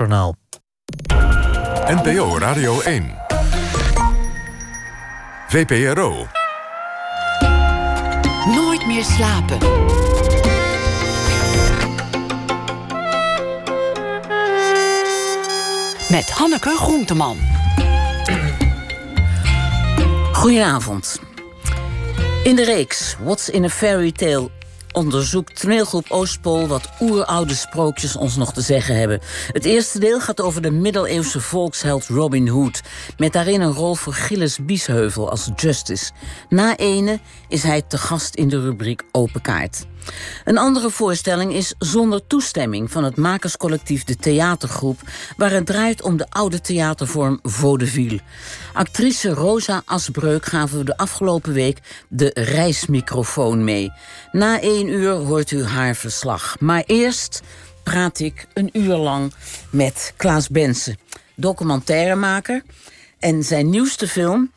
NOS-journaal. NPO Radio 1. VPRO. Nooit meer slapen. Met Hanneke Groenteman. Goedenavond. In de reeks What's in a Fairy Tale onderzoekt toneelgroep Oostpool wat oeroude sprookjes ons nog te zeggen hebben. Het eerste deel gaat over de middeleeuwse volksheld Robin Hood, met daarin een rol voor Gilles Biesheuvel als Justice. Na ene is hij te gast in de rubriek Open Kaart. Een andere voorstelling is Zonder toestemming van het makerscollectief De Theatergroep, waar het draait om de oude theatervorm vaudeville. Actrice Rosa Asbreuk gaven we de afgelopen week de reismicrofoon mee. Na één uur hoort u haar verslag. Maar eerst praat ik een uur lang met Klaas Bensen, documentairemaker. En zijn nieuwste film,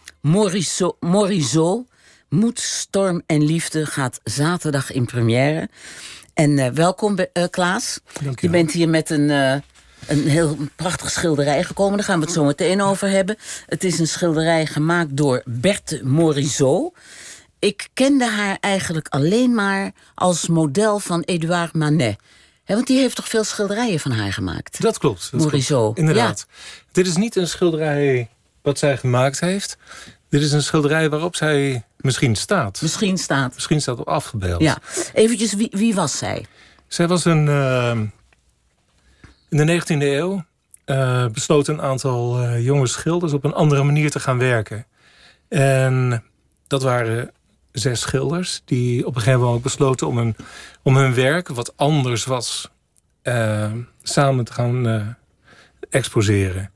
Morisot, Moed, Storm en Liefde gaat zaterdag in première. En uh, welkom, uh, Klaas. Dank je, je bent hier met een, uh, een heel prachtige schilderij gekomen. Daar gaan we het zo meteen over hebben. Het is een schilderij gemaakt door Berthe Morisot. Ik kende haar eigenlijk alleen maar als model van Edouard Manet. He, want die heeft toch veel schilderijen van haar gemaakt? Dat klopt. Dat Morisot. Klopt. Inderdaad. Ja. Dit is niet een schilderij wat zij gemaakt heeft. Dit is een schilderij waarop zij misschien staat. Misschien staat. Misschien staat op afgebeeld. Ja. Eventjes, wie, wie was zij? Zij was een... Uh, in de 19e eeuw uh, besloot een aantal uh, jonge schilders... op een andere manier te gaan werken. En dat waren zes schilders... die op een gegeven moment besloten om, een, om hun werk... wat anders was, samen te gaan exposeren.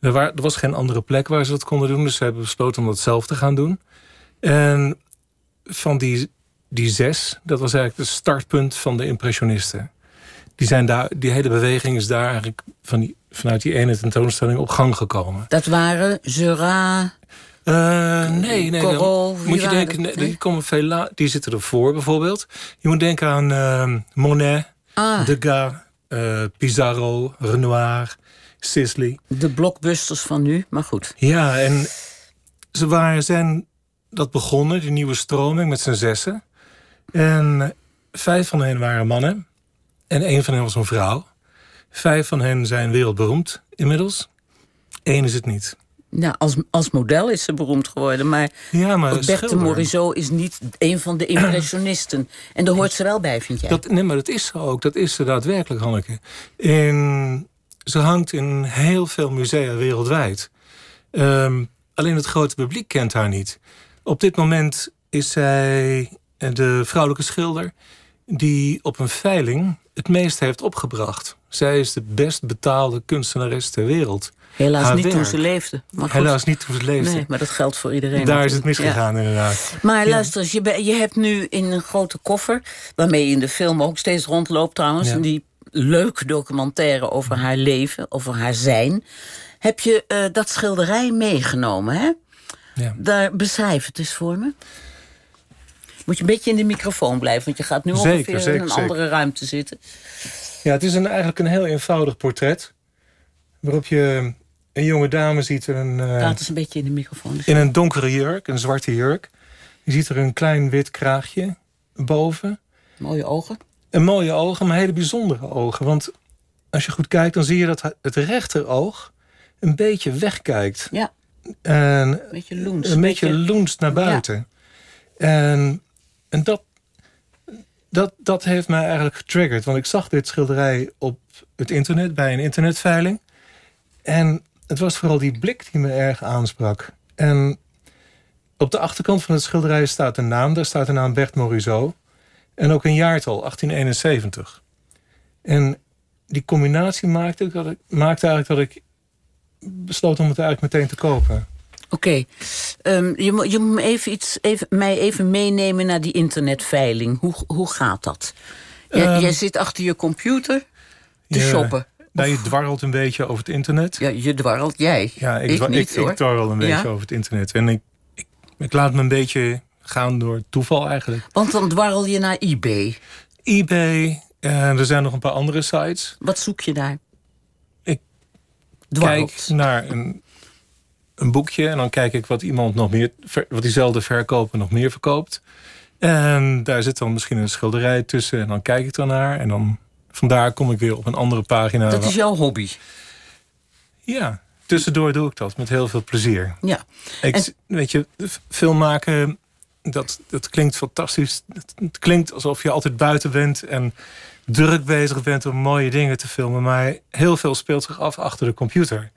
Er, waar, er was geen andere plek waar ze dat konden doen. Dus ze hebben besloten om dat zelf te gaan doen. En van die, die zes, dat was eigenlijk het startpunt van de impressionisten. Die, zijn daar, die hele beweging is daar eigenlijk van die, vanuit die ene tentoonstelling op gang gekomen. Dat waren Zura... Uh, nee, nee. Corot, moet je denken, nee, die, komen veel la die zitten ervoor bijvoorbeeld. Je moet denken aan uh, Monet, ah. Degas, uh, Pizarro, Renoir, Sisley. De blockbusters van nu, maar goed. Ja, en ze waren, zijn dat begonnen, die nieuwe stroming met z'n zessen. En vijf van hen waren mannen. En één van hen was een vrouw. Vijf van hen zijn wereldberoemd inmiddels. Eén is het niet. Ja, als, als model is ze beroemd geworden. Maar, ja, maar Berthe Morisot is niet een van de impressionisten. En daar hoort ze wel bij, vind jij? Dat, nee, maar dat is ze ook. Dat is ze daadwerkelijk, Hanneke. In, ze hangt in heel veel musea wereldwijd. Um, alleen het grote publiek kent haar niet. Op dit moment is zij de vrouwelijke schilder... die op een veiling het meest heeft opgebracht. Zij is de best betaalde kunstenares ter wereld. Helaas Haar niet werk. toen ze leefde. Maar Helaas niet toen ze leefde. Nee, maar dat geldt voor iedereen. Daar is het misgegaan Ja. inderdaad. Maar Ja. luister je, je hebt nu in een grote koffer... waarmee je in de film ook steeds rondloopt trouwens... Ja. die leuke documentaire over haar leven, over haar zijn... heb je eh, dat schilderij meegenomen, hè? Ja. Daar, beschrijf het eens voor me. Moet je een beetje in de microfoon blijven... want je gaat nu Zeker, ongeveer in een zeker. andere ruimte zitten. Ja, het is een, eigenlijk een heel eenvoudig portret. Waarop je een jonge dame ziet in een, Praat eens een beetje in de microfoon. Dus- in een donkere jurk, een zwarte jurk. Je ziet er een klein wit kraagje boven. Mooie ogen. En mooie ogen, maar hele bijzondere ogen. Want als je goed kijkt, dan zie je dat het rechteroog een beetje wegkijkt. Ja, En een beetje loens. een beetje loenst naar buiten. En, en dat, dat, dat heeft mij eigenlijk getriggerd. Want ik zag dit schilderij op het internet, bij een internetveiling. En het was vooral die blik die me erg aansprak. En op de achterkant van het schilderij staat een naam. Daar staat de naam Bert Morisot. En ook een jaartal, 1871. En die combinatie maakte, dat ik, maakte eigenlijk dat ik besloot om het eigenlijk meteen te kopen. Oké, Ehm, je, moet- je moet even iets, even, mij even meenemen naar die internetveiling. Hoe, hoe gaat dat? Jij, Ehm, jij zit achter je computer te shoppen. Nou, je dwarrelt een beetje over het internet. Ja, je dwarrelt, jij. Ja, ik, ik niet, ik, ik dwarrel een Ja? beetje over het internet. En ik, ik, ik laat me een beetje gaan door toeval eigenlijk. Want dan dwarrel je naar eBay. eBay, en er zijn nog een paar andere sites. Wat zoek je daar? Dwarrelt. kijk naar een, een boekje en dan kijk ik wat iemand nog meer, wat diezelfde verkoper nog meer verkoopt. En daar zit dan misschien een schilderij tussen en dan kijk ik ernaar en dan vandaar kom ik weer op een andere pagina. Dat is jouw hobby. Ja, tussendoor doe ik dat met heel veel plezier. Ja. Ik, En- Weet je, film maken, dat, dat klinkt fantastisch. Het klinkt alsof je altijd buiten bent en druk bezig bent om mooie dingen te filmen. Maar heel veel speelt zich af achter de computer.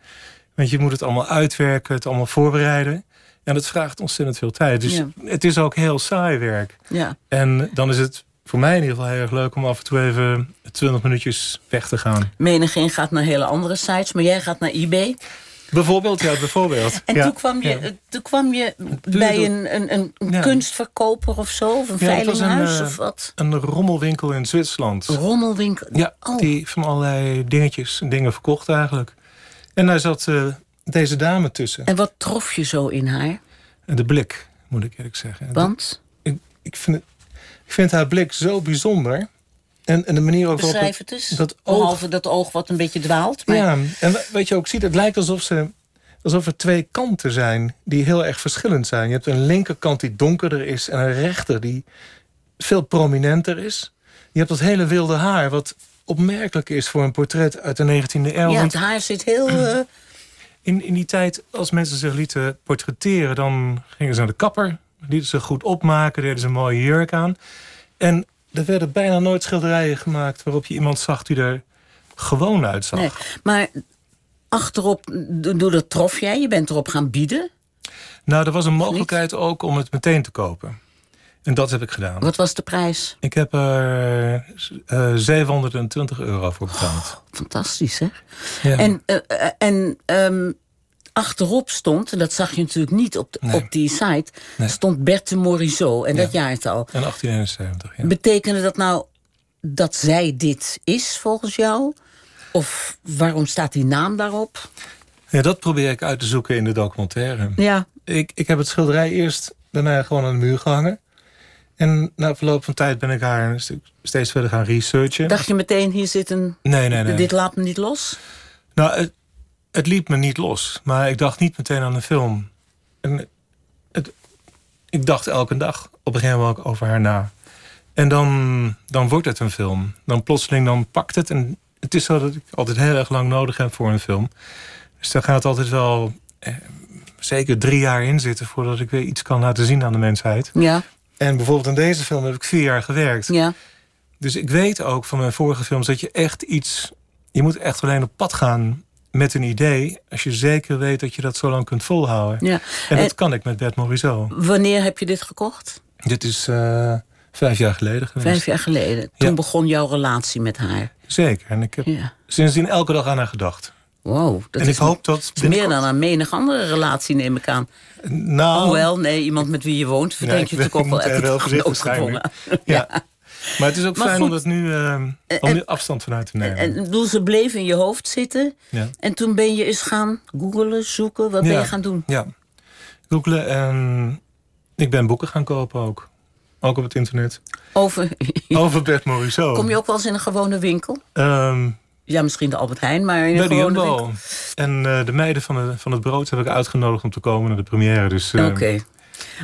Want je moet het allemaal uitwerken, het allemaal voorbereiden. En dat vraagt ontzettend veel tijd. Dus Ja. het is ook heel saai werk. Ja. En dan is het voor mij in ieder geval heel erg leuk om af en toe even 20 minuutjes weg te gaan. Menigeen gaat naar hele andere sites, maar jij gaat naar eBay. Bijvoorbeeld, ja, bijvoorbeeld. En Ja, toen kwam je, ja. eh, toen kwam je bij een, een, een Ja. kunstverkoper of zo, of een veilinghuis eh, of wat. Een rommelwinkel in Zwitserland. Rommelwinkel. Ja, Oh. die van allerlei dingetjes en dingen verkocht eigenlijk. En daar zat eh, deze dame tussen. En wat trof je zo in haar? De blik, moet ik eerlijk zeggen. Want, Ik, ik, vind ik vind haar blik zo bijzonder. En, en de manier ook waarop het eens. dat oog- Behalve dat oog wat een beetje dwaalt. Maar Ja, en weet je ook, ziet, het lijkt alsof, ze, alsof er twee kanten zijn die heel erg verschillend zijn. Je hebt een linkerkant die donkerder is en een rechter die veel prominenter is. Je hebt dat hele wilde haar, wat opmerkelijk is voor een portret uit de 19e eeuw. ja, het haar zit heel... eh, in, in die tijd, als mensen zich lieten portretteren, dan gingen ze naar de kapper, lieten ze goed opmaken, deden ze een mooie jurk aan. En er werden bijna nooit schilderijen gemaakt waarop je iemand zag die er gewoon uitzag. nee. Maar achterop, do- door dat trof jij. Je bent erop gaan bieden. Nou, er was een mogelijkheid ook om het meteen te kopen. En dat heb ik gedaan. Wat was de prijs? Ik heb er eh 720 euro voor betaald. Fantastisch, hè? Ja. En, eh, eh, en ehm, achterop stond, en dat zag je natuurlijk niet op, de- Nee. op die site... Nee. stond Berthe Morisot, en dat Ja. jaartal. En 1871, ja. Betekende dat nou dat zij dit is, volgens jou? Of waarom staat die naam daarop? ja. Dat probeer ik uit te zoeken in de documentaire. Ja, Ik, ik heb het schilderij eerst daarna gewoon aan de muur gehangen. En na verloop van tijd ben ik haar steeds verder gaan researchen. dacht je meteen, hier zit een... Nee, nee, nee. Dit laat me niet los? Nou, het, liet me niet los. Maar ik dacht niet meteen aan de film. En het, ik dacht elke dag op een gegeven moment over haar na. En dan, dan wordt het een film. Dan plotseling dan pakt het. En het is zo dat ik altijd heel erg lang nodig heb voor een film. Dus daar gaat altijd wel eh, zeker drie jaar in zitten... voordat ik weer iets kan laten zien aan de mensheid. Ja, En bijvoorbeeld aan deze film heb ik vier jaar gewerkt. ja. Dus ik weet ook van mijn vorige films dat je echt iets. Je moet echt alleen op pad gaan met een idee. Als je zeker weet dat je dat zo lang kunt volhouden. ja. En dat kan ik met Bert Morisot. Wanneer heb je dit gekocht? Dit is eh, vijf jaar geleden geweest. Vijf jaar geleden. Toen Ja. begon jouw relatie met haar. Zeker. En ik heb Ja. sindsdien elke dag aan haar gedacht. Wow, dat en is ik hoop dat. is meer dan aan menig andere relatie, neem ik aan. Nou, Hoewel, nee, iemand met wie je woont, Ja, verdenk je natuurlijk ook wel elke dag voorzichtig zijn noodgedwongen. ja. Maar het is ook Maar fijn goed. om dat nu, eh, om en- nu afstand vanuit te nemen. En bedoel, ze bleef in je hoofd zitten. ja. En toen ben je eens gaan googelen, zoeken. Wat ben je gaan doen? ja. Googelen en ik ben boeken gaan kopen ook. Ook op het internet. Over, Over Bert Morisot. kom je ook wel eens in een gewone winkel? Ehm, Ja, misschien de Albert Heijn, maar in een gewone Jumbo. winkel. En eh, de meiden van, de, van het brood heb ik uitgenodigd om te komen naar de première. Dus, eh, Oké.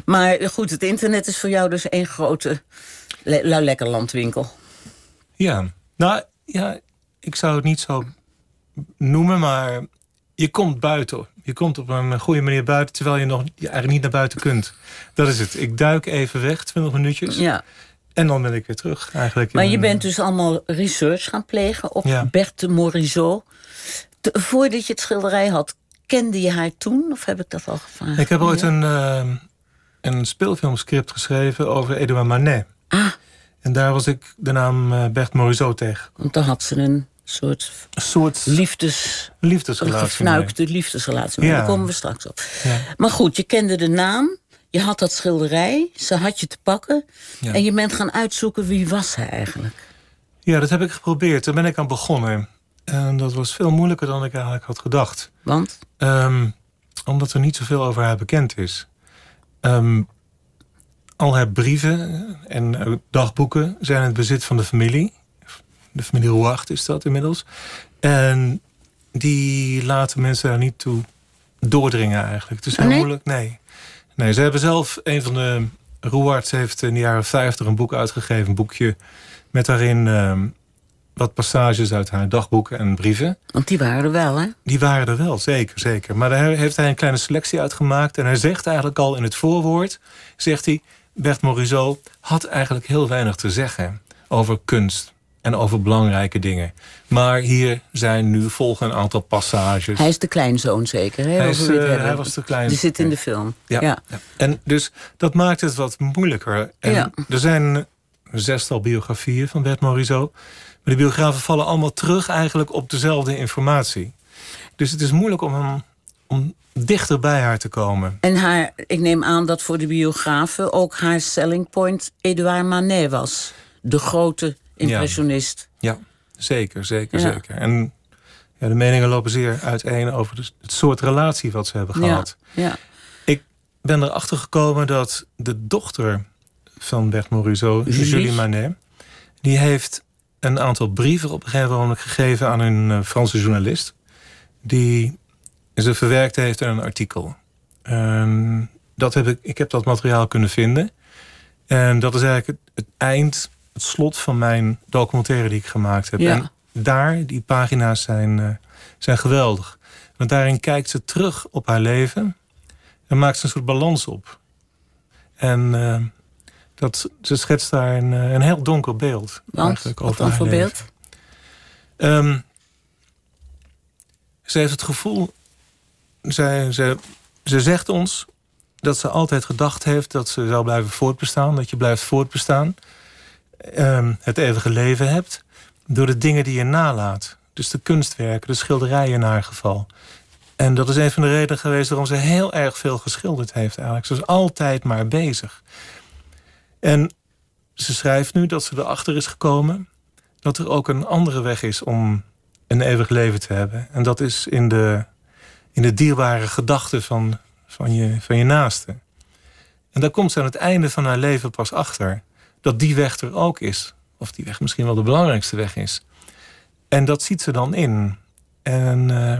Maar goed, het internet is voor jou dus één grote le lui lekker landwinkel. Ja. Nou, ja, ik zou het niet zo noemen, maar je komt buiten. Je komt op een goede manier buiten, terwijl je nog je eigenlijk niet naar buiten kunt. Dat is het. Ik duik even weg, 20 minuutjes. Ja. En dan ben ik weer terug. Eigenlijk Maar je een- bent dus allemaal research gaan plegen op Ja. Berthe Morisot. Te- voordat je het schilderij had, kende je haar toen? Of heb ik dat al gevraagd? Ik heb ooit een, eh, een speelfilmscript geschreven over Edouard Manet. Ah, En daar was ik de naam eh, Bert Morisot tegen. want dan had ze een soort Een soort liefdes, liefdesrelatie. gefnuikte liefdesrelatie. Maar Ja. Daar komen we straks op. Ja. Maar goed, je kende de naam. Je had dat schilderij. Ze had je te pakken. Ja. En je bent gaan uitzoeken wie was hij eigenlijk. Ja, dat heb ik geprobeerd. Daar ben ik aan begonnen. En dat was veel moeilijker dan ik eigenlijk had gedacht. Want? Ehm, omdat er niet zoveel over haar bekend is. Ehm, al haar brieven en eh, dagboeken zijn in het bezit van de familie. De familie Rouacht is dat inmiddels. En die laten mensen daar niet toe doordringen eigenlijk. Het is heel nee? moeilijk. Nee. nee, ze hebben zelf, een van de... Roarts heeft in de jaren 50 een boek uitgegeven. Een boekje met daarin ehm, wat passages uit haar dagboeken en brieven. Want die waren er wel, hè? Die waren er wel, zeker, zeker. Maar daar heeft hij een kleine selectie uit gemaakt. En hij zegt eigenlijk al in het voorwoord... zegt hij, Bert Morisot had eigenlijk heel weinig te zeggen... over kunst en over belangrijke dingen. Maar hier zijn nu volgen een aantal passages. Hij is de kleinzoon zeker, hè? Hij is, hebben. hij was de klein- Die zit in de film. Ja, ja. ja. En dus dat maakt het wat moeilijker. En Ja. Er zijn een zestal biografieën van Bert Morisot. Maar die biografen vallen allemaal terug eigenlijk op dezelfde informatie. Dus het is moeilijk om, hem, om dichter bij haar te komen. En haar, ik neem aan dat voor de biografen ook haar selling point Edouard Manet was. De grote impressionist. Ja, zeker, zeker, Ja. zeker. En ja, de meningen lopen zeer uiteen over de- het soort relatie wat ze hebben Ja. gehad. ja. Ik ben erachter gekomen dat de dochter van Bert Morisot, Julie. Julie Manet... die heeft een aantal brieven op een gegeven moment gegeven aan een eh, Franse journalist... die ze verwerkt heeft in een artikel. Dat heb ik, ik heb dat materiaal kunnen vinden. En dat is eigenlijk het, het eind, het slot van mijn documentaire die ik gemaakt heb. Ja. En daar, die pagina's zijn, eh, zijn geweldig. Want daarin kijkt ze terug op haar leven... en maakt ze een soort balans op. En eh, dat, ze schetst daar een, eh, een heel donker beeld. Want, eigenlijk wat over voor leven. beeld? Ehm, ze heeft het gevoel... Zij, ze, ze zegt ons dat ze altijd gedacht heeft... dat ze zou blijven voortbestaan. Dat je blijft voortbestaan. Ehm, het eeuwige leven hebt. Door de dingen die je nalaat. Dus de kunstwerken, de schilderijen in haar geval. En dat is een van de redenen geweest... waarom ze heel erg veel geschilderd heeft eigenlijk. Ze is altijd maar bezig. En ze schrijft nu dat ze erachter is gekomen dat er ook een andere weg is om een eeuwig leven te hebben. En dat is in de, in de dierbare gedachten van, van, je, van je naaste. En daar komt ze aan het einde van haar leven pas achter. Dat die weg er ook is. Of die weg misschien wel de belangrijkste weg is. En dat ziet ze dan in. En eh,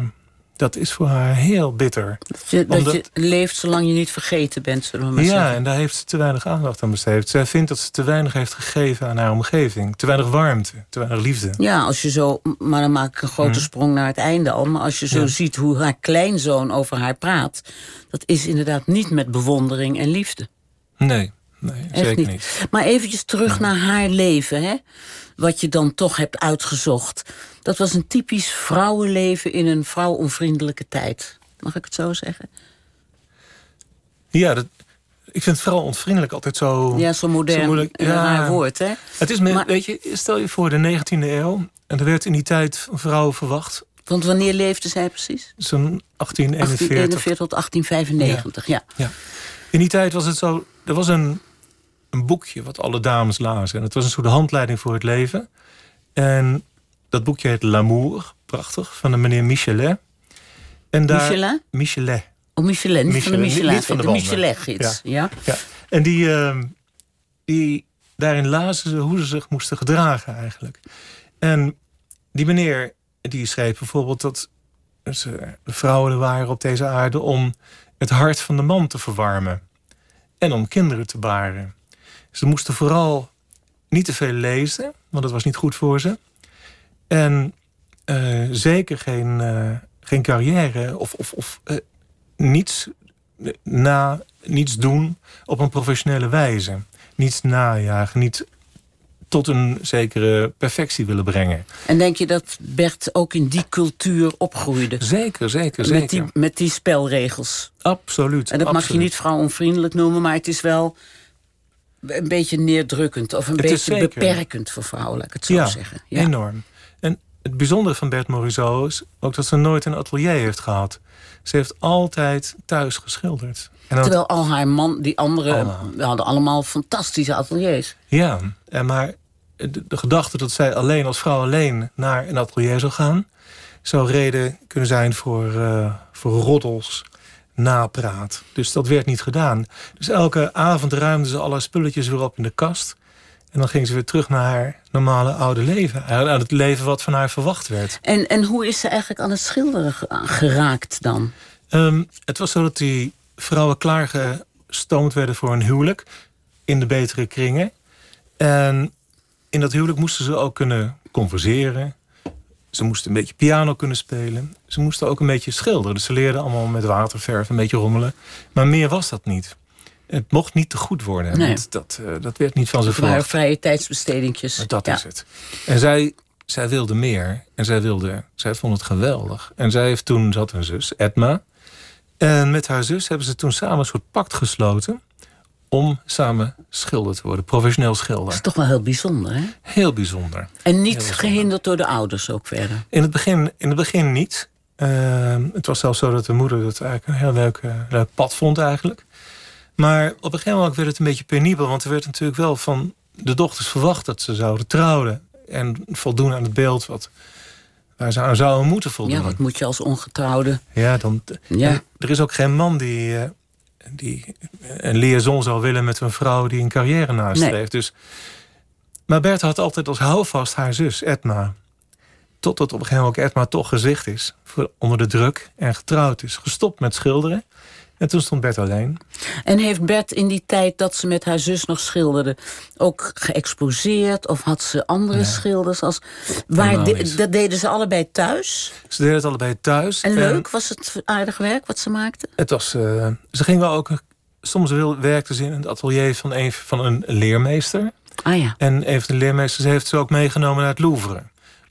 dat is voor haar heel bitter. Dat je, dat Omdat- je leeft zolang je niet vergeten bent, zullen we maar Ja, zeggen. en daar heeft ze te weinig aandacht aan besteed. Zij vindt dat ze te weinig heeft gegeven aan haar omgeving. Te weinig warmte, te weinig liefde. Ja, als je zo, maar dan maak ik een grote sprong naar het einde al. Maar als je zo. Ja. ziet hoe haar kleinzoon over haar praat, dat is inderdaad niet met bewondering en liefde. Nee, nee Echt zeker niet. niet. Maar eventjes terug naar haar leven, hè? Wat je dan toch hebt uitgezocht. Dat was een typisch vrouwenleven in een vrouwonvriendelijke tijd. Mag ik het zo zeggen? Ja, dat, ik vind vooral onvriendelijk altijd zo... Ja, zo modern Zo moeilijk, ja. woord, hè? Het is, me, Maar- weet je, stel je voor de 19e eeuw... en er werd in die tijd een vrouw verwacht... Want wanneer leefde zij precies? zo'n 1841. 1841 tot 1895, ja. Ja. In die tijd was het zo... Er was een, een boekje wat alle dames lazen. En het was een soort handleiding voor het leven. En dat boekje heet L'amour. Prachtig. Van de meneer Michelet. En daar, Michelin? Michelet. Oh, Michelin, niet van de niet van de ja. Ja. En die, ehm, die, daarin lazen ze hoe ze zich moesten gedragen eigenlijk. En die meneer die schreef bijvoorbeeld dat ze vrouwen er waren op deze aarde om het hart van de man te verwarmen. En om kinderen te baren. Ze moesten vooral niet te veel lezen, want dat was niet goed voor ze. En eh, zeker geen, eh, geen carrière of, of, of eh, niets na, niets doen op een professionele wijze. Niets najagen, niet tot een zekere perfectie willen brengen. En denk je dat Bert ook in die cultuur opgroeide? Zeker, zeker, zeker. Met die, met die spelregels. Absoluut. En dat mag je niet vrouwonvriendelijk noemen, maar het is wel een beetje neerdrukkend of een Het beetje beperkend voor vrouwen, laat ik het zo ja, zeggen. Ja. enorm. En het bijzondere van Bert Morisot is ook dat ze nooit een atelier heeft gehad. Ze heeft altijd thuis geschilderd. En Terwijl al haar man, die anderen, hadden allemaal fantastische ateliers. Ja, en maar de, de gedachte dat zij alleen als vrouw alleen naar een atelier zou gaan... zou reden kunnen zijn voor, eh, voor roddels, napraat. Dus dat werd niet gedaan. Dus elke avond ruimde ze alle spulletjes weer op in de kast. En dan ging ze weer terug naar haar normale oude leven. Aan het leven wat van haar verwacht werd. En, en hoe is ze eigenlijk aan het schilderen geraakt dan? Um, het was zo dat die vrouwen klaargestoomd werden voor een huwelijk. In de betere kringen. En in dat huwelijk moesten ze ook kunnen converseren. Ze moesten een beetje piano kunnen spelen. Ze moesten ook een beetje schilderen. Dus ze leerden allemaal met waterverf, een beetje rommelen. Maar meer was dat niet. Het mocht niet te goed worden. Nee. Want dat, uh, dat werd niet van zijn verwacht. Het waren vrije tijdsbestedingjes. Dat is het. En zij, zij wilde meer. En zij, wilde, zij vond het geweldig. En zij heeft toen, zat een zus, Edma. En met haar zus hebben ze toen samen een soort pact gesloten om samen schilder te worden, professioneel schilder. Dat is toch wel heel bijzonder, hè? Heel bijzonder. En niet gehinderd door de ouders ook verder? In het begin, in het begin niet. Ehm, het was zelfs zo dat de moeder het eigenlijk een heel leuk, uh, leuk pad vond eigenlijk. Maar op een gegeven moment werd het een beetje penibel... want er werd natuurlijk wel van de dochters verwacht dat ze zouden trouwen... en voldoen aan het beeld wat, waar ze aan zouden moeten voldoen. Ja, wat moet je als ongetrouwde? Ja, dan, ja. er is ook geen man die, uh, die een liaison zou willen met een vrouw die een carrière nastreeft. Nee. Dus, maar Bert had altijd als houvast haar zus, Edma. Totdat op een gegeven moment Edma toch gezicht is. Onder de druk en getrouwd is. Gestopt met schilderen. En toen stond Bert alleen. En heeft Bert in die tijd dat ze met haar zus nog schilderde... ook geëxposeerd? Of had ze andere schilders? Als, waar dat deden ze allebei thuis? Ze deden het allebei thuis. En leuk? was het aardig werk wat ze maakte? Het was... Uh, ze ging wel ook... Soms werkte ze in het atelier van een, van een leermeester. Ah ja. En een van de leermeesters heeft ze ook meegenomen naar het Louvre.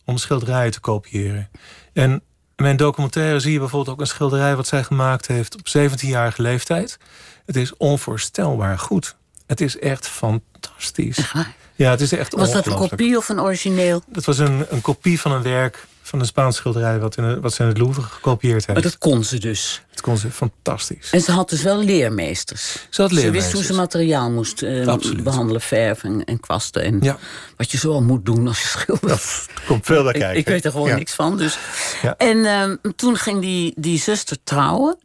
Om schilderijen te kopiëren. En in mijn documentaire zie je bijvoorbeeld ook een schilderij... wat zij gemaakt heeft op 17-jarige leeftijd. Het is onvoorstelbaar goed. Het is echt fantastisch. Ja, het is echt Was dat een kopie of een origineel? Het was een, een kopie van een werk van een Spaans schilderij... wat, in, wat ze in het Louvre gekopieerd heeft. Maar dat kon ze dus? Dat kon ze, fantastisch. En ze had dus wel leermeesters? Ze had leermeesters. Ze wist hoe ze materiaal moest uh, behandelen, verven en, kwasten. En ja. wat je zo moet doen als je schildert. komt veel bij kijken. Ik, ik, weet er gewoon niks van. Dus. Ja. En uh, toen ging die, die zuster trouwen.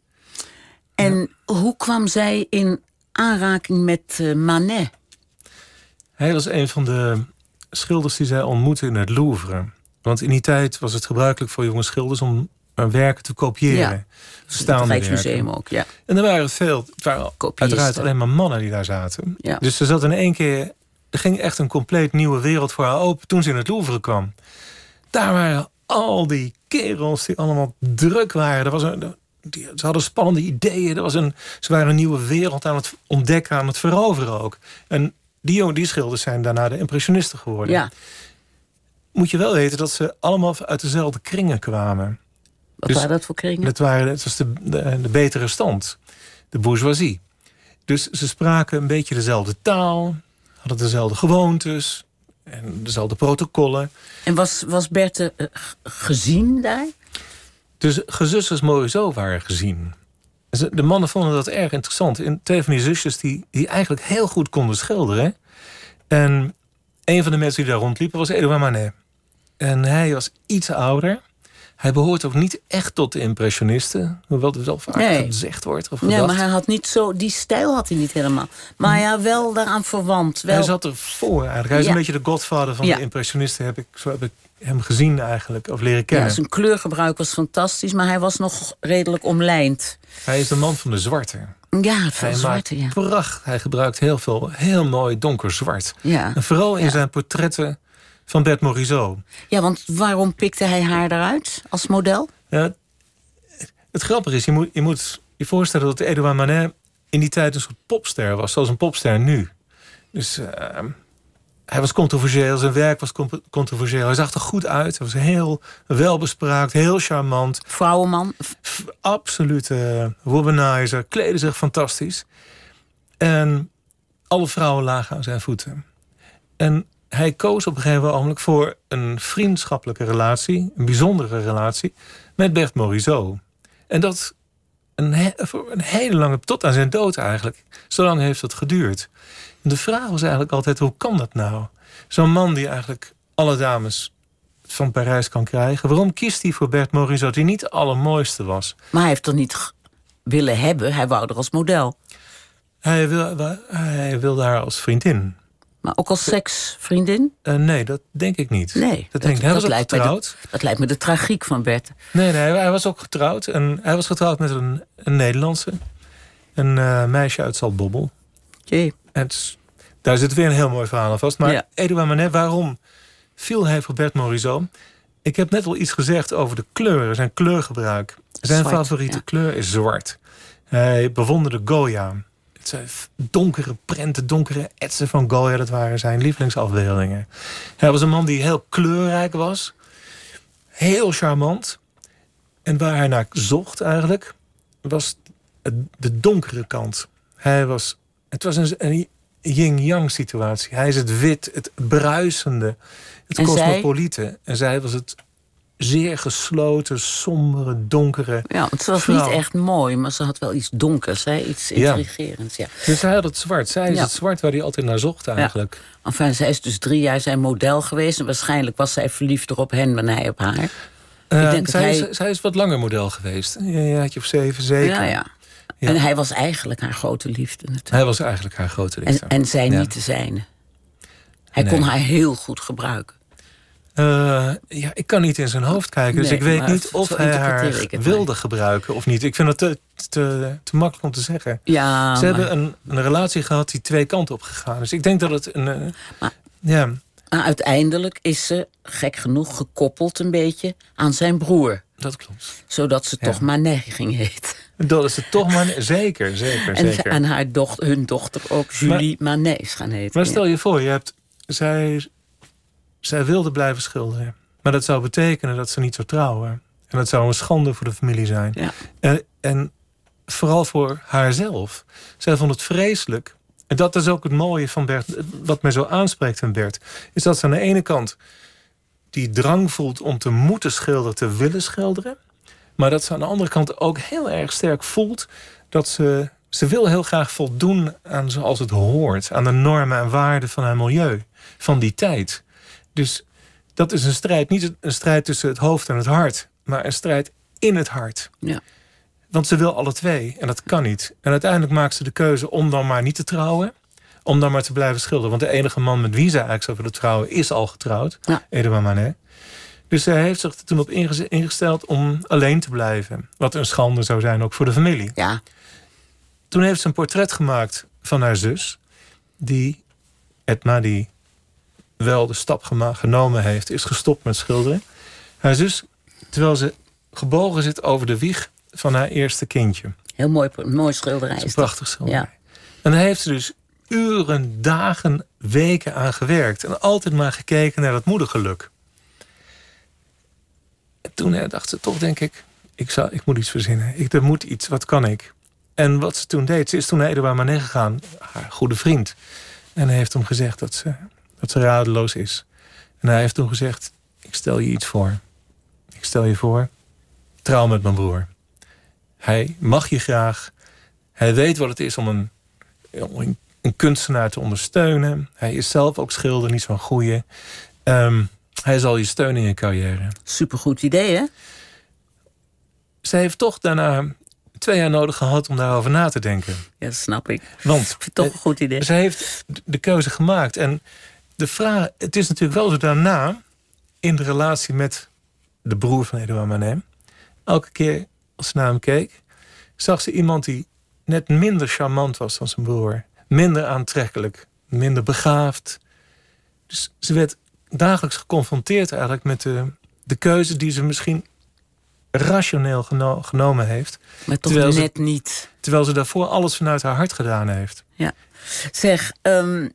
En hoe kwam zij in aanraking met uh, Manet? Hij was een van de schilders die zij ontmoette in het Louvre. Want in die tijd was het gebruikelijk voor jonge schilders om werken te kopiëren. Ja, het Rijksmuseum ook, ja. En er waren veel, het waren uiteraard alleen maar mannen die daar zaten. Ja. Dus er zat in één keer, er ging echt een compleet nieuwe wereld voor haar open toen ze in het Louvre kwam. Daar waren al die kerels die allemaal druk waren. Er was een, die, ze hadden spannende ideeën. Er was een, ze waren een nieuwe wereld aan het ontdekken, aan het veroveren ook. En die, die schilders zijn daarna de impressionisten geworden. Ja moet je wel weten dat ze allemaal uit dezelfde kringen kwamen. Wat dus waren dat voor kringen? Dat, waren, het was de, de, de, betere stand, de bourgeoisie. Dus ze spraken een beetje dezelfde taal, hadden dezelfde gewoontes en dezelfde protocollen. En was, was Berthe uh, gezien daar? Dus gezusters zo waren gezien. De mannen vonden dat erg interessant. En twee van die zusjes die, die eigenlijk heel goed konden schilderen. En een van de mensen die daar rondliepen was Edouard Manet. En hij was iets ouder. Hij behoort ook niet echt tot de impressionisten. Hoewel het wel vaak gezegd wordt. Of ja, maar hij had niet zo... Die stijl had hij niet helemaal. Maar had wel daaraan verwant. Wel... Hij zat er voor eigenlijk. Hij is een beetje de godvader van de impressionisten. Heb ik, zo heb ik hem gezien eigenlijk. Of leren kennen. Ja, zijn kleurgebruik was fantastisch. Maar hij was nog redelijk omlijnd. Hij is de man van de zwarte. Ja, veel zwarte, ja. Pracht. Hij gebruikt heel veel, heel mooi donker zwart. Ja. En vooral in zijn portretten van Bert Morisot. Ja, want waarom pikte hij haar eruit als model? Ja, het grappige is, je moet je, moet je voorstellen dat Edouard Manet in die tijd een soort popster was, zoals een popster nu. Dus uh, hij was controversieel, zijn werk was controversieel. Hij zag er goed uit, hij was heel welbespraakt, heel charmant. Vrouwenman? Absolute womanizer, kleedde zich fantastisch. En alle vrouwen lagen aan zijn voeten. En hij koos op een gegeven moment voor een vriendschappelijke relatie, een bijzondere relatie, met Bert Morisot. En dat een, voor een hele lange, tot aan zijn dood eigenlijk. Zo lang heeft het geduurd. En de vraag was eigenlijk altijd, hoe kan dat nou? Zo'n man die eigenlijk alle dames van Parijs kan krijgen. Waarom kiest hij voor Bert Morisot, die niet de allermooiste was? Maar hij heeft er niet willen hebben, hij wou er als model. Hij, wil, hij wilde haar als vriendin. Maar ook als seksvriendin? Uh, nee, dat denk ik niet. Nee, dat, denk ik. Hij was ook lijkt getrouwd. Dat lijkt me de tragiek van Bert. Nee, nee, hij was ook getrouwd. En hij was getrouwd met een, een Nederlandse. Een uh, meisje uit Zaltbobbel. Jee. En daar zit weer een heel mooi verhaal aan vast. Maar ja. Edouard Manet, waarom viel hij voor Bert Morisot? Ik heb net al iets gezegd over de kleuren, zijn kleurgebruik. Zijn favoriete kleur is zwart. Hij bewonderde Goya. Donkere prenten, donkere etsen van Goya. Dat waren zijn lievelingsafbeeldingen. Hij was een man die heel kleurrijk was. Heel charmant. En waar hij naar zocht eigenlijk... was de donkere kant. Hij was, het was een, een yin-yang situatie. Hij is het wit, het bruisende, het en cosmopoliete. Zij? En zij was het zeer gesloten, sombere, donkere. Ja, het was niet echt mooi, maar ze had wel iets donkers, hè? iets intrigerends. Ja. Dus hij had het zwart. Zij is het zwart waar hij altijd naar zocht eigenlijk. Ja. Enfin, zij is dus drie jaar zijn model geweest. En waarschijnlijk was zij verliefder op hen dan hij op haar. Uh, denk zij, hij... is, zij is wat langer model geweest. Een jaartje of zeven, zeker. Ja, ja. En hij was eigenlijk haar grote liefde natuurlijk. Hij was eigenlijk haar grote liefde. En, en zij niet de zijne. Hij kon haar heel goed gebruiken. Uh, ja, ik kan niet in zijn hoofd kijken. dus ik weet niet of hij haar wilde gebruiken of niet. Ik vind het te, te, te makkelijk om te zeggen. Ja, Ze hebben een, een relatie gehad die twee kanten op gegaan. Dus ik denk dat het een... Uh, maar, ja. maar uiteindelijk is ze, gek genoeg, gekoppeld een beetje aan zijn broer. Dat klopt. Zodat ze toch Manet ging heten. Dat is het toch maar zeker, zeker, en, zeker. En haar dochter, hun dochter ook Julie maar, Manet gaan heten. Maar stel je voor, je hebt, zij, zij wilde blijven schilderen. Maar dat zou betekenen dat ze niet zou trouwen. En dat zou een schande voor de familie zijn. Ja. En, en vooral voor haarzelf. Zij vond het vreselijk. En dat is ook het mooie van Bert. Wat mij zo aanspreekt van Bert. Is dat ze aan de ene kant die drang voelt om te moeten schilderen, te willen schilderen. Maar dat ze aan de andere kant ook heel erg sterk voelt dat ze. Ze wil heel graag voldoen aan zoals het hoort, aan de normen en waarden van haar milieu, van die tijd. Dus dat is een strijd, niet een strijd tussen het hoofd en het hart, maar een strijd in het hart. Ja. Want ze wil alle twee en dat kan niet. En uiteindelijk maakt ze de keuze om dan maar niet te trouwen, om dan maar te blijven schilderen. Want de enige man met wie ze eigenlijk zou willen trouwen is al getrouwd, ja. Edouard Manet. Dus hij heeft zich er toen op ingesteld om alleen te blijven. Wat een schande zou zijn ook voor de familie. Ja. Toen heeft ze een portret gemaakt van haar zus. Die, Edna, die wel de stap genomen heeft, is gestopt met schilderen. Haar zus, terwijl ze gebogen zit over de wieg van haar eerste kindje. Heel mooi, mooi schilderij. Is een prachtig schilderij. Ja. En daar heeft ze dus uren, dagen, weken aan gewerkt. En altijd maar gekeken naar dat moedergeluk toen dacht ze toch, denk ik, ik, zou, ik moet iets verzinnen. Ik, er moet iets, wat kan ik? En wat ze toen deed, ze is toen naar Edouard Manet gegaan, haar goede vriend. En hij heeft hem gezegd dat ze, dat ze radeloos is. En hij heeft toen gezegd, ik stel je iets voor. Ik stel je voor, trouw met mijn broer. Hij mag je graag. Hij weet wat het is om een, om een kunstenaar te ondersteunen. Hij is zelf ook schilder, niet zo'n goeie. Um, hij zal je steunen in je carrière. Supergoed idee, hè? Ze heeft toch daarna twee jaar nodig gehad om daarover na te denken. Ja, dat snap ik. Want toch een goed idee. Ze heeft de keuze gemaakt. En de vraag, het is natuurlijk wel zo daarna, in de relatie met de broer van Edouard Manet, elke keer als ze naar hem keek, zag ze iemand die net minder charmant was dan zijn broer. Minder aantrekkelijk, minder begaafd. Dus ze werd dagelijks geconfronteerd eigenlijk met de, de keuze die ze misschien rationeel genomen heeft. Maar toch net ze, niet. Terwijl ze daarvoor alles vanuit haar hart gedaan heeft. Ja. Zeg, um, eh, eh,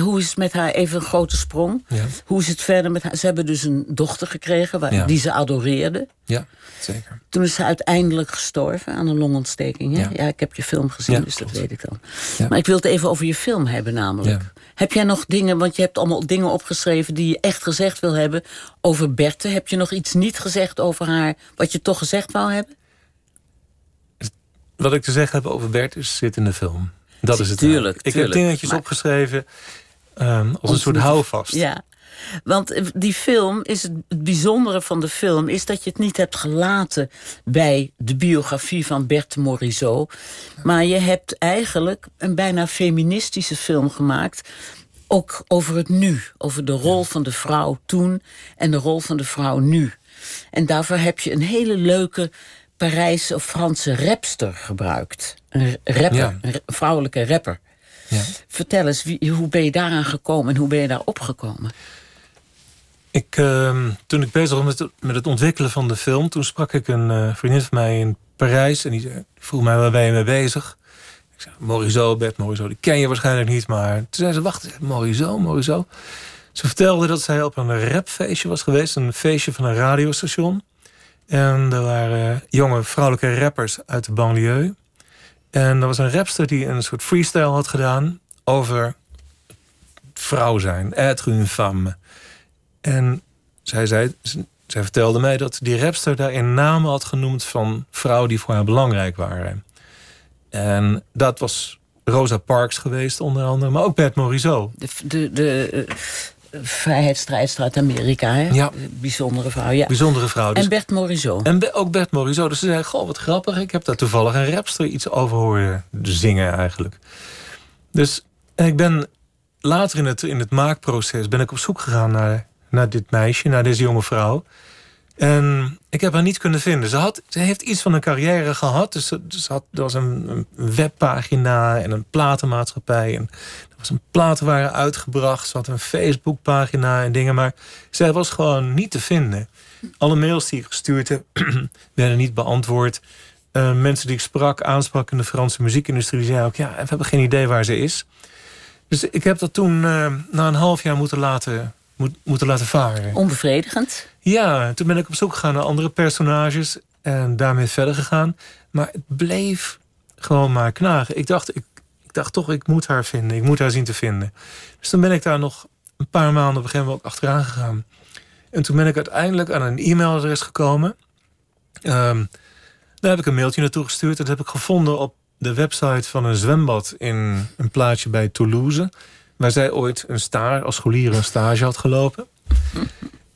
hoe is het met haar? Even een grote sprong. Ja. Hoe is het verder met haar? Ze hebben dus een dochter gekregen waar, die ze adoreerde. Ja, zeker. Toen is ze uiteindelijk gestorven aan een longontsteking. Hè? Ja. ik heb je film gezien, dus dat weet ik dan. Maar ik wil het even over je film hebben namelijk. Heb jij nog dingen, want je hebt allemaal dingen opgeschreven... die je echt gezegd wil hebben over Berthe. Heb je nog iets niet gezegd over haar... wat je toch gezegd wou hebben? Wat ik te zeggen heb over Berthe zit in de film. Dat is het. Tuurlijk. Ik heb dingetjes opgeschreven um, als een soort houvast. Ja. Want die film is het, bijzondere van de film is dat je het niet hebt gelaten bij de biografie van Berthe Morisot. Maar je hebt eigenlijk een bijna feministische film gemaakt. ook over het nu. Over de rol van de vrouw toen en de rol van de vrouw nu. En daarvoor heb je een hele leuke Parijse of Franse rapster gebruikt. Een rapper, Ja. een vrouwelijke rapper. Ja. Vertel eens, wie, hoe ben je daaraan gekomen en hoe ben je daar opgekomen? Ik, ehm, toen ik bezig was met, het- met het ontwikkelen van de film... toen sprak ik een eh, vriendin van mij in Parijs... en die zei- die vroeg mij, waar ben je mee bezig? Ik zei, Morisot, Bert Morisot, die ken je waarschijnlijk niet... maar toen zei ze, wacht eens, Morisot, Morisot. Ze vertelde dat zij op een rapfeestje was geweest... een feestje van een radiostation. En er waren jonge vrouwelijke rappers uit de banlieue. En er was een rapster die een soort freestyle had gedaan... over vrouw zijn, être une femme... En zij, zei, zij vertelde mij dat die rapster daarin namen had genoemd van vrouwen die voor haar belangrijk waren. En dat was Rosa Parks geweest, onder andere, maar ook Bert Morisot. De, de, de eh, vrijheidsstrijdster uit Amerika, hè? Ja. De bijzondere vrouw, ja. Bijzondere vrouw. Dus, En Bert Morisot. en Be- ook Bert Morisot. Dus ze zei: Goh, wat grappig. Ik heb daar toevallig een rapster iets over horen zingen, eigenlijk. Dus ik ben later in het, in het maakproces ben ik op zoek gegaan naar, naar dit meisje, naar deze jonge vrouw. En ik heb haar niet kunnen vinden. Ze, had, ze heeft iets van een carrière gehad. Dus ze, ze had, er was een, webpagina en een platenmaatschappij. En er was een platen waren uitgebracht. Ze had een Facebookpagina en dingen. Maar zij was gewoon niet te vinden. Alle mails die ik gestuurd heb, werden niet beantwoord. Eh, mensen die ik sprak, aansprak in de Franse muziekindustrie... zeiden ook, ja, we hebben geen idee waar ze is. Dus ik heb dat toen eh, na een half jaar moeten laten, moet, moeten laten varen. Onbevredigend. Ja, toen ben ik op zoek gegaan naar andere personages en daarmee verder gegaan. Maar het bleef gewoon maar knagen. Ik dacht, ik, ik dacht toch, ik moet haar vinden. Ik moet haar zien te vinden. Dus toen ben ik daar nog een paar maanden op een gegeven moment achteraan gegaan. En toen ben ik uiteindelijk aan een e-mailadres gekomen. Ehm, daar heb ik een mailtje naartoe gestuurd. Dat heb ik gevonden op de website van een zwembad in een plaatsje bij Toulouse. Waar zij ooit een stage, als scholier een stage had gelopen.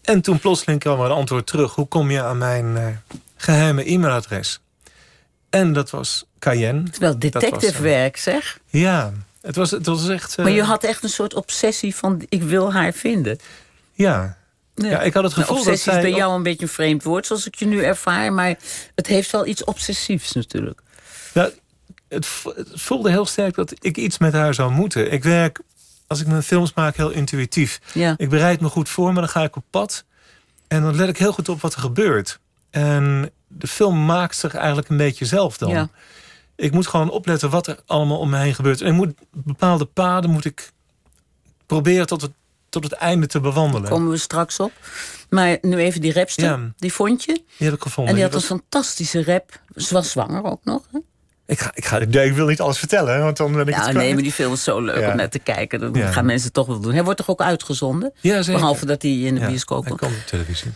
En toen plotseling kwam er een antwoord terug. Hoe kom je aan mijn eh, geheime e-mailadres? En dat was Cayenne. Het is wel detective eh, werk, zeg. Ja, het was, het was echt... eh, Maar je had echt een soort obsessie van... ik wil haar vinden. Ja. ja, ik had het Nou, gevoel dat obsessie zij... is bij jou een beetje een vreemd woord, zoals ik je nu ervaar. Maar het heeft wel iets obsessiefs natuurlijk. Vo- het voelde heel sterk dat ik iets met haar zou moeten. Ik werk, als ik mijn films maak, heel intuïtief. Ja. Ik bereid me goed voor, maar dan ga ik op pad. En dan let ik heel goed op wat er gebeurt. En de film maakt zich eigenlijk een beetje zelf dan. Ja. Ik moet gewoon opletten wat er allemaal om me heen gebeurt. En ik moet bepaalde paden moet ik proberen tot het, tot het einde te bewandelen. Komen we straks op. Maar nu even die rapster, Ja. die vond je. Die heb ik gevonden. En die had Die een fantastische rap. Ze was zwanger ook nog. Hè? Ik, ga, ik, ga, nee, ik wil niet alles vertellen, hè, want dan ben ik Ja, nee, maar die film is zo leuk Ja. om naar te kijken. Dat Ja. gaan mensen toch wel doen. Hij wordt toch ook uitgezonden? Ja, zeker. Behalve dat hij in de Ja, bioscoop komt. op televisie.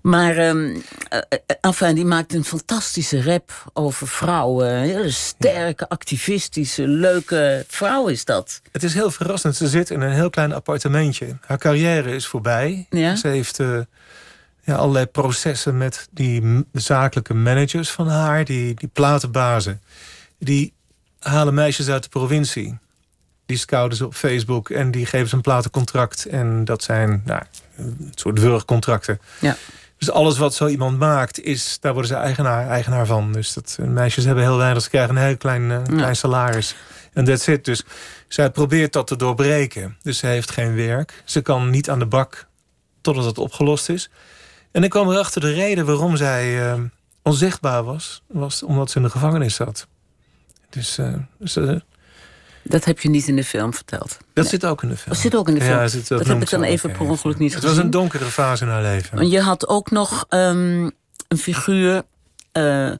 Maar eh, enfin, die maakt een fantastische rap over vrouwen. Een hele sterke, activistische, leuke vrouw is dat. Het is heel verrassend. Ze zit in een heel klein appartementje. Haar carrière is voorbij. Ze heeft eh, ja, allerlei processen met die zakelijke managers van haar, die, die platenbazen. Die halen meisjes uit de provincie. Die scouten ze op Facebook en die geven ze een platencontract. En dat zijn nou, een soort wurgcontracten. Ja. Dus alles wat zo iemand maakt, is, daar worden ze eigenaar, eigenaar van. Dus dat, meisjes hebben heel weinig, ze krijgen een heel klein, eh, klein salaris. En that's it. Dus zij probeert dat te doorbreken. Dus ze heeft geen werk. Ze kan niet aan de bak totdat het opgelost is. En ik kwam erachter de reden waarom zij eh, onzichtbaar was, was omdat ze in de gevangenis zat. Dus, eh, dus, eh, Dat heb je niet in de film verteld. dat zit ook in de film. Dat zit ook in de film. Ja, dat heb ik dan even per ongeluk niet Het gezien. was een donkere fase in haar leven. Want je had ook nog ehm, een figuur, eh, een,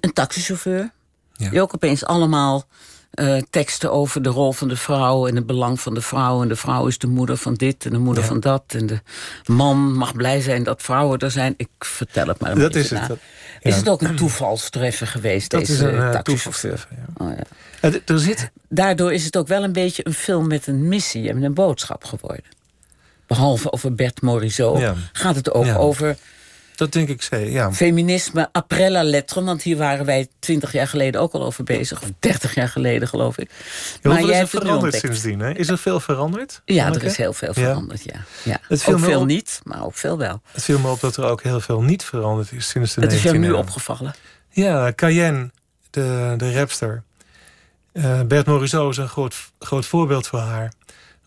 een taxichauffeur. Ja. Die ook opeens allemaal eh, teksten over de rol van de vrouw en het belang van de vrouw. En de vrouw is de moeder van dit en de moeder Ja. van dat. En de man mag blij zijn dat vrouwen er zijn. Ik vertel het maar een Dat is het. Is het ook een toevalstreffer geweest, Dat deze is een uh, taxichauffeur? toevalstreffer. Ja. Oh, ja. Er zit Daardoor is het ook wel een beetje een film met een missie en een boodschap geworden. Behalve over Bert Morisot gaat het ook over dat denk ik zeker, ja. Feminisme après la lettre, want hier waren wij twintig jaar geleden ook al over bezig. Of dertig jaar geleden, geloof ik. Maar jij hebt het veranderd sindsdien, hè? Is er veel veranderd? Ja, er is heel veel veranderd, ja. ja. Het ook veel niet, maar ook veel wel. Het viel me op dat er ook heel veel niet veranderd is sinds de Het is jou nu opgevallen? Ja, Cayenne, de, de rapster. Uh, Bert Morisot is een groot, groot voorbeeld voor haar.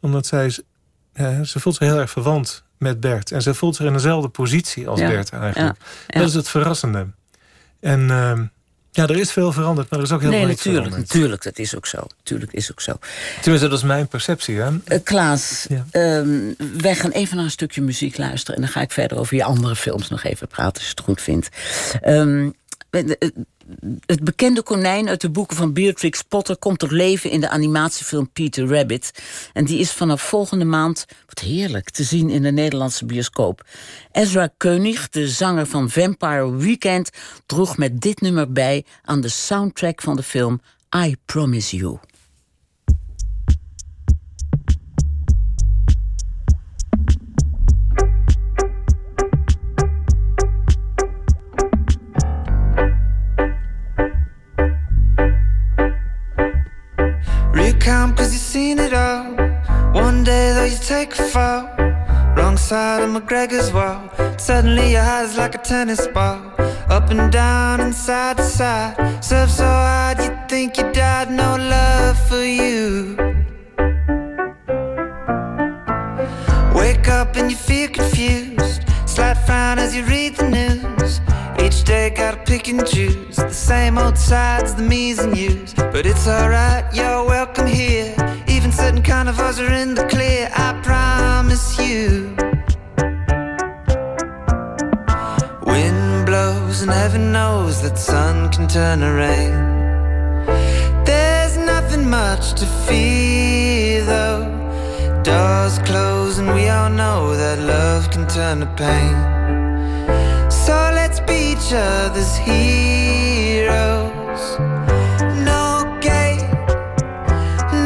Omdat zij... Uh, ze voelt zich heel erg verwant met Bert. En ze voelt zich in dezelfde positie als Bert eigenlijk. Dat is het verrassende. En uh, ja, er is veel veranderd, maar er is ook heel nee, veel natuurlijk, veranderd. natuurlijk, dat is ook zo. Natuurlijk is ook zo. Tenminste, dat is mijn perceptie. Hè? Uh, Klaas, ja. uh, wij gaan even naar een stukje muziek luisteren... en dan ga ik verder over je andere films nog even praten, als je het goed vindt. Um, het bekende konijn uit de boeken van Beatrix Potter komt tot leven in de animatiefilm Peter Rabbit. En die is vanaf volgende maand, wat heerlijk, te zien in de Nederlandse bioscoop. Ezra Koenig, de zanger van Vampire Weekend, droeg met dit nummer bij aan de soundtrack van de film I Promise You. Calm cause you've seen it all. One day though you take a fall. Wrong side of McGregor's wall. Suddenly your heart is like a tennis ball. Up and down and side to side. Serve so hard you think you died. No love for you. Wake up and you feel confused. Slight frown as you read the news. Each day gotta pick and choose the same old sides, the me's and you's. But it's alright, you're welcome here. Even certain carnivores are in the clear, I promise you. Wind blows and heaven knows that sun can turn to rain. There's nothing much to fear though. Doors close and we all know that love can turn to pain. Each other's heroes. No gate,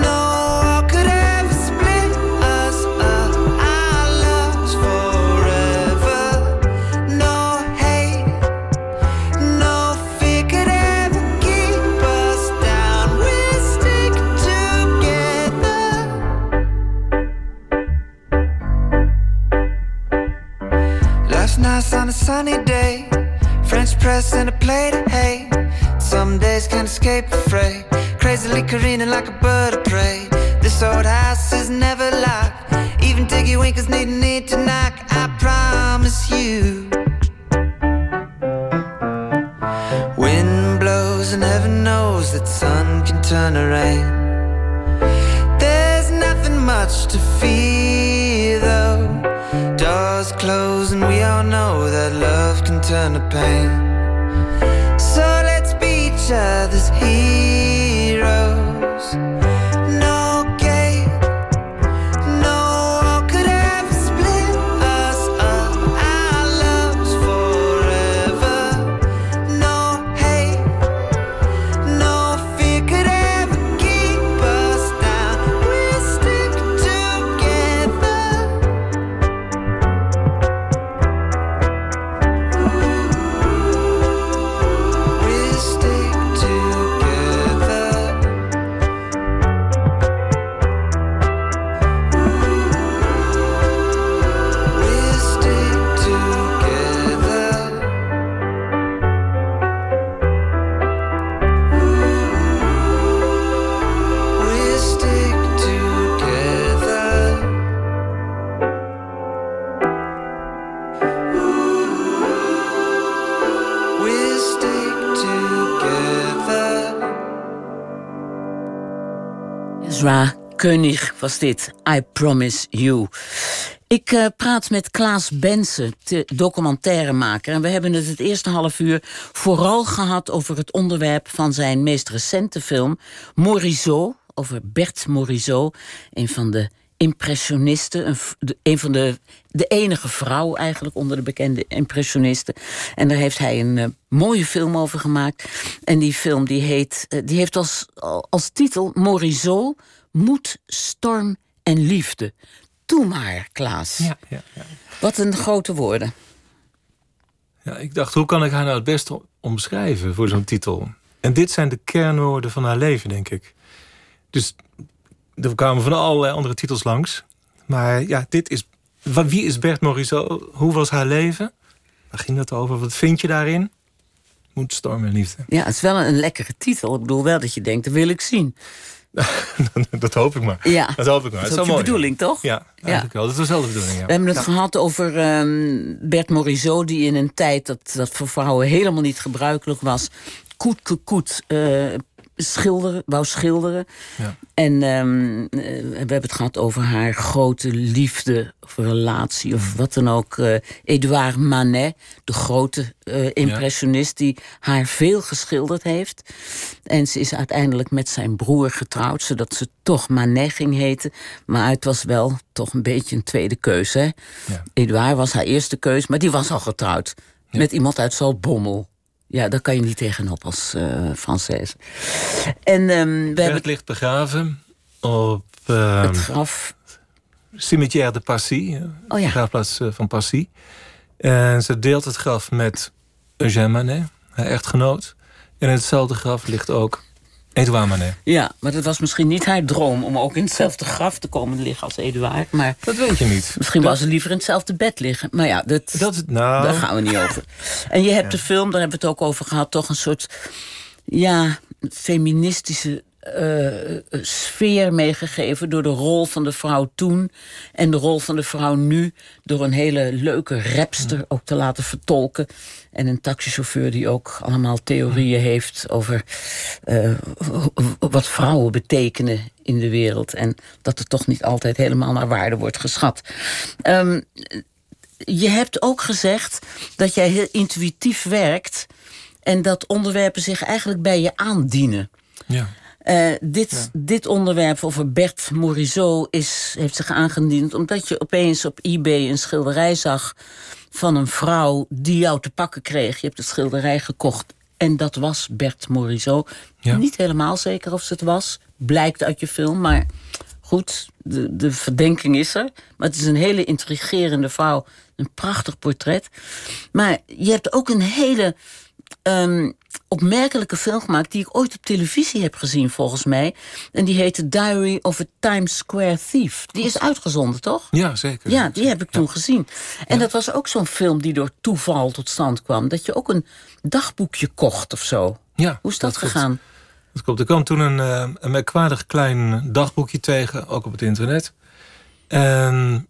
no wall could ever split us up. Our love's forever. No hate, no fear could ever keep us down. We'll stick together. Life's nice on a sunny day. French press and a plate of hay. Some days can't escape the fray. Crazily careening like a bird of prey. This old house is never locked. Even Diggy Winkers need need to knock. I promise you. Wind blows and heaven knows that sun can turn to rain. There's nothing much to fear. Doors close and we all know that love can turn to pain. So let's be each other's heroes. Koenig was dit. I promise you. Ik eh, praat met Klaas Bensen, documentairemaker. En we hebben het het eerste half uur vooral gehad over het onderwerp van zijn meest recente film, Morisot. Over Bert Morisot, een van de impressionisten. Een, van de, de enige vrouw eigenlijk onder de bekende impressionisten. En daar heeft hij een eh, mooie film over gemaakt. En die film die heet, eh, die heeft als, als titel Morisot, Moed, Storm en Liefde. Doe maar, Klaas. Ja, ja, ja. Wat een grote woorden. Ja, ik dacht, hoe kan ik haar nou het beste omschrijven voor zo'n titel? En dit zijn de kernwoorden van haar leven, denk ik. Dus er kwamen van allerlei andere titels langs. Maar ja, dit is... Wie is Bert Morisot? Hoe was haar leven? Waar ging dat over? Wat vind je daarin? Moet storm en liefde. Ja, het is wel een, lekkere titel. Ik bedoel wel dat je denkt, dat wil ik zien. dat hoop ik maar. Ja. Dat hoop ik maar. Dat is ook de bedoeling, toch? Ja, eigenlijk wel. Dat was wel de bedoeling, ja. We hebben het gehad over um, Bert Morisot... die in een tijd dat, dat voor vrouwen helemaal niet gebruikelijk was... koet, koet, koet uh, schilderen, wou schilderen. Ja. En um, we hebben het gehad over haar grote liefde of relatie of wat dan ook. Uh, Edouard Manet, de grote uh, impressionist die haar veel geschilderd heeft. En ze is uiteindelijk met zijn broer getrouwd, zodat ze toch Manet ging heten. Maar het was wel toch een beetje een tweede keuze. Hè? Ja. Edouard was haar eerste keuze, maar die was al getrouwd. Ja. Met iemand uit Zaltbommel. Ja, daar kan je niet tegenop als uh, Française. En um, we hebben... ligt begraven op... Uh, het graf... Cimetière de Passy. Oh ja. Graafplaats uh, van Passy. En ze deelt het graf met Eugène Manet, haar echtgenoot. En in hetzelfde graf ligt ook Edouard Manet. Ja, maar dat was misschien niet haar droom om ook in hetzelfde graf te komen liggen als Edouard. Maar dat weet je niet. Misschien dat... was ze liever in hetzelfde bed liggen. Maar ja, dat, dat, nou... daar gaan we niet over. En je hebt ja. de film, daar hebben we het ook over gehad, toch een soort ja, feministische uh, sfeer meegegeven door de rol van de vrouw toen en de rol van de vrouw nu door een hele leuke rapster ook te laten vertolken en een taxichauffeur die ook allemaal theorieën heeft over uh, wat vrouwen betekenen in de wereld en dat het toch niet altijd helemaal naar waarde wordt geschat. Um, je hebt ook gezegd dat jij heel intuïtief werkt en dat onderwerpen zich eigenlijk bij je aandienen. Ja. Uh, dit, ja. dit onderwerp over Bert Morisot is, heeft zich aangediend... omdat je opeens op eBay een schilderij zag van een vrouw... die jou te pakken kreeg. Je hebt de schilderij gekocht en dat was Bert Morisot. Ja. Niet helemaal zeker of ze het was. Blijkt uit je film, maar goed, de, de verdenking is er. Maar het is een hele intrigerende vrouw. Een prachtig portret. Maar je hebt ook een hele... Um, opmerkelijke film gemaakt die ik ooit op televisie heb gezien, volgens mij. En die heette Diary of a Times Square Thief. Die is uitgezonden, toch? Ja, zeker. Ja, die heb ik toen gezien. En ja. dat was ook zo'n film die door toeval tot stand kwam. Dat je ook een dagboekje kocht of zo. Ja, Hoe is dat, dat gegaan? Dat klopt. Er kwam toen een, uh, een merkwaardig klein dagboekje tegen, ook op het internet. En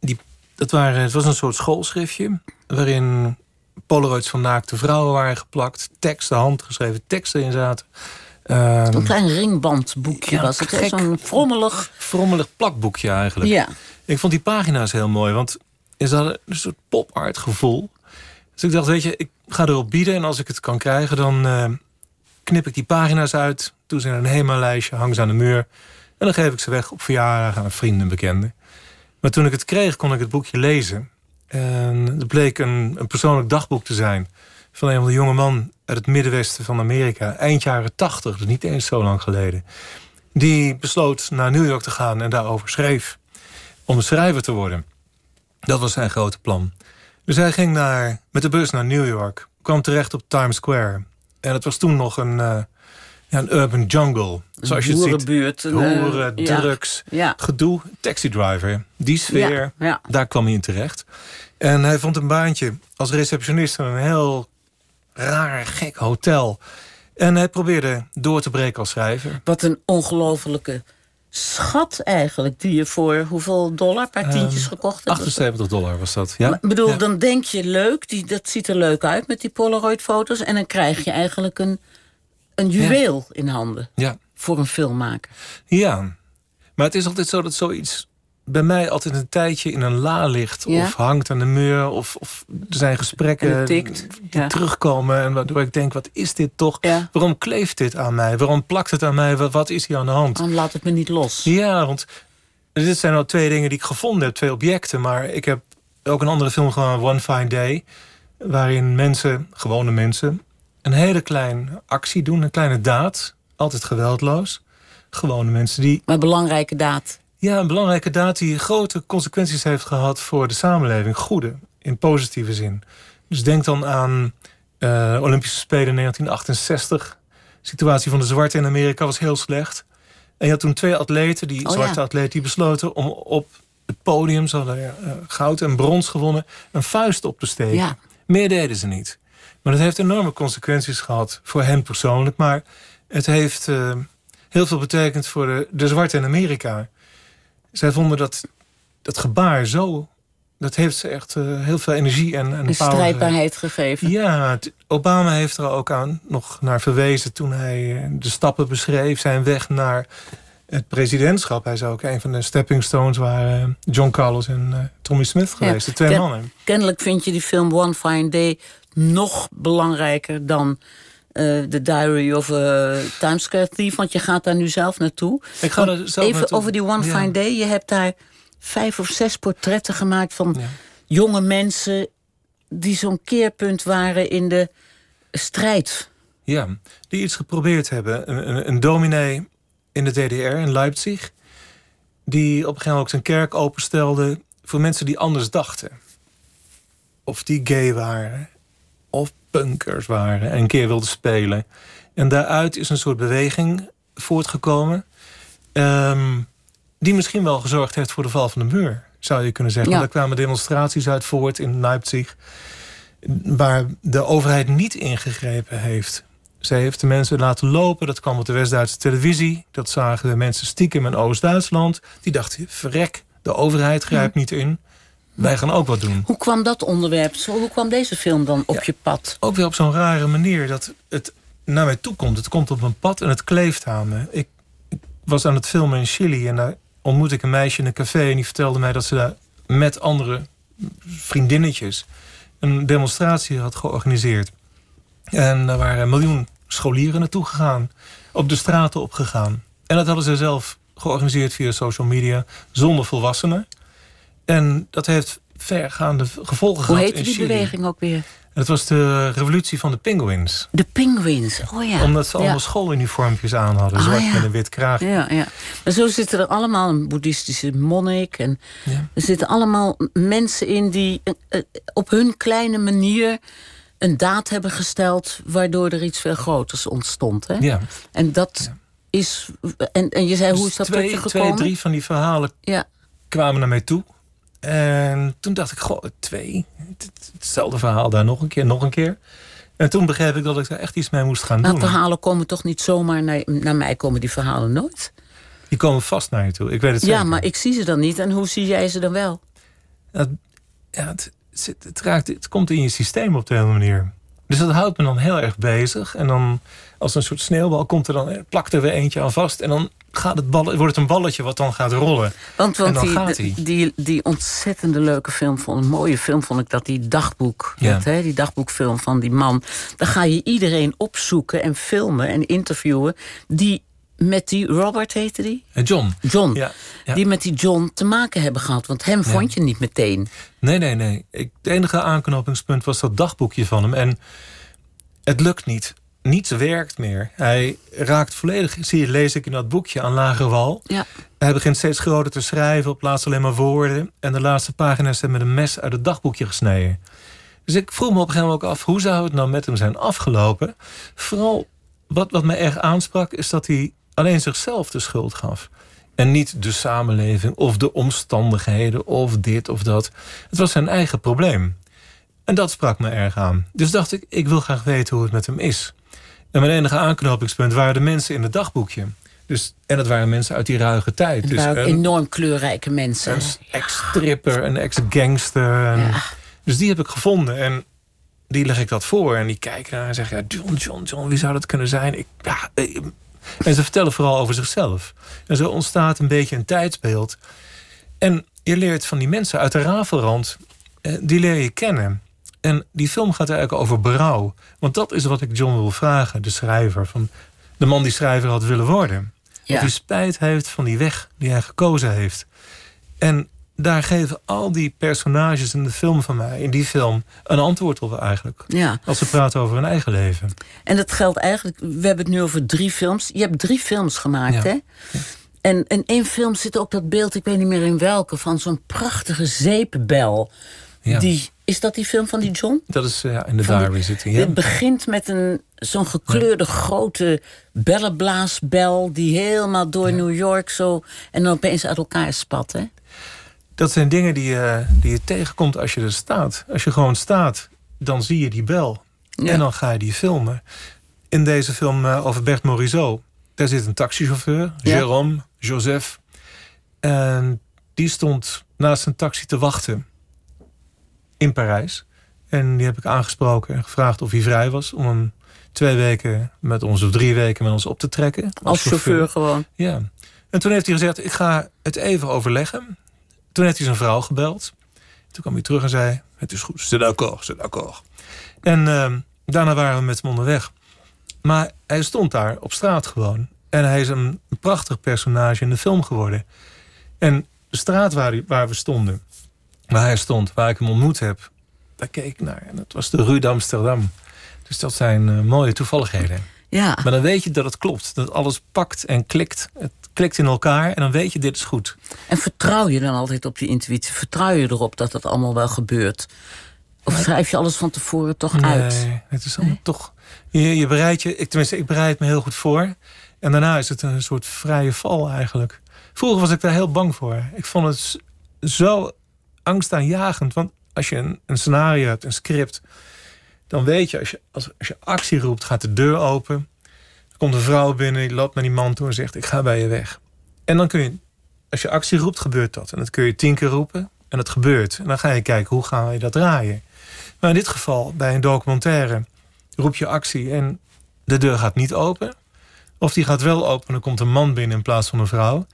die, dat waren, het was een soort schoolschriftje waarin polaroids van naakte vrouwen waren geplakt. Teksten, handgeschreven teksten in zaten. Um, een klein ringbandboekje ja, was het. Zo'n frommelig... Frommelig plakboekje eigenlijk. Ja. Ik vond die pagina's heel mooi, want ze hadden een soort pop-art gevoel. Dus ik dacht, weet je, ik ga erop bieden... en als ik het kan krijgen, dan uh, knip ik die pagina's uit... doe ze in een HEMA-lijstje, hang ze aan de muur... en dan geef ik ze weg op verjaardag aan vrienden en bekenden. Maar toen ik het kreeg, kon ik het boekje lezen... En het bleek een, een, persoonlijk dagboek te zijn... van een van de jonge man uit het middenwesten van Amerika. Eind jaren tachtig, dus niet eens zo lang geleden. Die besloot naar New York te gaan en daarover schreef. Om schrijver te worden. Dat was zijn grote plan. Dus hij ging naar, met de bus naar New York. Kwam terecht op Times Square. En het was toen nog een, uh, ja, een urban jungle. Zoals je het ziet. Buurt, Hoeren, uh, drugs, ja. gedoe. Taxi driver. Die sfeer, daar kwam hij in terecht. En hij vond een baantje als receptionist in een heel raar, gek hotel. En hij probeerde door te breken als schrijver. Wat een ongelofelijke schat eigenlijk. Die je voor hoeveel dollar per tientjes um, gekocht hebt? 78 dollar was dat, ja. Ik bedoel, ja. dan denk je leuk, die, dat ziet er leuk uit met die Polaroid-foto's. En dan krijg je eigenlijk een, een juweel ja. in handen. Ja. Voor een filmmaker. Ja, maar het is altijd zo dat zoiets bij mij altijd een tijdje in een la ligt. Ja? Of hangt aan de muur. Of, of er zijn gesprekken die ja. terugkomen. En waardoor ik denk, wat is dit toch? Ja. Waarom kleeft dit aan mij? Waarom plakt het aan mij? Wat, wat is hier aan de hand? Dan laat het me niet los. Ja, want dit zijn al twee dingen die ik gevonden heb. Twee objecten. Maar ik heb ook een andere film gewoon One Fine Day. Waarin mensen, gewone mensen... een hele kleine actie doen. Een kleine daad. Altijd geweldloos. Gewone mensen die... Maar belangrijke daad. Ja, een belangrijke daad die grote consequenties heeft gehad voor de samenleving. Goede, in positieve zin. Dus denk dan aan uh, Olympische Spelen in 1968. De situatie van de zwarte in Amerika was heel slecht. En je had toen twee atleten, die Oh, zwarte ja. atleten, die besloten om op het podium, ze hadden eh, goud en brons gewonnen, een vuist op te steken. Ja. Meer deden ze niet. Maar dat heeft enorme consequenties gehad voor hen persoonlijk. Maar het heeft eh, heel veel betekend voor de, de zwarte in Amerika. Zij vonden dat dat gebaar zo. Dat heeft ze echt eh, heel veel energie en, en strijdbaarheid gegeven. ja, Obama heeft er ook aan nog naar verwezen toen hij eh, de stappen beschreef, zijn weg naar het presidentschap. Hij zou ook een van de stepping stones waren eh, John Carlos en Tommy Smith geweest, de twee Ken- mannen. Kennelijk vind je die film One Fine Day nog belangrijker dan The Diary of a Times Square Thief. Want je gaat daar nu zelf naartoe. Ik ga er zelf Even naartoe. over die One Ja. Fine Day. Je hebt daar vijf of zes portretten gemaakt van Ja. jonge mensen... die zo'n keerpunt waren in de strijd. Ja, die iets geprobeerd hebben. Een, een, een dominee in de DDR, in Leipzig... die op een gegeven moment ook zijn kerk openstelde... voor mensen die anders dachten. Of die gay waren. Of punkers waren en een keer wilden spelen. En daaruit is een soort beweging voortgekomen... ehm, die misschien wel gezorgd heeft voor de val van de muur, zou je kunnen zeggen. Ja. Daar kwamen demonstraties uit voort in Leipzig... waar de overheid niet ingegrepen heeft. Zij heeft de mensen laten lopen. Dat kwam op de West-Duitse televisie. Dat zagen de mensen stiekem in Oost-Duitsland. Die dachten, verrek, de overheid grijpt niet in. Wij gaan ook wat doen. Hoe kwam dat onderwerp? Hoe kwam deze film dan op Ja. je pad? Ook weer op zo'n rare manier dat het naar mij toe komt. Het komt op een pad en het kleeft aan me. Ik, ik was aan het filmen in Chili en daar ontmoette ik een meisje in een café... en die vertelde mij dat ze daar met andere vriendinnetjes... een demonstratie had georganiseerd. En daar waren een miljoen scholieren naartoe gegaan. Op de straten opgegaan. En dat hadden ze zelf georganiseerd via social media... zonder volwassenen. En dat heeft vergaande gevolgen Hoe gehad heette in die beweging ook weer? En Het was de revolutie van de penguins. De Penguins. Oh ja. Omdat ze Ja. allemaal schooluniformpjes aan hadden. Ah, zwart ja. met een wit kraagje. Ja, ja. Maar zo zitten er allemaal een boeddhistische monnik. En Ja. er zitten allemaal mensen in die eh, eh, op hun kleine manier een daad hebben gesteld. waardoor er iets veel groters ontstond. Hè? Ja. En dat is. En, en je zei, hoe is dat Dus twee, tot je twee, gekomen? drie van die verhalen Ja. kwamen naar mij toe. En toen dacht ik, goh, twee. Het- het- Hetzelfde verhaal daar nog een keer, nog een keer. En toen begreep ik dat ik daar echt iets mee moest gaan Maar doen. verhalen komen toch niet zomaar naar, naar mij komen die verhalen nooit? Die komen vast naar je toe. Ik weet het zeker. Ja, maar ik zie ze dan niet. En hoe zie jij ze dan wel? Het, ja, het, het, raakt, het komt in je systeem op de hele manier. Dus dat houdt me dan heel erg bezig. En dan als een soort sneeuwbal komt er dan, eh, plakt er weer eentje aan vast. En dan gaat het bal, wordt het een balletje wat dan gaat rollen. Want, want die, gaat die, hij. die, die ontzettende leuke film, vond, een mooie film vond ik dat, die dagboek. Ja. Dat, hè, die dagboekfilm van die man. Daar ga je iedereen opzoeken en filmen en interviewen. Die met die, Robert heette die? Eh, John. John. Ja, ja. Die met die John te maken hebben gehad. Want hem vond je niet meteen. Nee, nee, nee. Ik, het enige aanknopingspunt was dat dagboekje van hem. En het lukt niet. Niets werkt meer. Hij raakt volledig, zie je, lees ik in dat boekje, aan lage wal. Ja. Hij begint steeds groter te schrijven, op plaats alleen maar woorden. En de laatste pagina's zijn met een mes uit het dagboekje gesneden. Dus ik vroeg me op een gegeven moment ook af, hoe zou het nou met hem zijn afgelopen? Vooral wat, wat mij erg aansprak, is dat hij alleen zichzelf de schuld gaf. En niet de samenleving of de omstandigheden of dit of dat. Het was zijn eigen probleem. En dat sprak me erg aan. Dus dacht ik, ik wil graag weten hoe het met hem is. En mijn enige aanknopingspunt waren de mensen in het dagboekje. Dus, en het waren mensen uit die ruige tijd. Het Dus waren een, enorm kleurrijke mensen. een ex-stripper, een ex-gangster. Ja. Dus die heb ik gevonden. En die leg ik dat voor. En die kijken naar en zeggen... Ja, John, John, John, wie zou dat kunnen zijn? Ik, ja, eh, en ze vertellen vooral over zichzelf. En zo ontstaat een beetje een tijdsbeeld. En je leert van die mensen uit de rafelrand... eh, die leer je kennen. En die film gaat eigenlijk over berouw. Want dat is wat ik John wil vragen, de schrijver. Van de man die schrijver had willen worden. Ja. Of hij spijt heeft van die weg die hij gekozen heeft. En daar geven al die personages in de film van mij, in die film, een antwoord op eigenlijk. Ja. Als ze praten over hun eigen leven. En dat geldt eigenlijk, we hebben het nu over drie films. Je hebt drie films gemaakt, Ja. hè? En in één film zit ook dat beeld, ik weet niet meer in welke, van zo'n prachtige zeepbel. Ja. Die Is dat die film van die John? Dat is ja, in de Van diary zitten. Ja. Het begint met een, zo'n gekleurde grote bellenblaasbel... die helemaal door New York zo... en dan opeens uit elkaar spat, hè? Dat zijn dingen die je, die je tegenkomt als je er staat. Als je gewoon staat, dan zie je die bel. Ja. En dan ga je die filmen. In deze film eh, over Bert Morisot... daar zit een taxichauffeur, Ja. Jérôme, Joseph. En die stond naast een taxi te wachten in Parijs. En die heb ik aangesproken en gevraagd of hij vrij was... om hem twee weken met ons, of drie weken met ons op te trekken. Als chauffeur gewoon. Ja. En toen heeft hij gezegd, ik ga het even overleggen. Toen heeft hij zijn vrouw gebeld. Toen kwam hij terug en zei, het is goed, c'est d'accord, c'est d'accord. En ehm, daarna waren we met hem onderweg. Maar hij stond daar op straat gewoon. En hij is een prachtig personage in de film geworden. En de straat waar, hij- waar we stonden, waar hij stond, waar ik hem ontmoet heb... daar keek ik naar. En dat was de Rue d'Amsterdam. Dus dat zijn eh, mooie toevalligheden. Ja. Maar dan weet je dat het klopt. Dat alles pakt en klikt. Het klikt in elkaar en dan weet je, dit is goed. En vertrouw je dan altijd op die intuïtie? Vertrouw je erop dat het allemaal wel gebeurt? Of schrijf je alles van tevoren toch uit? Nee, het is allemaal toch... Je, je bereidt je... Ik, tenminste, ik bereid me heel goed voor. En daarna is het een soort vrije val eigenlijk. Vroeger was ik daar heel bang voor. Ik vond het zo angstaanjagend. Want als je een, een scenario hebt, een script... dan weet je als, je, als, als je actie roept, gaat de deur open. Er komt een vrouw binnen, die loopt naar die man toe en zegt... ik ga bij je weg. En dan kun je... Als je actie roept, gebeurt dat. En dat kun je tien keer roepen en het gebeurt. En dan ga je kijken, hoe gaan we dat draaien? Maar in dit geval, bij een documentaire, roep je actie en de deur gaat niet open. Of die gaat wel open en dan komt een man binnen in plaats van een vrouw.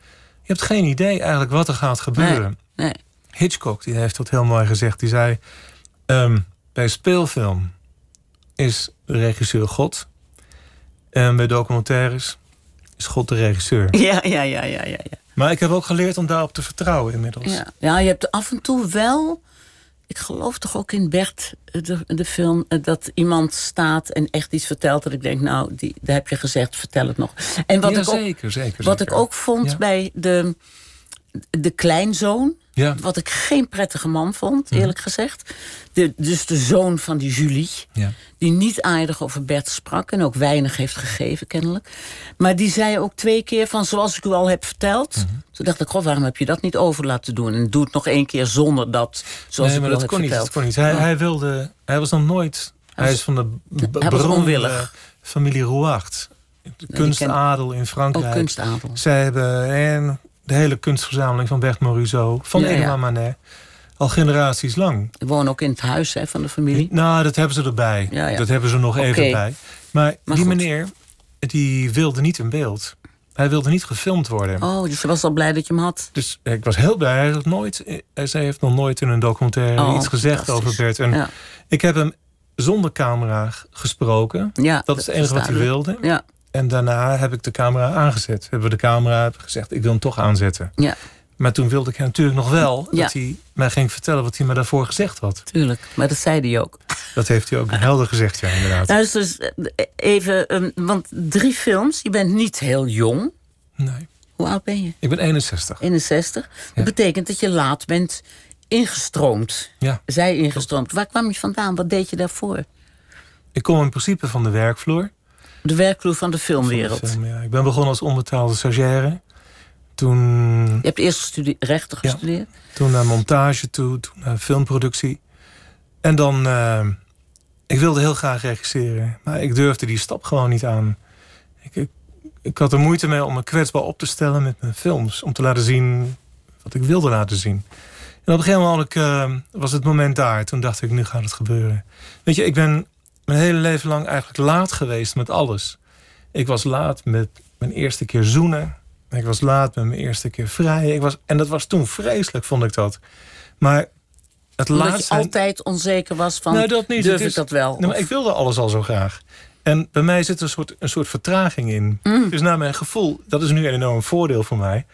Je hebt geen idee eigenlijk wat er gaat gebeuren. Nee. Hitchcock die heeft dat heel mooi gezegd. Die zei, ehm, bij speelfilm is de regisseur God. En bij documentaires is God de regisseur. Ja, ja, ja, ja, ja. ja. Maar ik heb ook geleerd om daarop te vertrouwen inmiddels. Ja. ja, je hebt af en toe wel. Ik geloof toch ook in Bert, eh, de, de film, eh, dat iemand staat en echt iets vertelt. Dat ik denk, nou, die, daar heb je gezegd, vertel het nog. En wat, Ja, ik, ook, zeker, zeker. wat zeker. ik ook vond Ja. bij de, de kleinzoon. Ja. Wat ik geen prettige man vond, eerlijk gezegd. De, dus de zoon van die Julie. Ja. Die niet aardig over Bert sprak en ook weinig heeft gegeven, kennelijk. Maar die zei ook twee keer van zoals ik u al heb verteld. Mhm. Toen dacht ik, goh, waarom heb je dat niet over laten doen? En doe het nog één keer zonder dat, zoals nee, ik maar dat kon, niet, verteld. dat kon niet. Hij, Oh. hij wilde... Hij was nog nooit... Hij, was- is van de hij was beroemde onwillig. familie Rouacht. De kunstadel in Frankrijk. Ook kunstadel. Zij hebben en de hele kunstverzameling van Bert Morisot. Van Ja, ja. Edouard Manet. Al generaties lang. Ik woon ook in het huis hè, van de familie. Nou, dat hebben ze erbij. Ja. Dat hebben ze nog even bij. Maar, Maar die goed. meneer, die wilde niet in beeld. Hij wilde niet gefilmd worden. Oh, dus je was al blij dat je hem had. Dus ik was heel blij. Hij heeft, nooit, hij zij heeft nog nooit in een documentaire Oh, iets gezegd over Bert. En Ja, ik heb hem zonder camera gesproken. ja Dat is het enige wat hij wilde. Ja, En daarna heb ik de camera aangezet. Hebben we de camera gezegd, ik wil hem toch aanzetten. ja, Maar toen wilde ik natuurlijk nog wel Ja. dat hij mij ging vertellen wat hij me daarvoor gezegd had. tuurlijk. Maar dat zei hij ook. Dat heeft hij ook helder gezegd, ja, inderdaad. Luister eens eh, even, ehm, want drie films. Je bent niet heel jong. Nee, Hoe oud ben je? ik ben 61. 61. Dat betekent dat je laat bent ingestroomd. Ja, Zij ingestroomd. Waar kwam je vandaan? Wat deed je daarvoor? ik kom in principe van de werkvloer. De werkvloer van de van de filmwereld. film, ja. Ik ben begonnen als onbetaalde stagiaire. Toen, Je hebt eerst gestudie- rechten Ja. gestudeerd. toen naar montage toe, toen naar filmproductie. En dan, eh, ik wilde heel graag regisseren. Maar ik durfde die stap gewoon niet aan. Ik, ik, ik had er moeite mee om me kwetsbaar op te stellen met mijn films. Om te laten zien wat ik wilde laten zien. En op een gegeven moment eh, was het moment daar. Toen dacht ik, nu gaat het gebeuren. Weet je, ik ben mijn hele leven lang eigenlijk laat geweest met alles. Ik was laat met mijn eerste keer zoenen. Ik was laat met mijn eerste keer vrij. Ik was, en dat was toen vreselijk, vond ik dat. Maar het Omdat je altijd onzeker was van, Nou, dat niet. durf ik dat wel? Nee, maar ik wilde alles al zo graag. En bij mij zit een soort, een soort vertraging in. Mm. Dus naar mijn gevoel, dat is nu een enorm voordeel voor mij.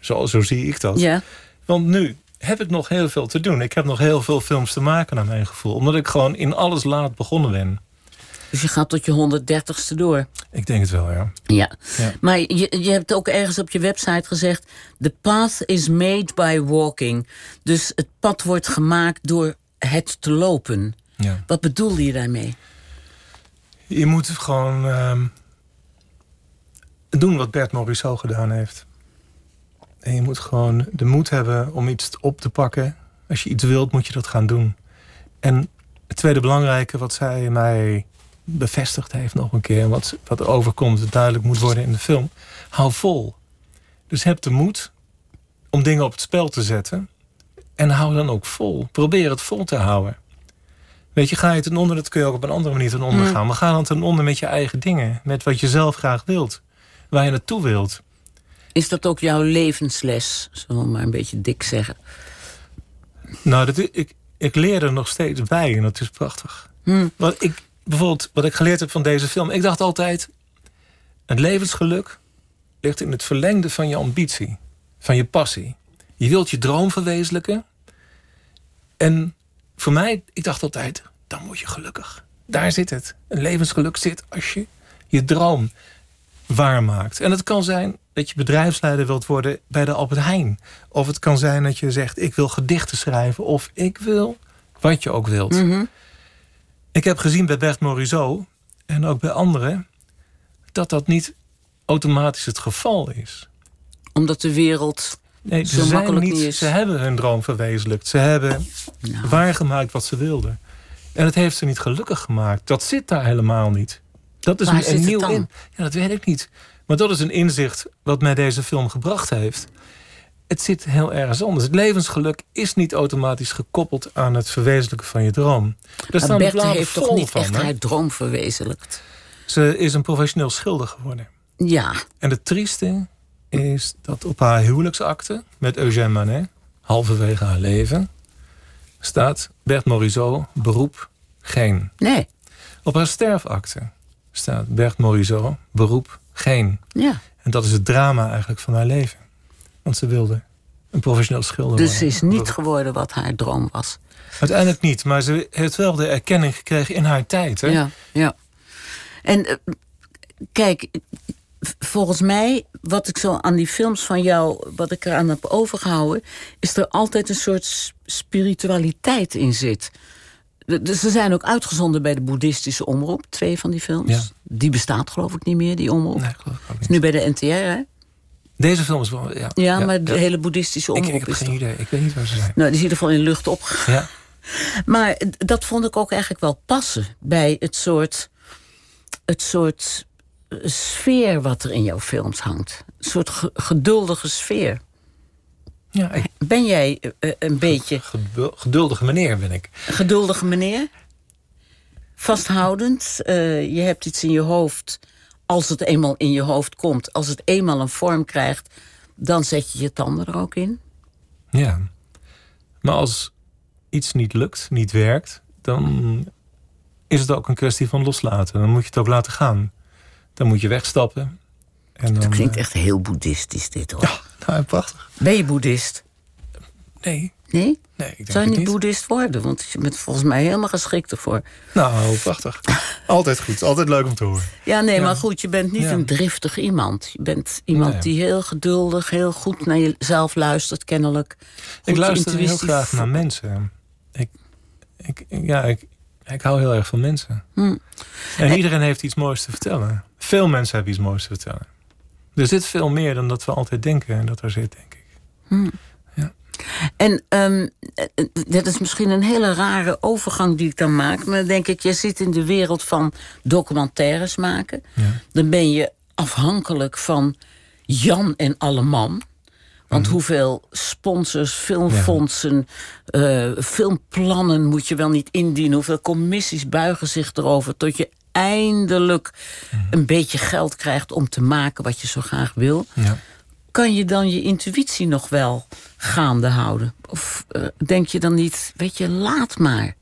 Zo, zo zie ik dat. ja, Want nu heb ik nog heel veel te doen. Ik heb nog heel veel films te maken naar mijn gevoel. Omdat ik gewoon in alles laat begonnen ben. dus je gaat tot je 130ste door. Ik denk het wel, ja. Ja. Ja. Maar je, je hebt ook ergens op je website gezegd... The path is made by walking. Dus het pad wordt gemaakt door het te lopen. Ja. Wat bedoelde je daarmee? Je moet gewoon ehm, doen wat Bert Morisot gedaan heeft. En je moet gewoon de moed hebben om iets op te pakken. Als je iets wilt, moet je dat gaan doen. En het tweede belangrijke wat zij mij bevestigd heeft nog een keer... wat, wat er overkomt, duidelijk moet worden in de film... hou vol. Dus heb de moed om dingen op het spel te zetten... en hou dan ook vol. Probeer het vol te houden. Weet je, ga je ten onder, dat kun je ook op een andere manier ten onder gaan. Maar ga dan ten onder met je eigen dingen. Met wat je zelf graag wilt. Waar je naartoe wilt. Is dat ook jouw levensles? Zullen we maar een beetje dik zeggen. Nou, dat, ik, ik leer er nog steeds bij en dat is prachtig. Wat ik, bijvoorbeeld, wat ik geleerd heb van deze film. Ik dacht altijd, het levensgeluk ligt in het verlengde van je ambitie. Van je passie. Je wilt je droom verwezenlijken. En voor mij, ik dacht altijd, dan word je gelukkig. Daar zit het. Een levensgeluk zit als je je droom waarmaakt. En het kan zijn dat je bedrijfsleider wilt worden bij de Albert Heijn. Of het kan zijn dat je zegt, ik wil gedichten schrijven. Of ik wil wat je ook wilt. Ik heb gezien bij Bert Morisot en ook bij anderen... dat dat niet automatisch het geval is. Omdat de wereld Nee, Zo ze, zijn makkelijk niet, niet is. ze hebben hun droom verwezenlijkt. Ze hebben Nou. waargemaakt wat ze wilden. En het heeft ze niet gelukkig gemaakt. Dat zit daar helemaal niet. Dat is Waar een, nieuw in. Ja, dat weet ik niet. Maar dat is een inzicht wat mij deze film gebracht heeft. Het zit heel ergens anders. Het levensgeluk is niet automatisch gekoppeld aan het verwezenlijken van je droom. Daar Maar Berthe heeft toch niet van. echt haar droom verwezenlijkt? Ze is een professioneel schilder geworden. Ja, En het trieste is dat op haar huwelijksakte met Eugène Manet, halverwege haar leven, staat Bert Morisot, beroep geen. nee. Op haar sterfakte staat Bert Morisot, beroep geen. Ja. En dat is het drama eigenlijk van haar leven. Want ze wilde een professioneel schilder Dus worden. ze is niet geworden wat haar droom was. Uiteindelijk niet, maar ze heeft wel de erkenning gekregen in haar tijd. Hè? Ja, ja. En eh, kijk, volgens mij, wat ik zo aan die films van jou, wat ik eraan heb overgehouden, is er altijd een soort spiritualiteit in zit. Dus ze zijn ook uitgezonden bij de boeddhistische omroep, twee van die films. Ja. Die bestaat geloof ik niet meer, die omroep. Nee, geloof ik ook is niet. nu bij de NTR, hè? Deze film is wel... Ja, Ja, maar de ja. hele boeddhistische Ik, omroep ik heb is geen idee. Ik weet niet waar ze zijn. Nou, die is in ieder geval in lucht opgegaan. Ja. Maar dat vond ik ook eigenlijk wel passen bij het soort, het soort eh, sfeer wat er in jouw films hangt. Een soort ge- geduldige sfeer. Ja, ik, Ben jij eh, eh, een beetje gedul- geduldige meneer ben ik. geduldige meneer? Vasthoudend. eh, je hebt iets in je hoofd. Als het eenmaal in je hoofd komt, als het eenmaal een vorm krijgt, dan zet je je tanden er ook in. Ja. Maar als iets niet lukt, niet werkt, dan is het ook een kwestie van loslaten. Dan moet je het ook laten gaan. Dan moet je wegstappen. En dan, Dat klinkt eh, echt heel boeddhistisch, dit hoor. Ja, nou, prachtig. Ben je boeddhist? Nee, Nee? nee, ik denk Zou je het niet niet. boeddhist worden? Want je bent volgens mij helemaal geschikt ervoor. Nou, prachtig. Altijd goed. Altijd leuk om te horen. Ja, nee, Ja. maar goed, je bent niet Ja. een driftig iemand. Je bent iemand Nee. die heel geduldig, heel goed naar jezelf luistert, kennelijk. Ik Goed luister heel graag naar mensen. Ik, ik, ja, ik, ik hou heel erg van mensen. Hm. En iedereen heeft iets moois te vertellen. Veel mensen hebben iets moois te vertellen. Er zit veel meer dan dat we altijd denken en dat er zit, denk ik. En ehm, eh, eh, dit is misschien een hele rare overgang die ik dan maak. Maar dan denk ik, je zit in de wereld van documentaires maken. Ja. Dan ben je afhankelijk van Jan en Alleman. Want Mhm. hoeveel sponsors, filmfondsen, eh, filmplannen moet je wel niet indienen? Hoeveel commissies buigen zich erover tot je eindelijk Mhm. een beetje geld krijgt om te maken wat je zo graag wil? Ja. kan je dan je intuïtie nog wel gaande houden? Of eh, denk je dan niet, weet je, laat maar.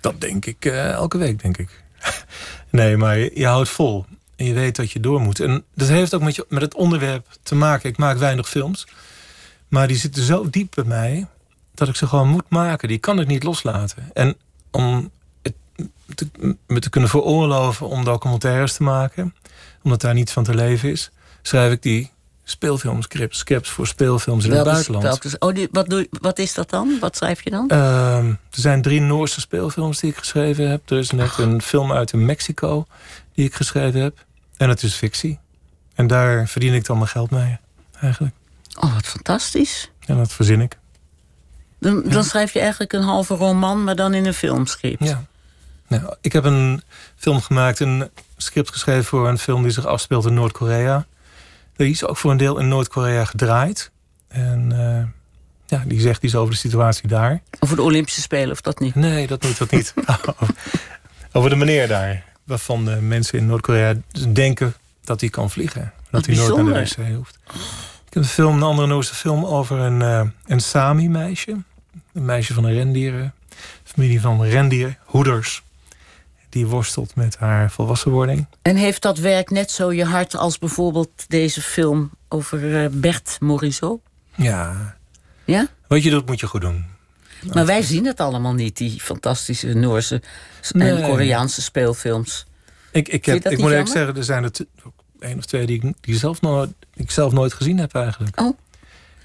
Dat denk ik eh, elke week, denk ik. nee, maar je, je houdt vol. En je weet dat je door moet. En dat heeft ook met, je, met het onderwerp te maken. Ik maak weinig films. Maar die zitten zo diep bij mij... dat ik ze gewoon moet maken. Die kan ik niet loslaten. En om te, me te kunnen veroorloven om documentaires te maken... omdat daar niets van te leven is... schrijf ik die speelfilmscripts. Scripts voor speelfilms in het buitenland. welke- oh, die, wat, doe, wat is dat dan? Wat schrijf je dan? Ehm, er zijn drie Noorse speelfilms die ik geschreven heb. Er is net een film uit Mexico die ik geschreven heb. En het is fictie. En daar verdien ik dan mijn geld mee, eigenlijk. Oh, wat fantastisch. En dat verzin ik. Dan, dan schrijf je eigenlijk een halve roman, maar dan in een filmscript. Ja. Nou, ik heb een film gemaakt, een script geschreven voor een film die zich afspeelt in Noord-Korea. Die is ook voor een deel in Noord-Korea gedraaid. En eh, ja, die zegt iets over de situatie daar. Over de Olympische Spelen, of dat niet? Nee, dat moet dat niet. over de meneer daar. Waarvan de mensen in Noord-Korea denken dat hij kan vliegen. Dat hij nooit naar de wc hoeft. Ik heb een film, een andere Noorse film over een, eh, een Sami-meisje. Een meisje van een rendieren. Familie van rendierhoeders. Die worstelt met haar volwassenwording. En heeft dat werk net zo je hart als bijvoorbeeld deze film over eh, Bert Morisot? Ja, Ja? wat je doet moet je goed doen. Maar wij zien het allemaal niet, die fantastische Noorse en. Koreaanse speelfilms. Ik, ik, heb, ik moet eigenlijk jammer? zeggen, er zijn er één of twee die ik, die, zelf nooit, ik zelf nooit gezien heb eigenlijk. Oh.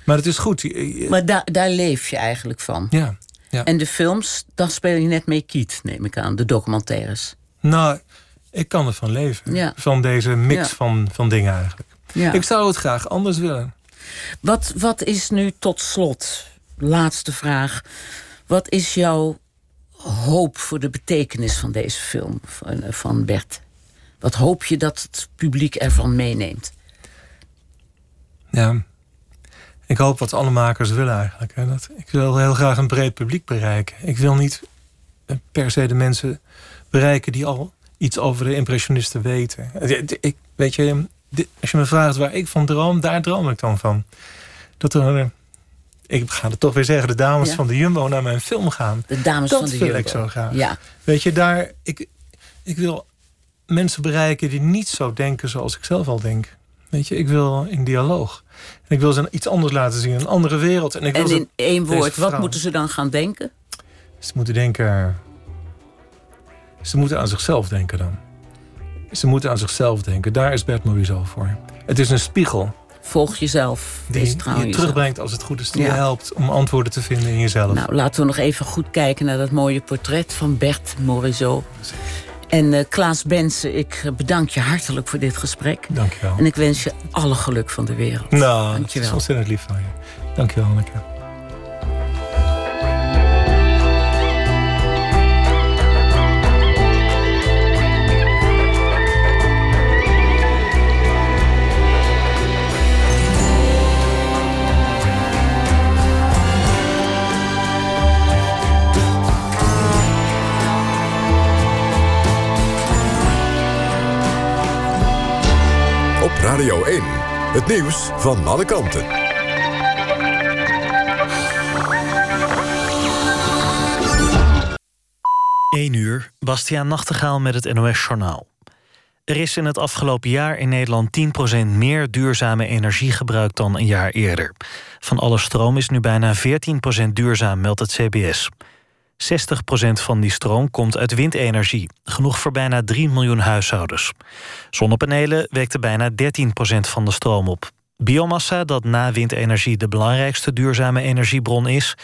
Maar het is goed. Maar da daar leef je eigenlijk van. Ja, ja. En de films, dan speel je net mee kiet, neem ik aan. De documentaires. Nou, ik kan ervan leven. Ja. Van deze mix Ja. van, van dingen eigenlijk. Ik zou het graag anders willen. Wat, wat is nu tot slot, laatste vraag. Wat is jouw hoop voor de betekenis van deze film van, eh, van Bert? Wat hoop je dat het publiek ervan meeneemt? Ja. Ik hoop wat alle makers willen eigenlijk. Hè. Dat, ik wil heel graag een breed publiek bereiken. Ik wil niet eh, per se de mensen bereiken die al iets over de impressionisten weten. Ik, ik- weet je, als je me vraagt waar ik van droom, daar droom ik dan van. Dat er, eh, ik ga het toch weer zeggen, de dames Ja. van de Jumbo naar mijn film gaan. De dames Dat van de wil Jumbo. ik zo graag. Ja, Weet je, daar, ik, ik wil mensen bereiken die niet zo denken zoals ik zelf al denk. Weet je, ik wil in dialoog. En ik wil ze iets anders laten zien, een andere wereld. En ik wil en in één woord, wat moeten ze dan gaan denken? ze moeten denken. Ze moeten aan zichzelf denken dan. Ze moeten aan zichzelf denken. Daar is Bert Morisot voor. Het is een spiegel Volg jezelf. die je jezelf. terugbrengt als het goed is. Die Ja. je helpt om antwoorden te vinden in jezelf. Nou, laten we nog even goed kijken naar dat mooie portret van Bert Morisot. En eh, Klaas Bensen, ik bedank je hartelijk voor dit gesprek. Dankjewel. En ik wens je alle geluk van de wereld. nou, dat is ontzettend lief van je. Dankjewel, Anneke. Radio 1. Het nieuws van alle kanten. 1 uur, Bastiaan Nachtegaal met het NOS-journaal. Er is in het afgelopen jaar in Nederland 10% meer duurzame energie gebruikt dan een jaar eerder. Van alle stroom is nu bijna 14% duurzaam, meldt het CBS. 60% van die stroom komt uit windenergie, genoeg voor bijna 3 miljoen huishoudens. Zonnepanelen wekten bijna 13% van de stroom op. Biomassa, dat na windenergie de belangrijkste duurzame energiebron is,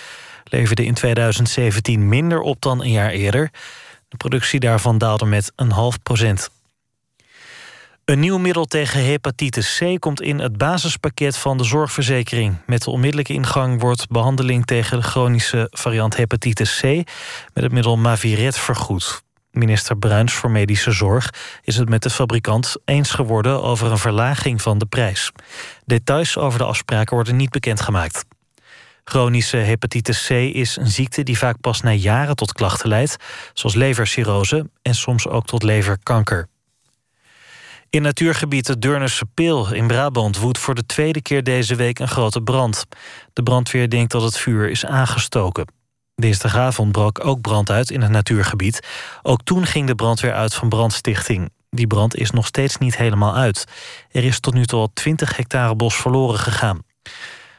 leverde in 2017 minder op dan een jaar eerder. De productie daarvan daalde met een half procent. Een nieuw middel tegen hepatitis C komt in het basispakket van de zorgverzekering. Met de onmiddellijke ingang wordt behandeling tegen de chronische variant hepatitis C met het middel Maviret vergoed. Minister Bruins voor Medische Zorg is het met de fabrikant eens geworden over een verlaging van de prijs. Details over de afspraken worden niet bekendgemaakt. Chronische hepatitis C is een ziekte die vaak pas na jaren tot klachten leidt, zoals levercirrose en soms ook tot leverkanker. In natuurgebied de Deurnerse Peel in Brabant woedt voor de tweede keer deze week een grote brand. De brandweer denkt dat het vuur is aangestoken. Dinsdagavond brak ook brand uit in het natuurgebied. Ook toen ging de brandweer uit van brandstichting. Die brand is nog steeds niet helemaal uit. Er is tot nu toe al 20 hectare bos verloren gegaan.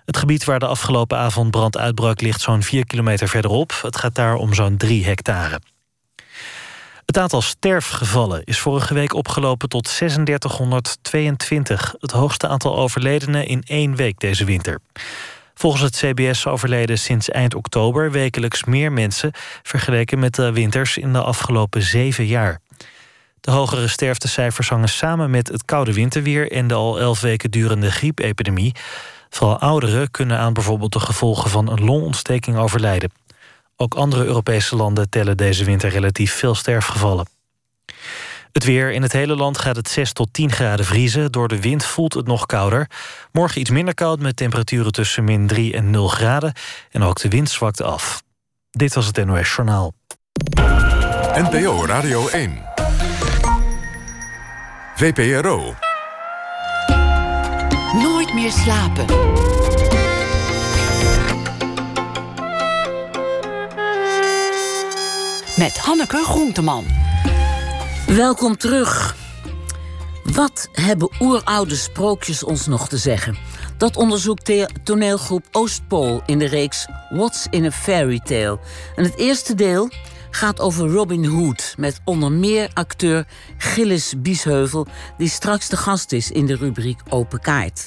Het gebied waar de afgelopen avond brand uitbrak ligt zo'n 4 kilometer verderop. Het gaat daar om zo'n 3 hectare. Het aantal sterfgevallen is vorige week opgelopen tot 3622. Het hoogste aantal overledenen in één week deze winter. Volgens het CBS overleden sinds eind oktober wekelijks meer mensen vergeleken met de winters in de afgelopen zeven jaar. De hogere sterftecijfers hangen samen met het koude winterweer en de al elf weken durende griepepidemie. Vooral ouderen kunnen aan bijvoorbeeld de gevolgen van een longontsteking overlijden. Ook andere Europese landen tellen deze winter relatief veel sterfgevallen. Het weer in het hele land gaat het 6 tot 10 graden vriezen. Door de wind voelt het nog kouder. Morgen iets minder koud met temperaturen tussen min 3 en 0 graden. En ook de wind zwakt af. Dit was het NOS Journaal. NPO Radio 1. VPRO. Nooit meer slapen. Met Hanneke Groenteman. Welkom terug. Wat hebben oeroude sprookjes ons nog te zeggen? Dat onderzoekt de toneelgroep Oostpool in de reeks What's in a Fairy Tale. En het eerste deel gaat over Robin Hood... met onder meer acteur Gilles Biesheuvel... die straks de gast is in de rubriek Open Kaart.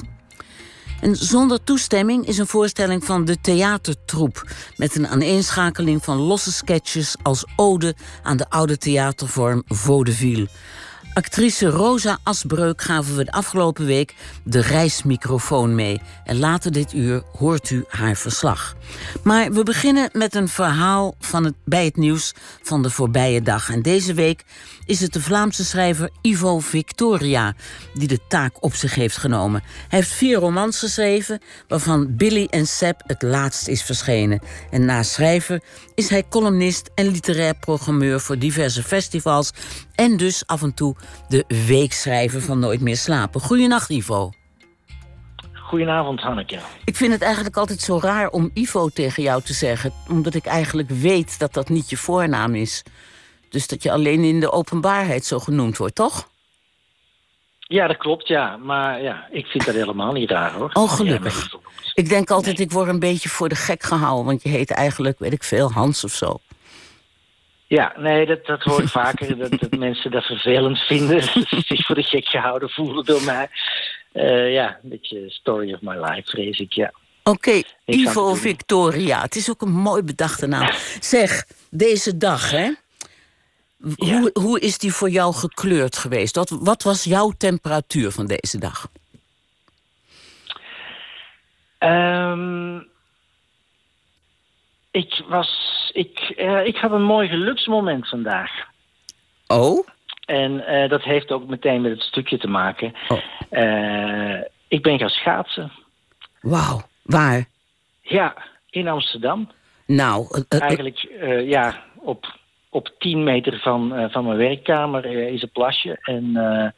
En Zonder Toestemming is een voorstelling van de theatertroep... met een aaneenschakeling van losse sketches als ode... aan de oude theatervorm vaudeville... Actrice Rosa Asbreuk gaven we de afgelopen week de reismicrofoon mee. En later dit uur hoort u haar verslag. Maar we beginnen met een verhaal van het, bij het nieuws van de voorbije dag. En deze week is het de Vlaamse schrijver Ivo Victoria die de taak op zich heeft genomen. Hij heeft vier romans geschreven, waarvan Billy en Seb het laatst is verschenen. En na schrijver is hij columnist en literair programmeur voor diverse festivals en dus af en toe de weekschrijver van Nooit meer slapen. Goedenacht, Ivo. Goedenavond, Hanneke. Ik vind het eigenlijk altijd zo raar om Ivo tegen jou te zeggen, omdat ik eigenlijk weet dat dat niet je voornaam is. Dus dat je alleen in de openbaarheid zo genoemd wordt, toch? Ja, dat klopt, ja. Maar ja, ik vind dat helemaal niet raar, hoor. Oh, gelukkig. Ik denk altijd, ik word een beetje voor de gek gehouden... want je heet eigenlijk, weet ik veel, Hans of zo. Ja, nee, dat, dat hoor ik vaker. Dat, dat mensen dat vervelend vinden. zich voor de gek gehouden voelen door mij. Uh, ja, een beetje story of my life, vrees ik, ja. Oké, Ivo Victoria. Het is ook een mooi bedachte naam. Zeg, deze dag, hè? Hoe, hoe is die voor jou gekleurd geweest? Wat, wat was jouw temperatuur van deze dag? Um, ik was. Ik, uh, ik had een mooi geluksmoment vandaag. Oh? En uh, dat heeft ook meteen met het stukje te maken. Oh. Uh, ik ben gaan schaatsen. Wauw, waar? Ja, in Amsterdam. Nou, eigenlijk ja, op op 10 meter van, uh, van mijn werkkamer uh, is een plasje. En, uh,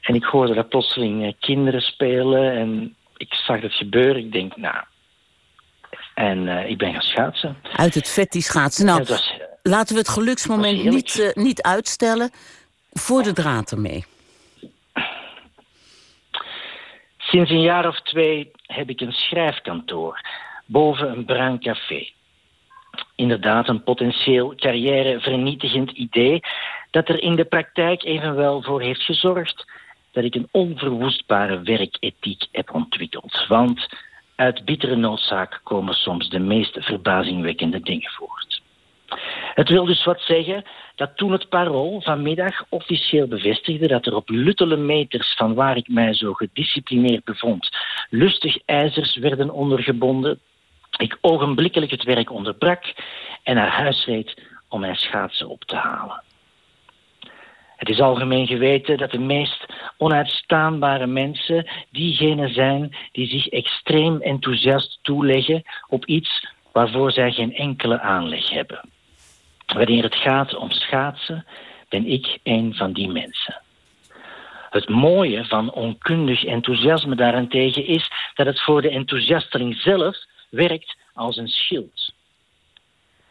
en ik hoorde daar plotseling kinderen spelen. En ik zag dat gebeuren. Ik denk, nou. En ik ben gaan schaatsen. Uit het vet die schaatsen. Nou, was, laten we het geluksmoment niet, niet uitstellen. Voor de draad ermee. Sinds een jaar of twee heb ik een schrijfkantoor boven een bruin café inderdaad een potentieel carrièrevernietigend idee dat er in de praktijk evenwel voor heeft gezorgd dat ik een onverwoestbare werkethiek heb ontwikkeld. Want uit bittere noodzaak komen soms de meest verbazingwekkende dingen voort. Het wil dus wat zeggen dat toen het parool vanmiddag officieel bevestigde dat er op luttele meters van waar ik mij zo gedisciplineerd bevond, lustig ijzers werden ondergebonden, ik ogenblikkelijk het werk onderbrak en naar huis reed om mijn schaatsen op te halen. Het is algemeen geweten dat de meest onuitstaanbare mensen diegenen zijn die zich extreem enthousiast toeleggen op iets waarvoor zij geen enkele aanleg hebben. Wanneer het gaat om schaatsen, ben ik een van die mensen. Het mooie van onkundig enthousiasme daarentegen is dat het voor de enthousiasteling zelf werkt als een schild.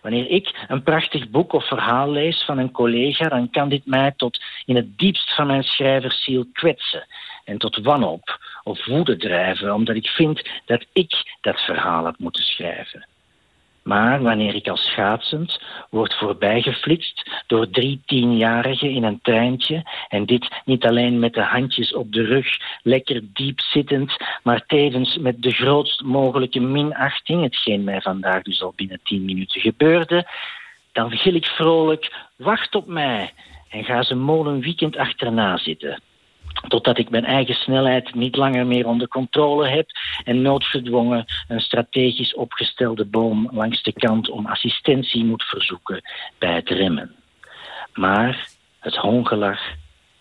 Wanneer ik een prachtig boek of verhaal lees van een collega, dan kan dit mij tot in het diepst van mijn schrijversziel kwetsen en tot wanhoop of woede drijven, omdat ik vind dat ik dat verhaal had moeten schrijven. Maar wanneer ik als schaatsend word voorbijgeflitst door drie tienjarigen in een treintje, en dit niet alleen met de handjes op de rug, lekker diep zittend, maar tevens met de grootst mogelijke minachting, hetgeen mij vandaag dus al binnen tien minuten gebeurde, dan gil ik vrolijk, wacht op mij, en ga ze molen weekend achterna zitten totdat ik mijn eigen snelheid niet langer meer onder controle heb en noodgedwongen een strategisch opgestelde boom langs de kant om assistentie moet verzoeken bij het remmen. Maar het hongelach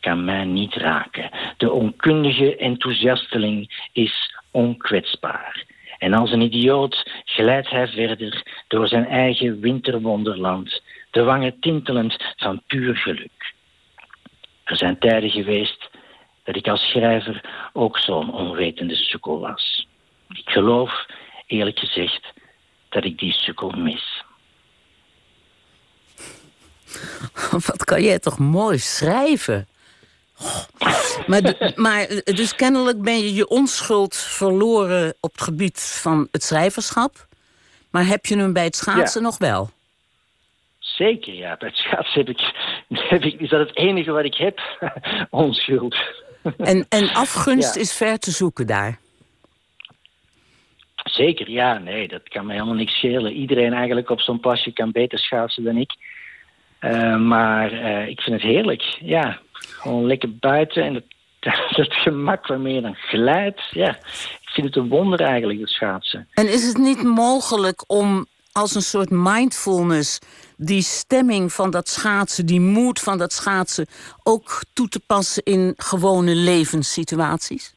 kan mij niet raken. De onkundige enthousiasteling is onkwetsbaar. En als een idioot glijdt hij verder door zijn eigen winterwonderland, de wangen tintelend van puur geluk. Er zijn tijden geweest dat ik als schrijver ook zo'n onwetende sukkel was. Ik geloof, eerlijk gezegd, dat ik die sukkel mis. Wat kan jij toch mooi schrijven? Maar, maar dus kennelijk ben je je onschuld verloren op het gebied van het schrijverschap. Maar heb je hem bij het schaatsen nog wel? Zeker, ja. Bij het schaatsen heb ik, heb ik, is dat het enige wat ik heb. Onschuld. En, en afgunst is ver te zoeken daar. Zeker, ja. Nee, dat kan mij helemaal niks schelen. Iedereen eigenlijk op zo'n pasje kan beter schaatsen dan ik. Uh, maar uh, ik vind het heerlijk. Ja, gewoon lekker buiten en dat, dat gemak waarmee je dan glijdt. Ja, ik vind het een wonder eigenlijk, dat schaatsen. En is het niet mogelijk om als een soort mindfulness die stemming van dat schaatsen, die moed van dat schaatsen ook toe te passen in gewone levenssituaties?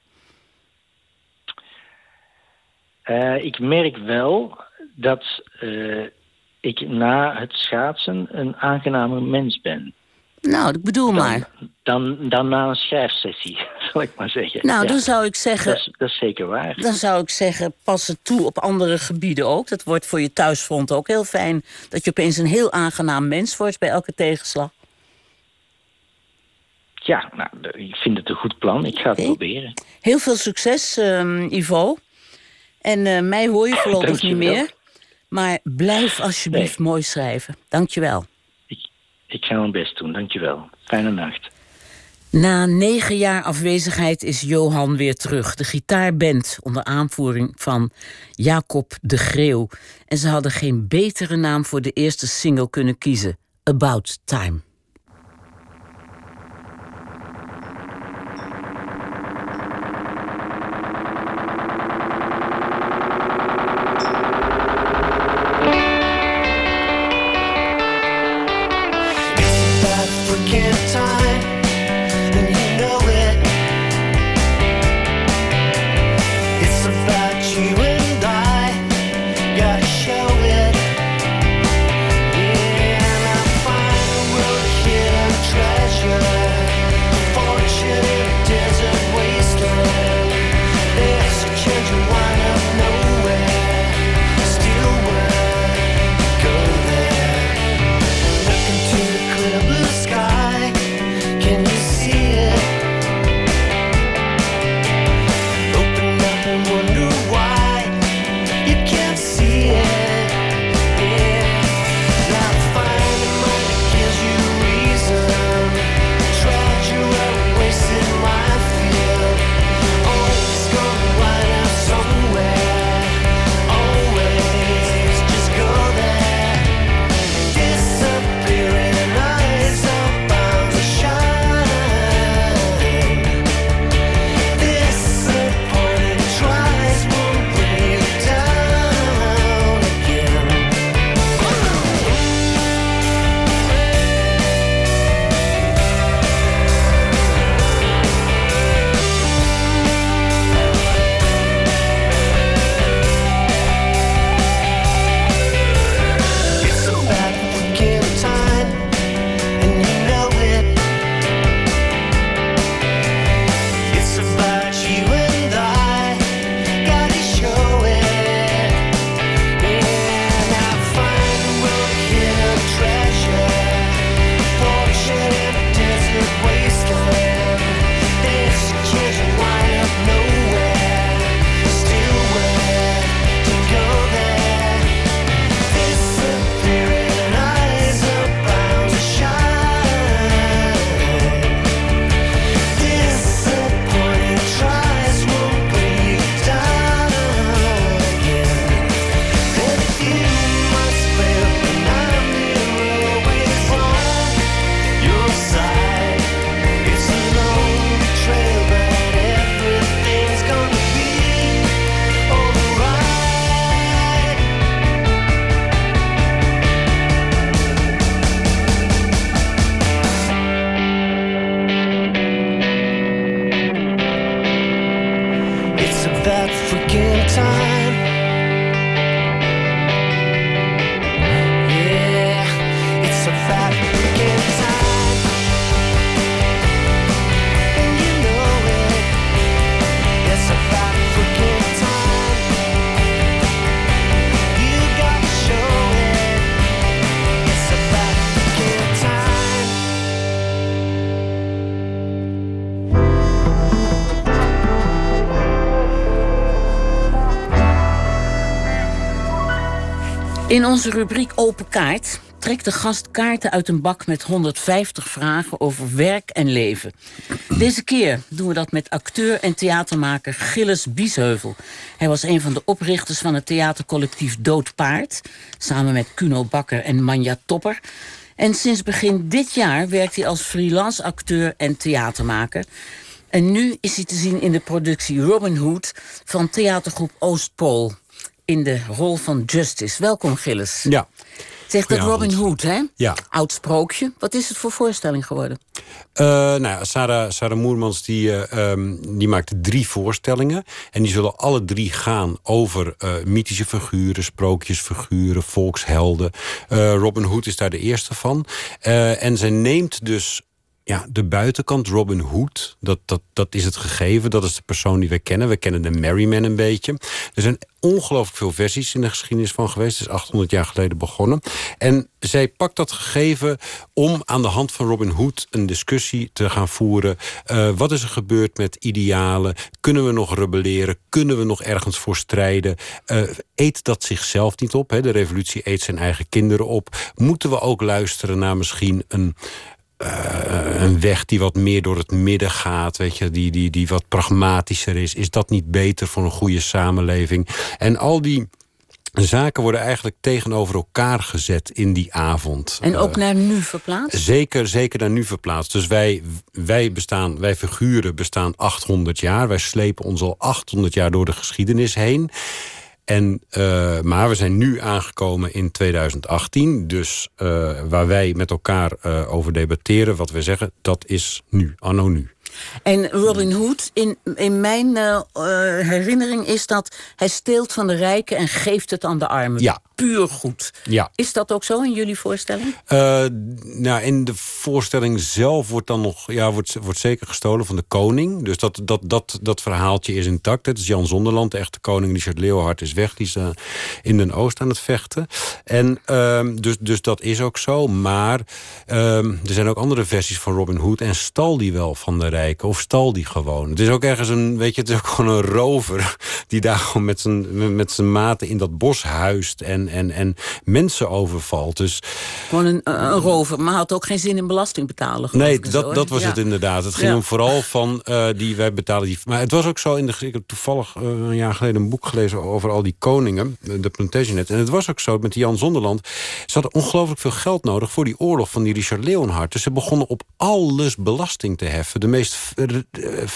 Uh, ik merk wel dat uh, ik na het schaatsen een aangenamer mens ben. Nou, ik bedoel dan, maar. Dan, dan na een schrijfsessie, zal ik maar zeggen. Nou, dan zou ik zeggen... Dat is, dat is, zeker waar. Dan zou ik zeggen, pas het toe op andere gebieden ook. Dat wordt voor je thuisfront ook heel fijn. Dat je opeens een heel aangenaam mens wordt bij elke tegenslag. Ja, nou, ik vind het een goed plan. Ik ga het proberen. Heel veel succes, um, Ivo. En uh, mij hoor je voorlopig niet meer. Maar blijf alsjeblieft nee. mooi schrijven. Dank je wel. Ik ga mijn best doen, dankjewel. Fijne nacht. Na negen jaar afwezigheid is Johan weer terug. De gitaarband onder aanvoering van Jacob de Greeuw. En ze hadden geen betere naam voor de eerste single kunnen kiezen. About Time. Time. In onze rubriek Open Kaart trekt de gast kaarten uit een bak met 150 vragen over werk en leven. Deze keer doen we dat met acteur en theatermaker Gilles Biesheuvel. Hij was een van de oprichters van het theatercollectief Dood Paard, samen met Kuno Bakker en Manja Topper. En sinds begin dit jaar werkt hij als freelance acteur en theatermaker. En nu is hij te zien in de productie Robin Hood van theatergroep Oostpool in de rol van Justice. Welkom, Gilles. Ja. Zegt dat. Robin Hood, hè? Ja. Oud sprookje. Wat is het voor voorstelling geworden? Eh, nou ja, Sarah, Sarah Moermans die, ehm, die maakte drie voorstellingen. En die zullen alle drie gaan over eh, mythische figuren, sprookjesfiguren, volkshelden. Robin Hood is daar de eerste van. En zij neemt dus ja, de buitenkant, Robin Hood, dat, dat, dat is het gegeven. Dat is de persoon die we kennen. We kennen de Merryman een beetje. Er zijn ongelooflijk veel versies in de geschiedenis van geweest. Het is 800 jaar geleden begonnen. En zij pakt dat gegeven om aan de hand van Robin Hood... een discussie te gaan voeren. Eh, wat is er gebeurd met idealen? Kunnen we nog rebelleren? Kunnen we nog ergens voor strijden? Eh, eet dat zichzelf niet op? Hè? De revolutie eet zijn eigen kinderen op. Moeten we ook luisteren naar misschien een eh, een weg die wat meer door het midden gaat, weet je, die, die, die wat pragmatischer is. Is dat niet beter voor een goede samenleving? En al die zaken worden eigenlijk tegenover elkaar gezet in die avond. En ook Eh, naar nu verplaatst? Zeker, zeker naar nu verplaatst. Dus wij, wij bestaan, wij figuren bestaan 800 jaar. Wij slepen ons al 800 jaar door de geschiedenis heen. En, eh, maar we zijn nu aangekomen in 2018. Dus eh, waar wij met elkaar eh, over debatteren, wat we zeggen, dat is nu, anno nu. En Robin Hood, in, in mijn eh, eh, herinnering is dat hij steelt van de rijken en geeft het aan de armen. Ja. Puur goed. Ja. Is dat ook zo in jullie voorstelling? Eh, nou, in de voorstelling zelf wordt dan nog, ja, wordt, wordt zeker gestolen van de koning. Dus dat, dat, dat, dat verhaaltje is intact. Het is Jan Zonderland, de echte koning. Richard Leeuwhard is weg. Die is in Den Oost aan het vechten. En ehm, dus, dus dat is ook zo. Maar ehm, er zijn ook andere versies van Robin Hood. En stal die wel van de rijken? Of stal die gewoon? Het is ook ergens een, weet je, het is ook gewoon een rover. Die daar gewoon met zijn, met zijn maten in dat bos huist. En, en, en mensen overvalt. Dus Gewoon een, een rover, maar had ook geen zin in belasting betalen. Nee, zo, dat, dat was Ja. het inderdaad. Het ging Ja. hem vooral van uh, die wij betalen die. Maar het was ook zo in de. Ik heb toevallig uh, een jaar geleden een boek gelezen over al die koningen, de Plantagenet. En het was ook zo met Jan Zonderland. Ze hadden ongelooflijk veel geld nodig voor die oorlog van die Richard Leonhard. Dus ze begonnen op alles belasting te heffen. De meest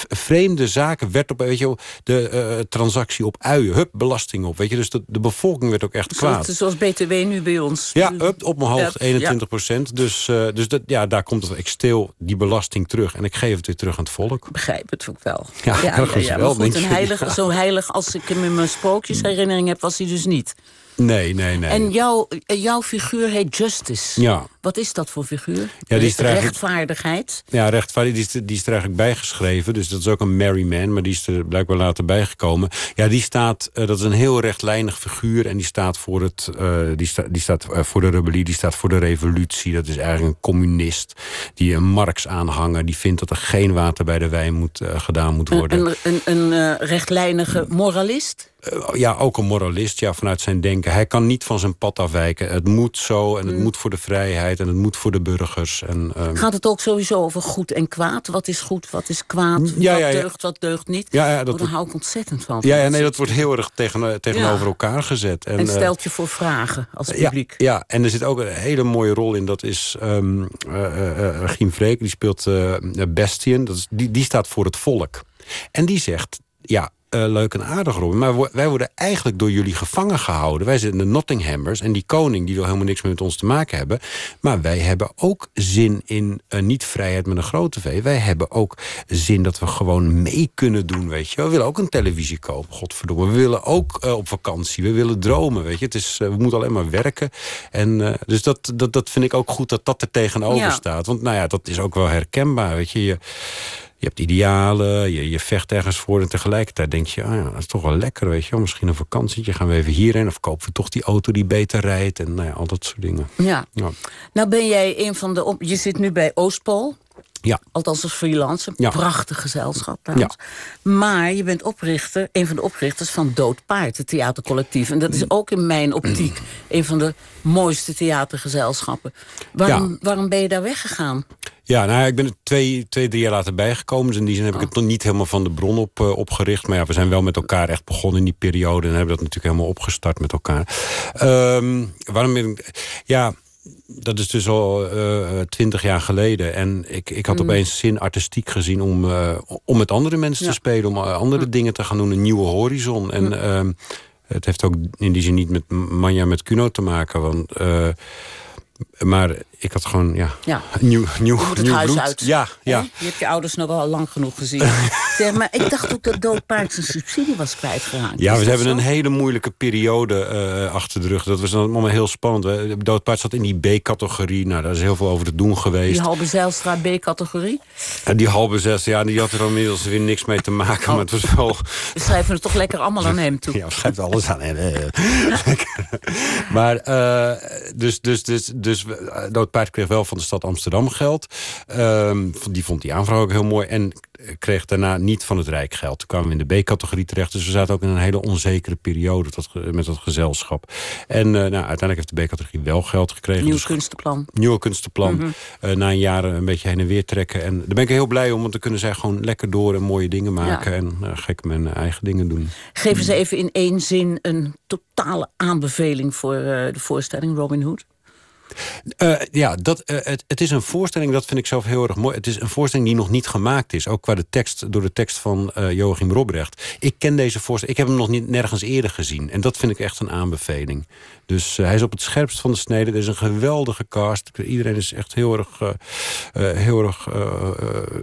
vreemde zaken werd op, weet je, de uh, transactie op uien, hup, belasting op. Weet je, dus de, de bevolking werd ook echt kwaad. Zoals BTW nu bij ons. Ja, up, op mijn hoofd, 21 procent. Ja. Dus, uh, dus dat, ja, daar komt het. Ik steel die belasting terug en ik geef het weer terug aan het volk. Begrijp het ook wel. Ja, ja, ja, ja. wel. Goed, een heilig. Zo heilig als ik hem in mijn sprookjesherinnering heb, was hij dus niet. Nee, nee, nee. En jouw, jouw figuur heet Justice. Ja. Wat is dat voor figuur? Ja, die is rechtvaardigheid. Ja, rechtvaardigheid. Die is, die is er eigenlijk bijgeschreven. Dus dat is ook een Merry Man, maar die is er blijkbaar later bijgekomen. Ja, die staat. Uh, dat is een heel rechtlijnig figuur. En die staat voor het. Uh, die, sta, die staat uh, voor de rebellie. Die staat voor de revolutie. Dat is eigenlijk een communist. Die een Marx-aanhanger. Die vindt dat er geen water bij de wijn moet, gedaan moet worden. Een, een, een, een rechtlijnige moralist? Uh, ja, ook een moralist, ja, vanuit zijn denken. Hij kan niet van zijn pad afwijken. Het moet zo en het mm. moet voor de vrijheid en het moet voor de burgers. En, uh, Gaat het ook sowieso over goed en kwaad? Wat is goed, wat is kwaad? Ja, wat ja, ja. deugt, wat deugt niet? Ja, ja, dat oh, daar hou ik ontzettend van. Ja, ja, nee, dat wordt heel erg tegen, tegenover ja. elkaar gezet. En, en stelt je voor vragen als publiek. Ja, ja, en er zit ook een hele mooie rol in. Dat is um, uh, Vreek, die speelt Bastian. Dat is, die, die staat voor het volk. En die zegt, ja, eh, leuk en aardig, Robin. Maar wo- wij worden eigenlijk door jullie gevangen gehouden. Wij zijn de Nottinghammers en die koning die wil helemaal niks meer met ons te maken hebben. Maar wij hebben ook zin in niet vrijheid met een grote V. Wij hebben ook zin dat we gewoon mee kunnen doen, weet je. We willen ook een televisie kopen, godverdomme. We willen ook eh, op vakantie. We willen dromen, weet je. Het is, eh, we moeten alleen maar werken. En dus dat, dat, dat vind ik ook goed dat dat er tegenover Ja. staat. Want nou ja, dat is ook wel herkenbaar, weet je. je je hebt idealen, je, je vecht ergens voor... en tegelijkertijd denk je, ah ja, dat is toch wel lekker, weet je wel. Misschien een vakantietje, gaan we even hierheen... of kopen we toch die auto die beter rijdt... en nou ja, al dat soort dingen. Ja. Ja, Nou ben jij een van de... Je zit nu bij Oostpool. Ja. Althans als freelancer. Ja. Prachtig gezelschap trouwens. Maar je bent oprichter, een van de oprichters van Dood Paard, het theatercollectief. En dat is ook in mijn optiek een van de mooiste theatergezelschappen. Waarom, Ja. waarom ben je daar weggegaan? ja nou ja, ik ben er twee, twee, drie jaar later bijgekomen. Dus in die zin heb ik Oh. het nog niet helemaal van de bron op, eh, opgericht. Maar ja, we zijn wel met elkaar echt begonnen in die periode... en hebben dat natuurlijk helemaal opgestart met elkaar. Ehm, waarom ben ik... Ja... Dat is dus al twintig jaar geleden. En ik, ik had opeens zin artistiek gezien om, eh, om met andere mensen Ja. te spelen. Om eh, andere dingen te gaan doen. Een nieuwe horizon. En ehm, het heeft ook in die zin niet met Manja met Kuno te maken. Want, eh, maar ik had gewoon, ja, Ja. nieuw, nieuw, Je moet het nieuw huis bloed. uit. Ja, ja. Je hebt je ouders nog wel lang genoeg gezien. zeg, maar ik dacht ook dat Dood Paard zijn subsidie was kwijtgeraakt. Ja, we hebben zo? een hele moeilijke periode eh, achter de rug. Dat was dan allemaal heel spannend. We- Doodpaard zat in die B-categorie. Nou, daar is heel veel over te doen geweest. Die Halbe Zijlstra B-categorie. En die halve zes, ja, die had er inmiddels weer niks mee te maken. Oh. Maar het was wel... We schrijven het toch lekker allemaal aan hem toe. Ja, schrijft alles aan. hè. maar, eh, dus, dus, dus, dus eh, Doodpaard kreeg wel van de stad Amsterdam geld. Ehm, die vond die aanvraag ook heel mooi. En kreeg daarna niet van het Rijk geld. Toen kwamen we in de B-categorie terecht. Dus we zaten ook in een hele onzekere periode dat, met dat gezelschap. En eh, nou, uiteindelijk heeft de B-categorie wel geld gekregen. Nieuw Dus kunstenplan. nieuwe kunstenplan. Mhm. Eh, na een jaar een beetje heen en weer trekken. En daar ben ik heel blij om, want dan kunnen zij gewoon lekker door en mooie dingen maken. Ja. En uh, gek mijn eigen dingen doen. Geven ze even in één zin een totale aanbeveling voor de voorstelling Robin Hood? Uh, ja, dat, uh, het, het is een voorstelling, dat vind ik zelf heel erg mooi. Het is een voorstelling die nog niet gemaakt is. Ook qua de tekst, door de tekst van uh, Joachim Robrecht. Ik ken deze voorstelling, ik heb hem nog niet nergens eerder gezien. En dat vind ik echt een aanbeveling. Dus hij is op het scherpst van de snede. Er is een geweldige cast. Iedereen is echt heel erg, heel erg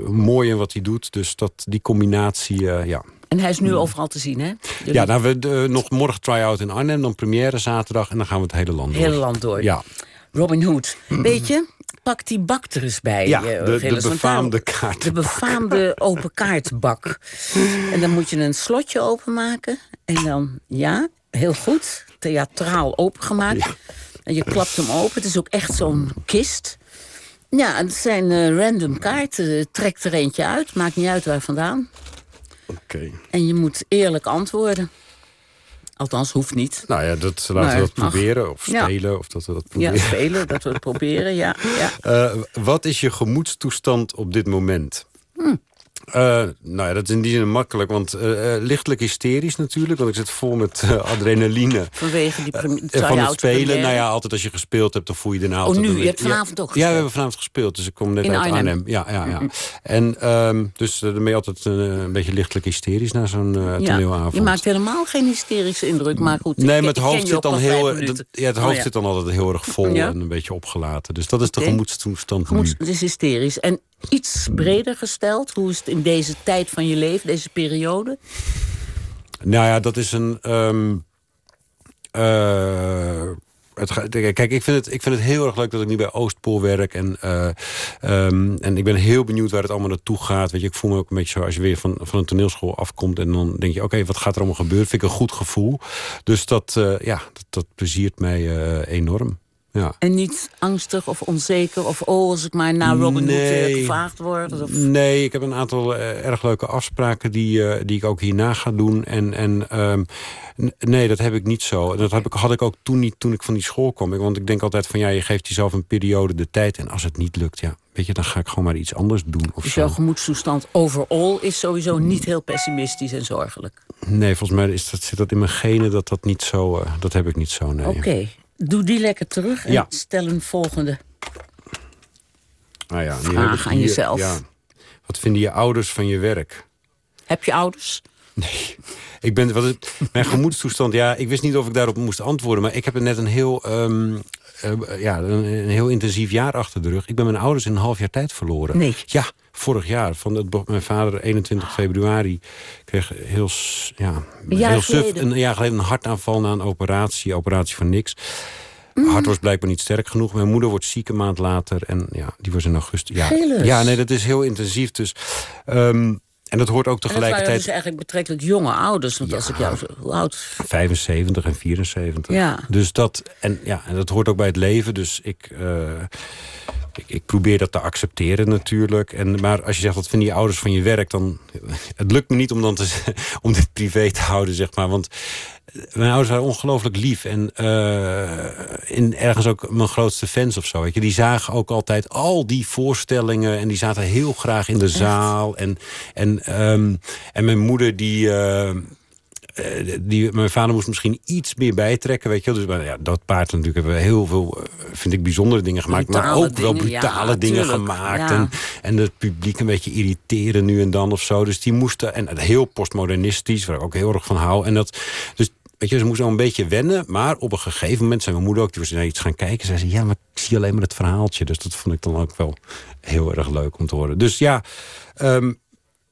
mooi in wat hij doet. Dus dat, die combinatie, ja. En hij is nu overal te zien, hè? Jullie... Ja, nou, we nog morgen try-out in Arnhem, dan première zaterdag... en dan gaan we het hele land door. Hele land door. Ja. Robin Hood. Weet je, pak die bak er eens bij. Ja, uh, de, befaamde kaart. De befaamde open kaartbak. en dan moet je een slotje openmaken. En dan, ja, heel goed, theatraal opengemaakt. Ja. En je klapt hem open. Het is ook echt zo'n kist. Ja, het zijn uh, random kaarten. Trek er eentje uit, maakt niet uit waar vandaan. Okay. En je moet eerlijk antwoorden. Althans, hoeft niet. Nou ja, dat, laten maar we dat proberen. Of spelen, ja. of dat we dat proberen. Ja, spelen, dat we het proberen, ja. ja. Uh, wat is je gemoedstoestand op dit moment? Hm. Uh, nou ja, dat is in die zin makkelijk, want uh, lichtelijk hysterisch natuurlijk. Want ik zit vol met adrenaline. Vanwege die Van het spelen, nou ja, altijd als je gespeeld hebt, dan voel je daarna oh, nu, je hebt vanavond ja, ook gespeeld? Ja, we hebben vanavond gespeeld, dus ik kom net in uit Arnhem. Arnhem. Ja, ja, ja. Mm -hmm. En um, dus je altijd een beetje lichtelijk hysterisch na zo'n toneelavond. Ja, je maakt helemaal geen hysterische indruk, maar goed. Nee, maar het hoofd zit dan heel... Dat, ja, het hoofd oh, ja. zit dan altijd heel erg vol en een beetje opgelaten. Dus dat is de gemoedstoestand. Het is hysterisch. En iets breder gesteld, hoe is het in deze tijd van je leven, deze periode? Nou ja, dat is een. Um, uh, het, kijk, ik vind, het, ik vind het heel erg leuk dat ik nu bij Oostpool werk. En, uh, um, en ik ben heel benieuwd waar het allemaal naartoe gaat. Weet je, ik voel me ook een beetje zo als je weer van, van een toneelschool afkomt. En dan denk je, oké, wat gaat er allemaal gebeuren? Vind ik een goed gevoel. Dus dat, uh, ja, dat, dat pleziert mij enorm. Ja. En niet angstig of onzeker of oh, als ik maar naar Robin nee. Hood gevraagd word? Of... Nee, ik heb een aantal uh, erg leuke afspraken die, uh, die ik ook hierna ga doen. En, en um, nee, dat heb ik niet zo. Dat heb ik, had ik ook toen niet toen ik van die school kwam. Want ik denk altijd van ja, je geeft jezelf een periode de tijd. En als het niet lukt, ja, weet je, dan ga ik gewoon maar iets anders doen. Of dus zo. jouw gemoedstoestand overall is sowieso niet heel pessimistisch en zorgelijk? Nee, volgens mij is dat, zit dat in mijn genen dat dat niet zo, uh, dat heb ik niet zo, nee. Oké. Okay. Doe die lekker terug en ja. stel een volgende nou ja, vraag aan hier, jezelf. Ja. Wat vinden je ouders van je werk? Heb je ouders? Nee. Ik ben, wat het, mijn gemoedstoestand, ja, ik wist niet of ik daarop moest antwoorden. Maar ik heb er net een heel, ehm, eh, ja, een, een heel intensief jaar achter de rug. Ik ben mijn ouders in een half jaar tijd verloren. Nee. Ja, vorig jaar. Van het, mijn vader 21 februari kreeg heel, ja, Een jaar heel suf, een jaar geleden een hartaanval na een operatie. Operatie voor niks. Mm. Hart was blijkbaar niet sterk genoeg. Mijn moeder wordt ziek een maand later. En ja, die was in augustus. Ja, Gilles. ja nee, dat is heel intensief. Dus, ehm, en dat hoort ook En dat waren tegelijkertijd... dus eigenlijk betrekkelijk jonge ouders. Want als ik jou zo... Hoe oud? 75 en 74. Ja. Dus dat, en, ja, en dat hoort ook bij het leven. Dus ik, eh, ik, ik probeer dat te accepteren natuurlijk. En, maar als je zegt, wat vinden je ouders van je werk... dan het lukt me niet om, dan te, om dit privé te houden, zeg maar. Want mijn ouders waren ongelooflijk lief. En eh, in, ergens ook mijn grootste fans of zo. Weet je. Die zagen ook altijd al die voorstellingen. En die zaten heel graag in de zaal. En, en, ehm, en mijn moeder die... eh, eh, die, mijn vader moest misschien iets meer bijtrekken, weet je wel. Dus maar ja, dat paard natuurlijk hebben we heel veel, vind ik, bijzondere dingen gemaakt. maar ook wel brutale ja, dingen tuurlijk, gemaakt. ja. En, en het publiek een beetje irriteren nu en dan of zo. Dus die moesten, en heel postmodernistisch, waar ik ook heel erg van hou. En dat, dus Weet je, ze moesten al een beetje wennen. Maar op een gegeven moment zei mijn moeder ook... die was naar iets gaan kijken. Zei ze, ja, maar ik zie alleen maar het verhaaltje. Dus dat vond ik dan ook wel heel erg leuk om te horen. Dus ja, ehm,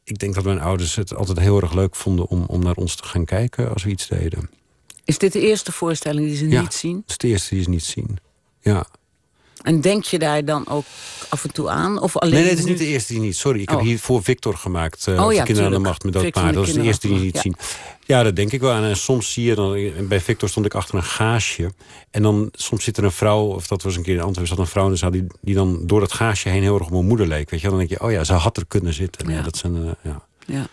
ik denk dat mijn ouders het altijd heel erg leuk vonden... om, om naar ons te gaan kijken als we iets deden. Is dit de eerste voorstelling die ze Ja. niet zien? Dat is de eerste die ze niet zien. Ja. En denk je daar dan ook af en toe aan? Of alleen Nee, nee, het is niet de eerste die niet. Sorry, ik Oh. heb hier voor Victor gemaakt. eh Oh ja, Kinderen aan de. Macht met dat paard. Dat is de eerste die je niet Kinderen zien. Ja, dat denk ik wel. En soms zie je dan... Bij Victor stond ik achter een gaasje. En dan soms zit er een vrouw... Of dat was een keer in Antwerpen. zat een vrouw in de zaal die, die dan door dat gaasje heen heel erg op mijn moeder leek. Weet je? Dan denk je, oh ja, ze had er kunnen zitten. Ja. Ja. dat zijn, eh, ja. Ja.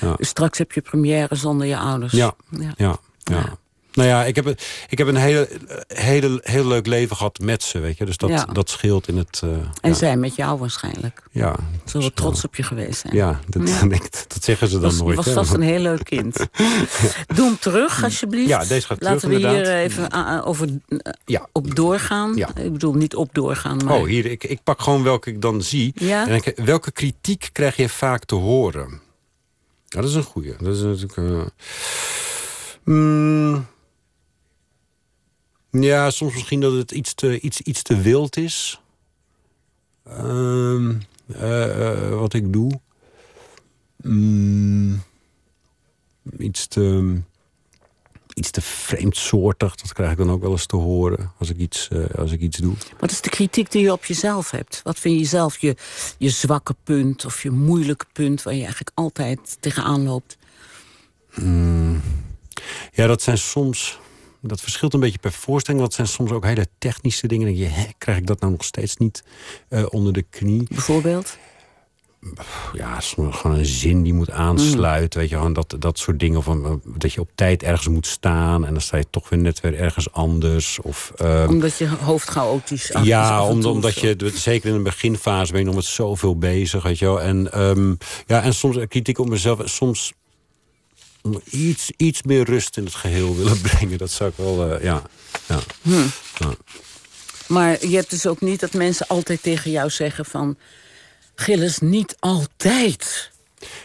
Ja. Dus straks heb je première zonder je ouders. Ja. ja. Ja, ja. Nou ja, ik heb, een- ik heb een hele, hele, heel leuk leven gehad met ze, weet je. Dus dat, Ja. dat scheelt in het... eh, En ja. zij met jou waarschijnlijk. Ja, Zullen we trots op je geweest zijn. ja, dat, Ja. dat zeggen ze dan was, nooit. was hè. vast een heel leuk kind. Doe hem terug, alsjeblieft. Ja, deze gaat Laten terug, we hier inderdaad. even ah, over, eh, Ja. op doorgaan. Ik bedoel, niet op doorgaan, maar... Oh, hier, ik, ik pak gewoon welke ik dan zie. Ja? En ik, welke kritiek krijg je vaak te horen? Ja, dat is een goeie. Dat is natuurlijk... eh, mm, ja, soms misschien dat het iets te, iets, iets te wild is. Ehm, eh, eh, wat ik doe. Mm, iets te... Iets te vreemdsoortig, dat krijg ik dan ook wel eens te horen als ik iets, eh, als ik iets doe. Wat is de kritiek die je op jezelf hebt? Wat vind je zelf je, je zwakke punt of je moeilijke punt... waar je eigenlijk altijd tegenaan loopt? Mm. Ja, dat zijn soms. Dat verschilt een beetje per voorstelling. Dat zijn soms ook hele technische dingen. Dan denk je, hè, krijg ik dat nou nog steeds niet eh, onder de knie? Bijvoorbeeld? Ja, gewoon een zin die moet aansluiten. Weet je, gewoon dat, dat soort dingen. Of een- dat je op tijd ergens moet staan. En dan sta je toch weer net weer ergens anders. Of, ehm, Omdat je hoofd chaotisch is ja, om- omdat je, zeker in de beginfase ben je nog met zoveel bezig, weet je wel. En, ehm, ja, en soms eh, kritiek op mezelf, soms iets, iets meer rust in het geheel willen brengen. Dat zou ik wel, eh, ja. ja. ja. Maar je hebt dus ook niet dat mensen altijd tegen jou zeggen van... Gilles, niet altijd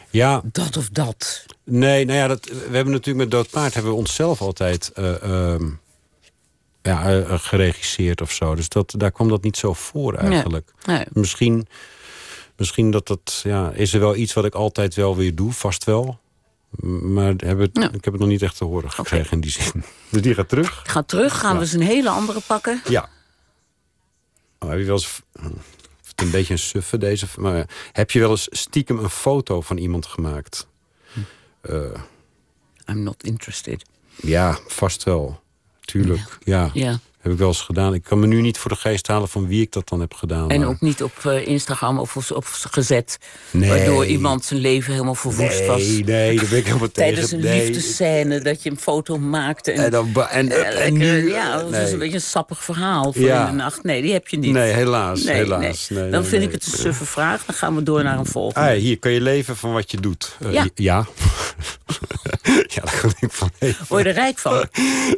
Ja, dat of dat. nee, nou ja, dat, we hebben natuurlijk met Dood Paard hebben we onszelf altijd eh, ehm, ja, eh, geregisseerd of zo. Dus dat, daar kwam dat niet zo voor eigenlijk. Nee. Misschien, misschien dat dat, ja, is er wel iets wat ik altijd wel weer doe, vast wel. Maar Ja. ik heb het nog niet echt te horen gekregen in die zin. Dus die gaat terug? Ga terug, gaan we eens een hele andere pakken. Ja. Oh, heb je wel eens... Het een beetje een suffe deze. Maar heb je wel eens stiekem een foto van iemand gemaakt? Eh, I'm not interested. ja, vast wel. Tuurlijk. Ja. Ja. Heb ik wel eens gedaan. Ik kan me nu niet voor de geest halen van wie ik dat dan heb gedaan. En maar- ook niet op eh, Instagram of, of, of gezet. Nee. Waardoor iemand zijn leven helemaal verwoest was. Nee, nee, daar ben ik helemaal tegen. Tijdens een Nee. liefdescène dat je een foto maakte. En, En dan en- eh, en nu- ja, dat nee. een beetje een sappig verhaal voor Ja. in de nacht. Nee, die heb je niet. Nee, helaas. Helaas. Dan vind ik het een suffe vraag. Dan gaan we door naar een volgende. Ah, hier kan je leven van wat je doet. Eh, Ja. ja. ja, kan ik van leven. Word je er rijk van?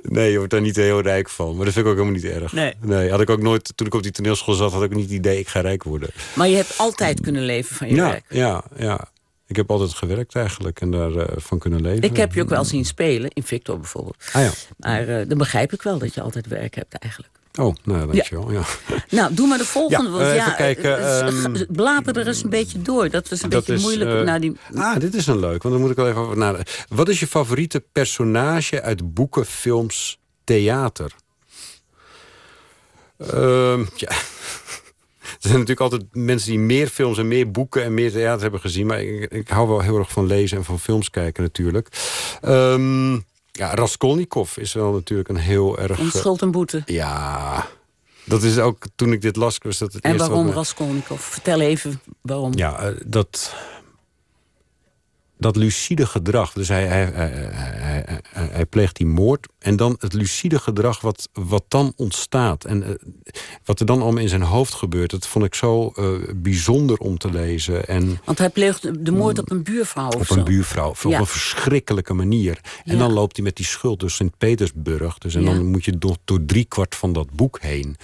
Nee, je wordt daar niet heel rijk van. Maar dat vind ik ook helemaal niet erg. Nee. had ik ook nooit, toen ik op die toneelschool zat, had ik niet het idee, ik ga rijk worden. Maar je hebt altijd kunnen leven van je Ja, werk. ja, ja. Ik heb altijd gewerkt eigenlijk en daarvan van kunnen leven. Ik heb je ook wel zien spelen, in Victor bijvoorbeeld. Ah ja. Maar eh, dan begrijp ik wel dat je altijd werk hebt eigenlijk. Oh, nou, dankjewel. Ja. Nou, doe maar de volgende. Ja, want eh, ja, even kijken, eh, ehm, blaper er eens een beetje door. Dat was een Dat beetje is, moeilijk. eh, nou, die, Ah, dit is een leuk, want dan moet ik wel even over nadenken. Wat is je favoriete personage uit boeken, films, theater? Ehm, ja. Er zijn natuurlijk altijd mensen die meer films en meer boeken en meer theater hebben gezien. Maar ik, ik hou wel heel erg van lezen en van films kijken natuurlijk. Ehm, ja, Raskolnikov is wel natuurlijk een heel erg... om eh, schuld en boete. ja, dat is ook toen ik dit las. Was dat het En waarom me- Raskolnikov? Vertel even waarom. ja, eh, dat, dat lucide gedrag. Dus hij, hij, hij, hij, pleegt die moord. En dan het lucide gedrag wat, wat dan ontstaat. En eh, wat er dan allemaal in zijn hoofd gebeurt. Dat vond ik zo eh, bijzonder om te lezen. En Want hij pleegt de moord op een buurvrouw of op zo. een buurvrouw. Op een verschrikkelijke manier. En dan loopt hij met die schuld door Sint-Petersburg. Dus en dan moet je door, door driekwart van dat boek heen.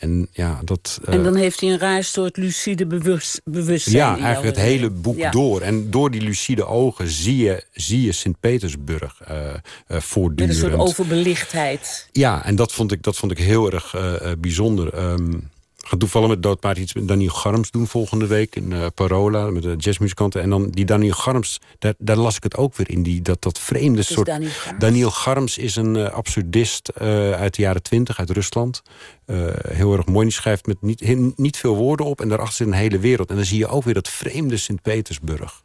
En ja, dat... eh, En dan heeft hij een raar soort lucide bewust, bewustzijn. Ja, eigenlijk het jouw- hele boek Ja. door. En door die lucide ogen zie je, zie je Sint-Petersburg eh eh Met een voortdurend. soort overbelichtheid. Ja, en dat vond ik, dat vond ik heel erg eh, eh, bijzonder. Ehm ga toevallig met Doodpaard iets met Daniel Garms doen volgende week in eh, Parola met de jazzmuzikanten. En dan die Daniel Garms, daar, daar las ik het ook weer in. Die, dat, dat vreemde soort. Daniel Garms? Daniel Garms is een eh, absurdist eh, uit de jaren twintig, uit Rusland. Heel erg mooi. Die schrijft met niet, niet veel woorden op. En daarachter zit een hele wereld. En dan zie je ook weer dat vreemde Sint-Petersburg.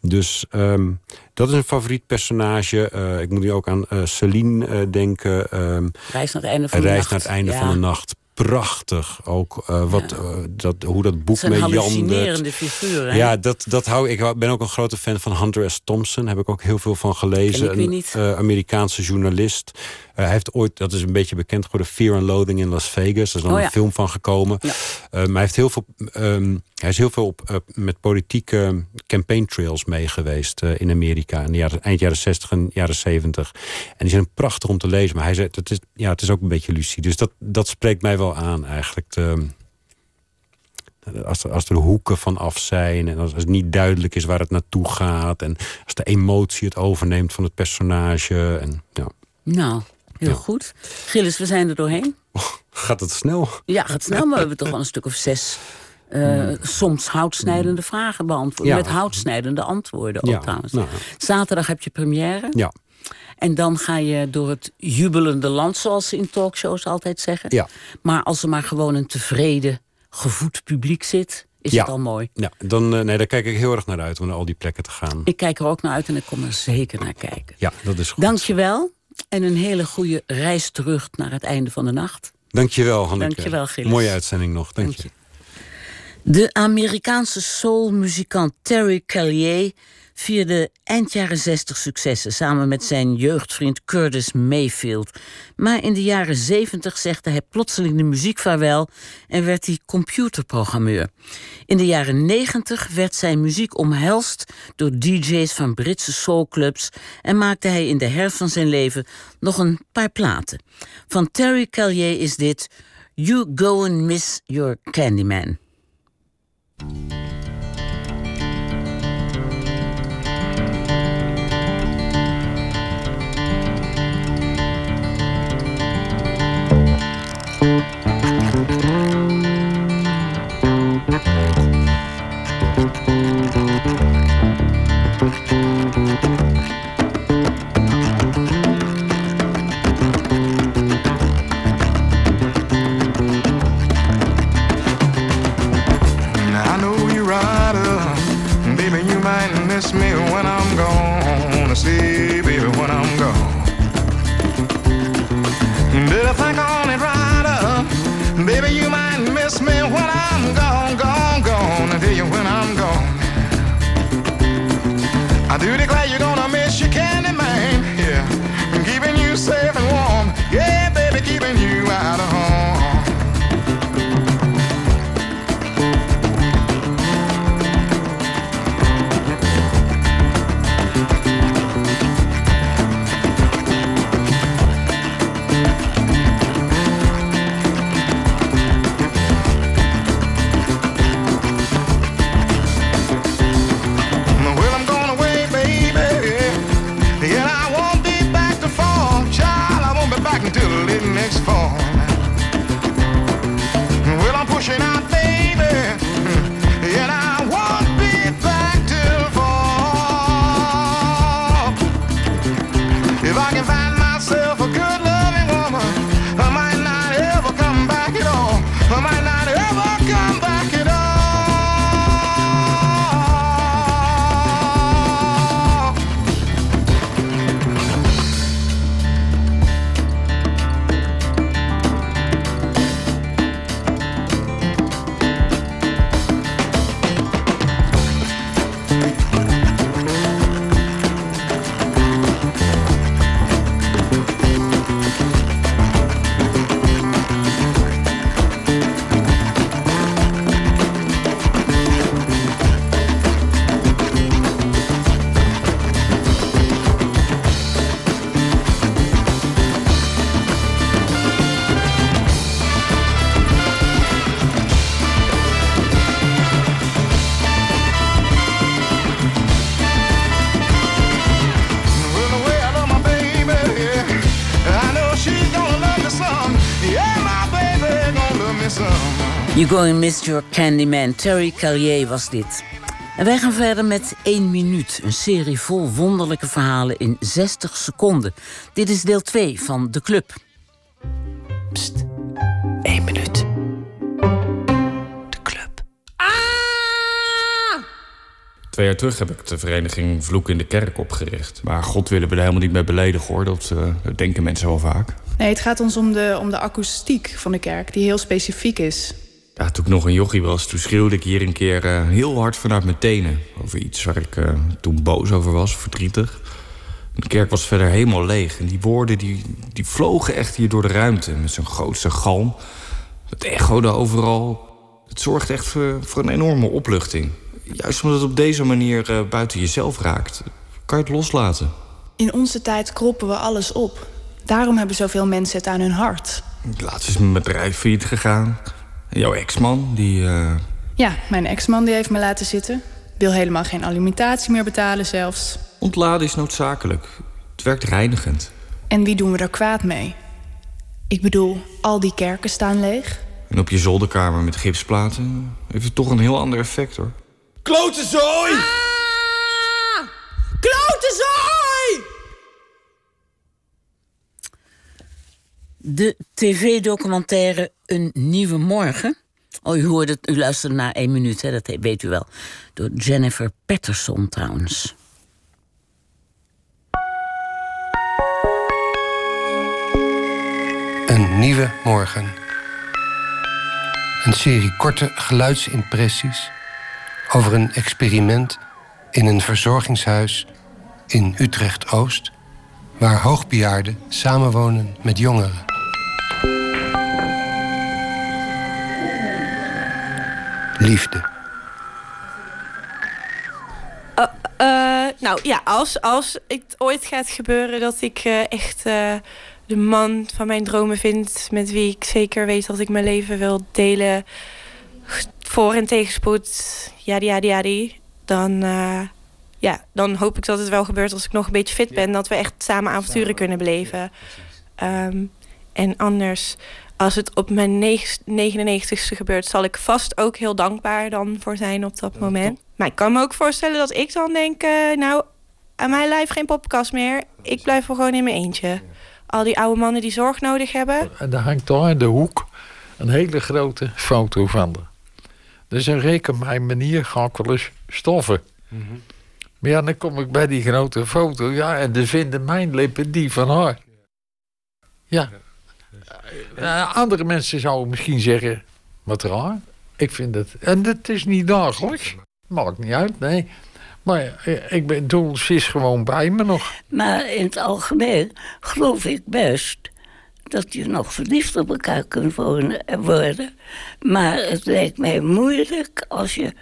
Dus ehm, dat is een favoriet personage. Ik moet nu ook aan Celine denken. ehm, Reis naar het einde van reis naar het einde Ja. van de nacht. Prachtig. Ook eh, wat, eh, dat, hoe dat boek met Jan... hallucinerende figuren. hè? Ja, dat, dat hou ik. Ik ben ook een grote fan van Hunter S. Thompson. Heb ik ook heel veel van gelezen. Een eh, Amerikaanse journalist. Eh, hij heeft ooit, dat is een beetje bekend geworden, Fear and Loathing in Las Vegas. Er is dan Oh ja. een film van gekomen. Ja. Eh, maar hij, heeft heel veel, ehm, hij is heel veel op, eh, met politieke campaign trails mee geweest in Amerika. In de jaren, eind jaren 60 en jaren 70. En die zijn prachtig om te lezen. Maar hij zei, het is, ja, het is ook een beetje lucide. Dus dat, dat spreekt mij wel aan eigenlijk. De, als er, als er hoeken van af zijn en als, als het niet duidelijk is waar het naartoe gaat. En als de emotie het overneemt van het personage. En, ja. Nou, heel Ja. goed. Gilles, we zijn er doorheen. Gaat het snel? Ja, gaat snel, maar we hebben toch wel een stuk of zes... eh, soms houtsnijdende vragen beantwoord. Ja. Met houtsnijdende antwoorden ook Ja, trouwens. nou. Zaterdag heb je première. Ja, En dan ga je door het jubelende land, zoals ze in talkshows altijd zeggen. ja. Maar als er maar gewoon een tevreden, gevoed publiek zit, is Ja. het al mooi. ja dan, eh, nee, daar kijk ik heel erg naar uit om naar al die plekken te gaan. Ik kijk er ook naar uit en ik kom er zeker naar kijken. Ja, dat is goed. Dank je wel. En een hele goede reis terug naar het einde van de nacht. Dank je wel, Hanneke. Dank je wel, Gilles. Mooie uitzending nog. Dank, Dank je. De Amerikaanse soulmuzikant Terry Callier vierde eind jaren 60 successen samen met zijn jeugdvriend Curtis Mayfield. Maar in de jaren 70 zegde hij plotseling de muziek vaarwel en werd hij computerprogrammeur. In de jaren 90 werd zijn muziek omhelst door DJ's van Britse soulclubs en maakte hij in de herfst van zijn leven nog een paar platen. Van Terry Callier is dit You Go and Miss Your Candyman. Going Miss Your Candyman. Terry Callier was dit. En wij gaan verder met 1 minuut. Een serie vol wonderlijke verhalen in 60 seconden. Dit is deel 2 van De Club. Pst, 1 minuut. Twee jaar terug heb ik de vereniging Vloek in de Kerk opgericht. Maar God willen we er helemaal niet mee beledigen hoor. Dat, eh, dat denken mensen wel vaak. Nee, het gaat ons om de, om de akoestiek van de kerk, die heel specifiek is. Ja, toen ik nog een jochie was, toen schreeuwde ik hier een keer eh, heel hard vanuit mijn tenen. Over iets waar ik eh, toen boos over was, verdrietig. De kerk was verder helemaal leeg. En die woorden die, die vlogen echt hier door de ruimte. Met zijn grootste galm. Het echode overal. Het zorgt echt voor, voor een enorme opluchting. Juist omdat het op deze manier eh, buiten jezelf raakt. Kan je het loslaten. In onze tijd kroppen we alles op. Daarom hebben zoveel mensen het aan hun hart. Laatst is mijn bedrijf failliet gegaan. En jouw ex-man, die... eh, Ja, mijn ex-man die heeft me laten zitten. Wil helemaal geen alimentatie meer betalen zelfs. Ontladen is noodzakelijk. Het werkt reinigend. En wie doen we er kwaad mee? Ik bedoel, al die kerken staan leeg. En op je zolderkamer met gipsplaten heeft het toch een heel ander effect hoor. Klote zooi! Klote zooi! De tv-documentaire Een Nieuwe Morgen. Oh, u hoorde het, u luisterde naar één minuut, hè, dat weet u wel. Door Jennifer Patterson trouwens. Een nieuwe morgen. Een serie korte geluidsimpressies over een experiment in een verzorgingshuis in Utrecht-Oost, waar hoogbejaarden samenwonen met jongeren. Liefde. Eh, eh, nou ja, als, als het ooit gaat gebeuren dat ik eh, echt de man van mijn dromen vind, met wie ik zeker weet dat ik mijn leven wil delen, voor- en tegenspoed, yadi yadi yadi, dan, eh, ja, dan hoop ik dat het wel gebeurt als ik nog een beetje fit ben, dat we echt samen avonturen kunnen beleven. Ehm, en anders, als het op mijn neg- 99ste gebeurt, zal ik vast ook heel dankbaar dan voor zijn op dat moment. Maar ik kan me ook voorstellen dat ik dan denk, eh, nou, aan mijn lijf geen poppenkast meer. Ik blijf wel gewoon in mijn eentje. Al die oude mannen die zorg nodig hebben. En daar hangt daar in de hoek een hele grote foto van haar. Dus een reken mijn manier ga ik wel eens stoffen. Maar ja, dan kom ik bij die grote foto. Ja, en dan vinden mijn lippen die van haar. Ja. Eh, andere mensen zouden misschien zeggen, wat raar. Ik vind het... En dat is niet dagelijks. Maakt niet uit, nee. Maar eh, ik bedoel, ze is gewoon bij me nog. Maar in het algemeen geloof ik best dat je nog verliefd op elkaar kunt eh, worden. Maar het lijkt mij moeilijk als je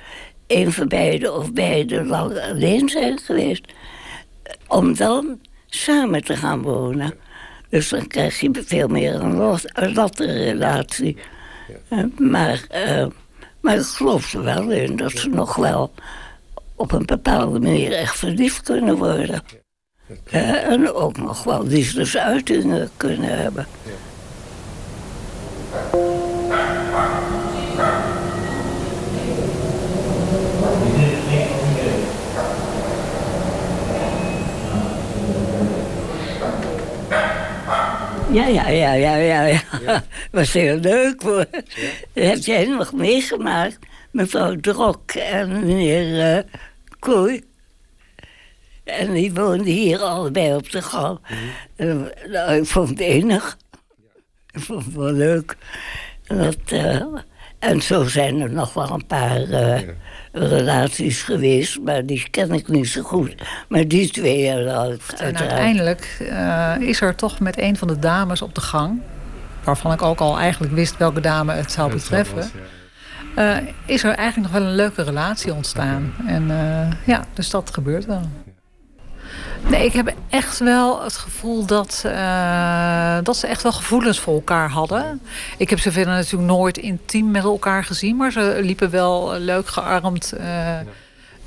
een van beiden of beide lang alleen zijn geweest, om dan samen te gaan wonen. Dus dan krijg je veel meer een lot- latte relatie. Eh, maar, eh, maar ik geloof er wel in dat ze nog wel op een bepaalde manier echt verliefd kunnen worden. Eh, en ook nog wel liefdesuitingen kunnen hebben. Ja, ja, ja, ja, ja. ja. Was heel leuk hoor. Dat heb jij nog meegemaakt. Mevrouw Drok en meneer eh Kooi. En die woonden hier allebei op de gang. En, nou, ik vond het enig. Ik vond het wel leuk. Dat, eh, en zo zijn er nog wel een paar eh, relaties geweest, maar die ken ik niet zo goed. Maar die twee nou, En uiteraard. uiteindelijk eh, is er toch met een van de dames op de gang, waarvan ik ook al eigenlijk wist welke dame het zou betreffen, eh, is er eigenlijk nog wel een leuke relatie ontstaan. En eh, ja, dus dat gebeurt wel. Nee, ik heb echt wel het gevoel dat, eh, dat ze echt wel gevoelens voor elkaar hadden. Ik heb ze verder natuurlijk nooit intiem met elkaar gezien, maar ze liepen wel leuk gearmd eh,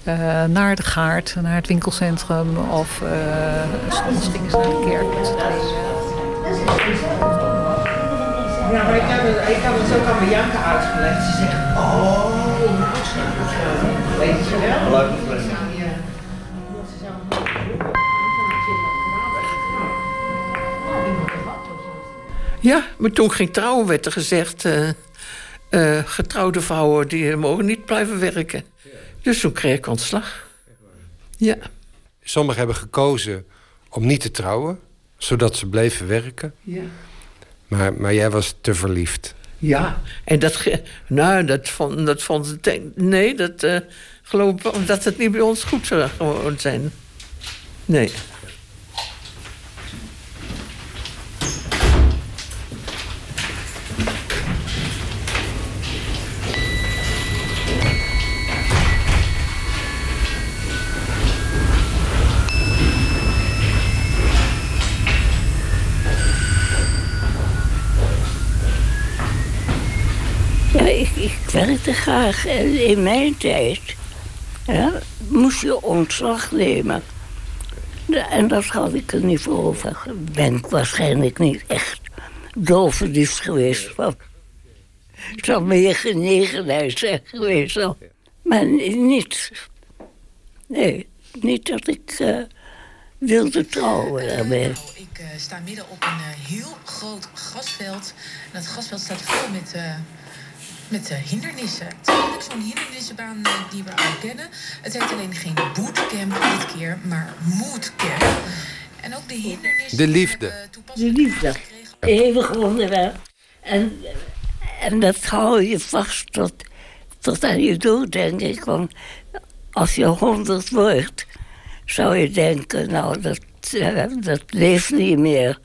eh, naar de gaard, naar het winkelcentrum of eh, soms gingen ze naar de kerk met z'n tweeën. Ja, maar ik heb, het, ik heb het ook aan Bianca uitgelegd. Ze zegt, oh, snap ik het. Weet je wel? Ja, maar toen ging trouwen werd er gezegd... eh, getrouwde vrouwen die mogen niet blijven werken. Dus toen kreeg ik ontslag. Ja. Sommigen hebben gekozen om niet te trouwen, zodat ze bleven werken. Ja. Maar, maar jij was te verliefd. Ja, en dat, nou, dat vond, dat vond nee, dat eh, geloof ik wel, dat het niet bij ons goed zou zijn. Nee. Ja, ik, werkte graag. En in mijn tijd moest je ontslag nemen. En dat had ik er niet voor over. Ben ik waarschijnlijk niet echt dolverliefd geweest. Want het zou meer genegenheid zijn geweest. dan. Maar ni- niet. Nee, niet dat ik eh, wilde trouwen daarmee. Ik eh, sta midden op een eh, heel groot grasveld. En dat grasveld staat vol met, eh, met eh, hindernissen. Het is eigenlijk zo'n hindernissenbaan eh, die we al kennen. Het heet alleen geen bootcamp dit keer, maar moodcamp. En ook de hindernissen... De liefde. De liefde. Eeuwig onderwerp. En, en dat hou je vast tot, tot aan je dood, denk ik. Want als je honderd wordt, zou je denken, nou, dat, eh, dat leeft niet meer.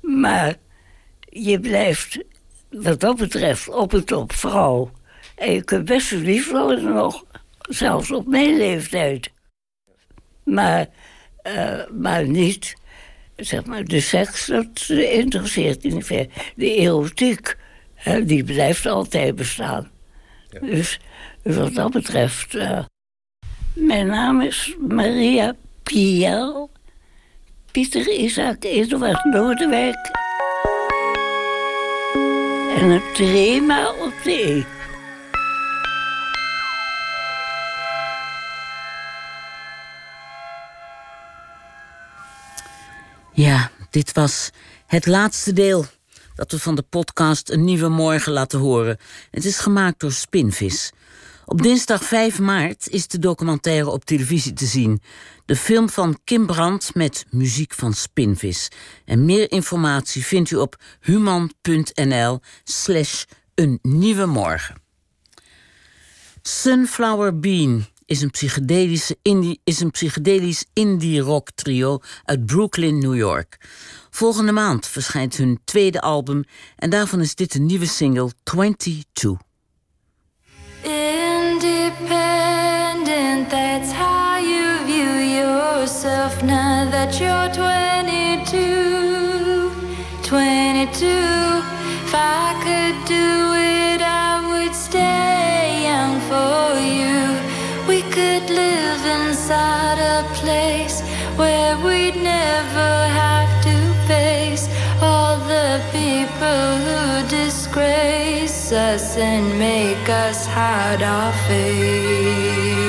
Maar je blijft, wat dat betreft, op en top vrouw. En je kunt best verliefd worden nog, zelfs op mijn leeftijd. Maar, eh, maar niet, zeg maar, de seks, dat interesseert je niet veel. De erotiek, hè, die blijft altijd bestaan. Dus wat dat betreft... eh, mijn naam is Maria Piel. Pieter Isaac Eduard Lodewijk. En een trema op de E. Ja, dit was het laatste deel dat we van de podcast Een Nieuwe Morgen laten horen. Het is gemaakt door Spinvis. Op dinsdag 5 maart is de documentaire op televisie te zien. De film van Kim Brandt met muziek van Spinvis. En meer informatie vindt u op human.nl slash een nieuwe morgen. Sunflower Bean is een, psychedelische indie, is een psychedelisch indie-rock trio uit Brooklyn, New York. Volgende maand verschijnt hun tweede album en daarvan is dit een nieuwe single 22. That's how you view yourself now that you're 22. 22. If I could do it, I would stay young for you. We could live inside a place where we'd never have to face all the people who disgrace us and make us hide our face.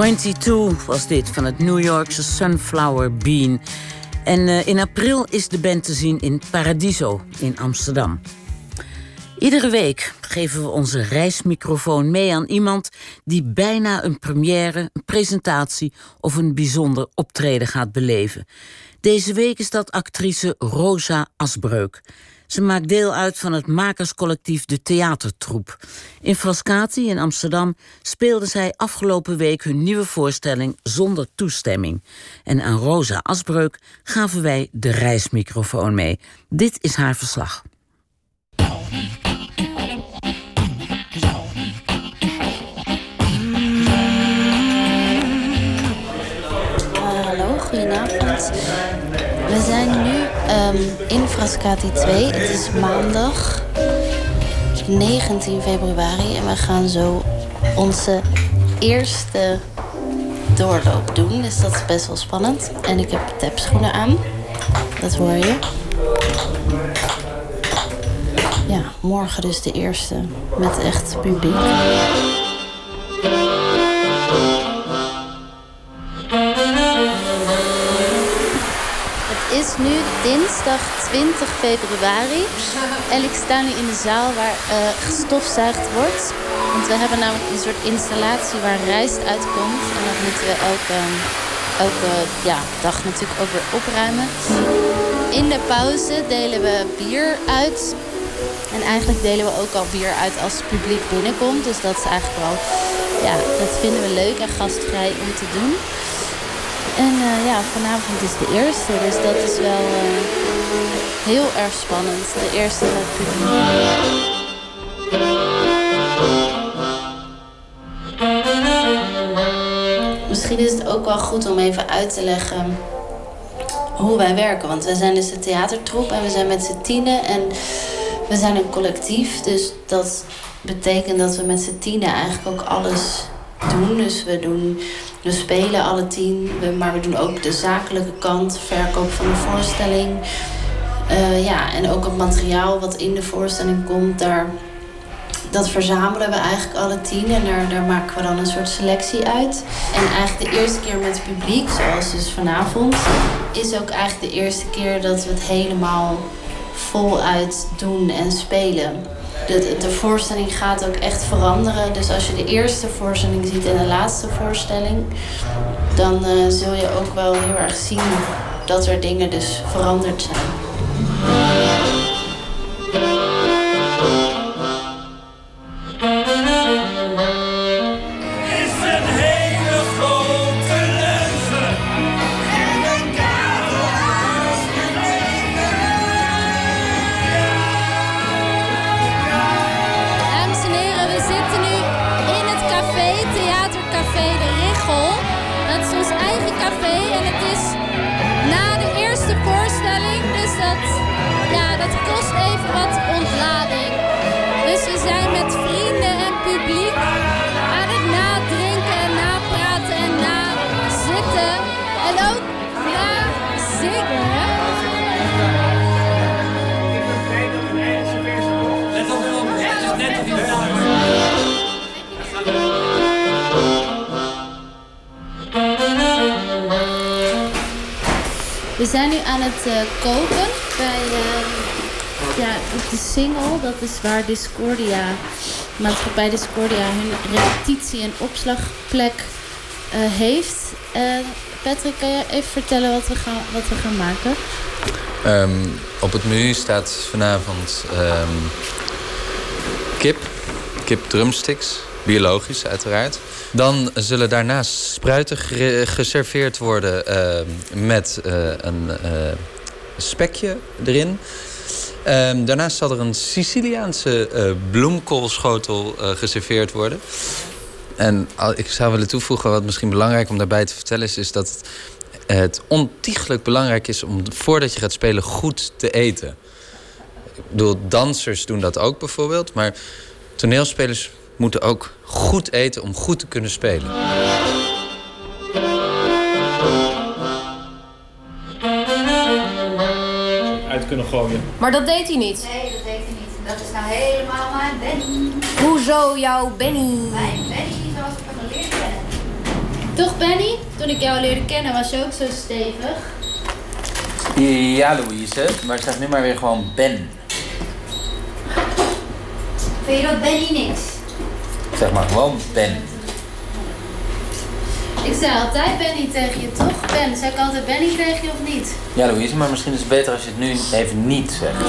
22 was dit van het New Yorkse Sunflower Bean. En eh, in april is de band te zien in Paradiso in Amsterdam. Iedere week geven we onze reismicrofoon mee aan iemand die bijna een première, een presentatie of een bijzonder optreden gaat beleven. Deze week is dat actrice Rosa Asbreuk. Ze maakt deel uit van het makerscollectief De Theatertroep. In Frascati in Amsterdam speelde zij afgelopen week hun nieuwe voorstelling zonder toestemming. En aan Rosa Asbreuk gaven wij de reismicrofoon mee. Dit is haar verslag. Hallo, goedenavond. Ehm, in Frascati 2. Het is maandag 19 februari en we gaan zo onze eerste doorloop doen. Dus dat is best wel spannend. En ik heb tapschoenen aan. Dat hoor je. Ja, morgen dus de eerste met echt publiek. Het is nu dinsdag 20 februari. En ik sta nu in de zaal waar eh, gestofzuigd wordt. Want we hebben namelijk een soort installatie waar rijst uitkomt. En dat moeten we elke, elke ja, dag natuurlijk ook weer opruimen. In de pauze delen we bier uit. En eigenlijk delen we ook al bier uit als het publiek binnenkomt. Dus dat is eigenlijk wel, ja, dat vinden we leuk en gastvrij om te doen. En eh, ja, vanavond is de eerste, dus dat is wel eh, heel erg spannend. De eerste met publiek. Misschien is het ook wel goed om even uit te leggen hoe wij werken. Want we zijn dus de theatertroep en we zijn met z'n tienen en we zijn een collectief. Dus dat betekent dat we met z'n tienen eigenlijk ook alles doen. Dus we, doen, we spelen alle tien, maar we doen ook de zakelijke kant, verkoop van de voorstelling. Eh, ja, en ook het materiaal wat in de voorstelling komt, daar, dat verzamelen we eigenlijk alle tien. En daar, daar maken we dan een soort selectie uit. En eigenlijk de eerste keer met publiek, zoals dus vanavond, is ook eigenlijk de eerste keer dat we het helemaal voluit doen en spelen. De, de voorstelling gaat ook echt veranderen. Dus als je de eerste voorstelling ziet en de laatste voorstelling, dan eh, zul je ook wel heel erg zien dat er dingen dus veranderd zijn. We zijn nu aan het eh, koken bij eh, ja, de single. Dat is waar Discordia, maatschappij Discordia, hun repetitie- en opslagplek eh, heeft. Patrick, kan je even vertellen wat we gaan, wat we gaan maken? Ehm, op het menu staat vanavond ehm, kip, kip drumsticks, biologisch uiteraard. Dan zullen daarnaast spruiten geserveerd worden ehm, met eh, een eh, spekje erin. Ehm, daarnaast zal er een Siciliaanse eh, bloemkoolschotel geserveerd worden. En ik zou willen toevoegen, wat misschien belangrijk om daarbij te vertellen is, is dat het ontiegelijk belangrijk is om voordat je gaat spelen goed te eten. Ik bedoel, dansers doen dat ook bijvoorbeeld, maar toneelspelers moeten ook goed eten om goed te kunnen spelen. Uit kunnen gooien. Maar dat deed hij niet. Nee, dat deed hij niet. Dat is nou helemaal mijn Benny. Hoezo jouw Benny? Mijn Benny zoals ik hem geleerd ben. Toch, Benny? Toen ik jou leerde kennen was je ook zo stevig. Ja, Louise, maar zeg nu maar weer gewoon Ben. Vind je dat Benny niks? Zeg maar gewoon Ben. Ik zei altijd Benny tegen je, toch? Ben, zei ik altijd Benny tegen je of niet? Ja, Louise, maar misschien is het beter als je het nu even niet zegt.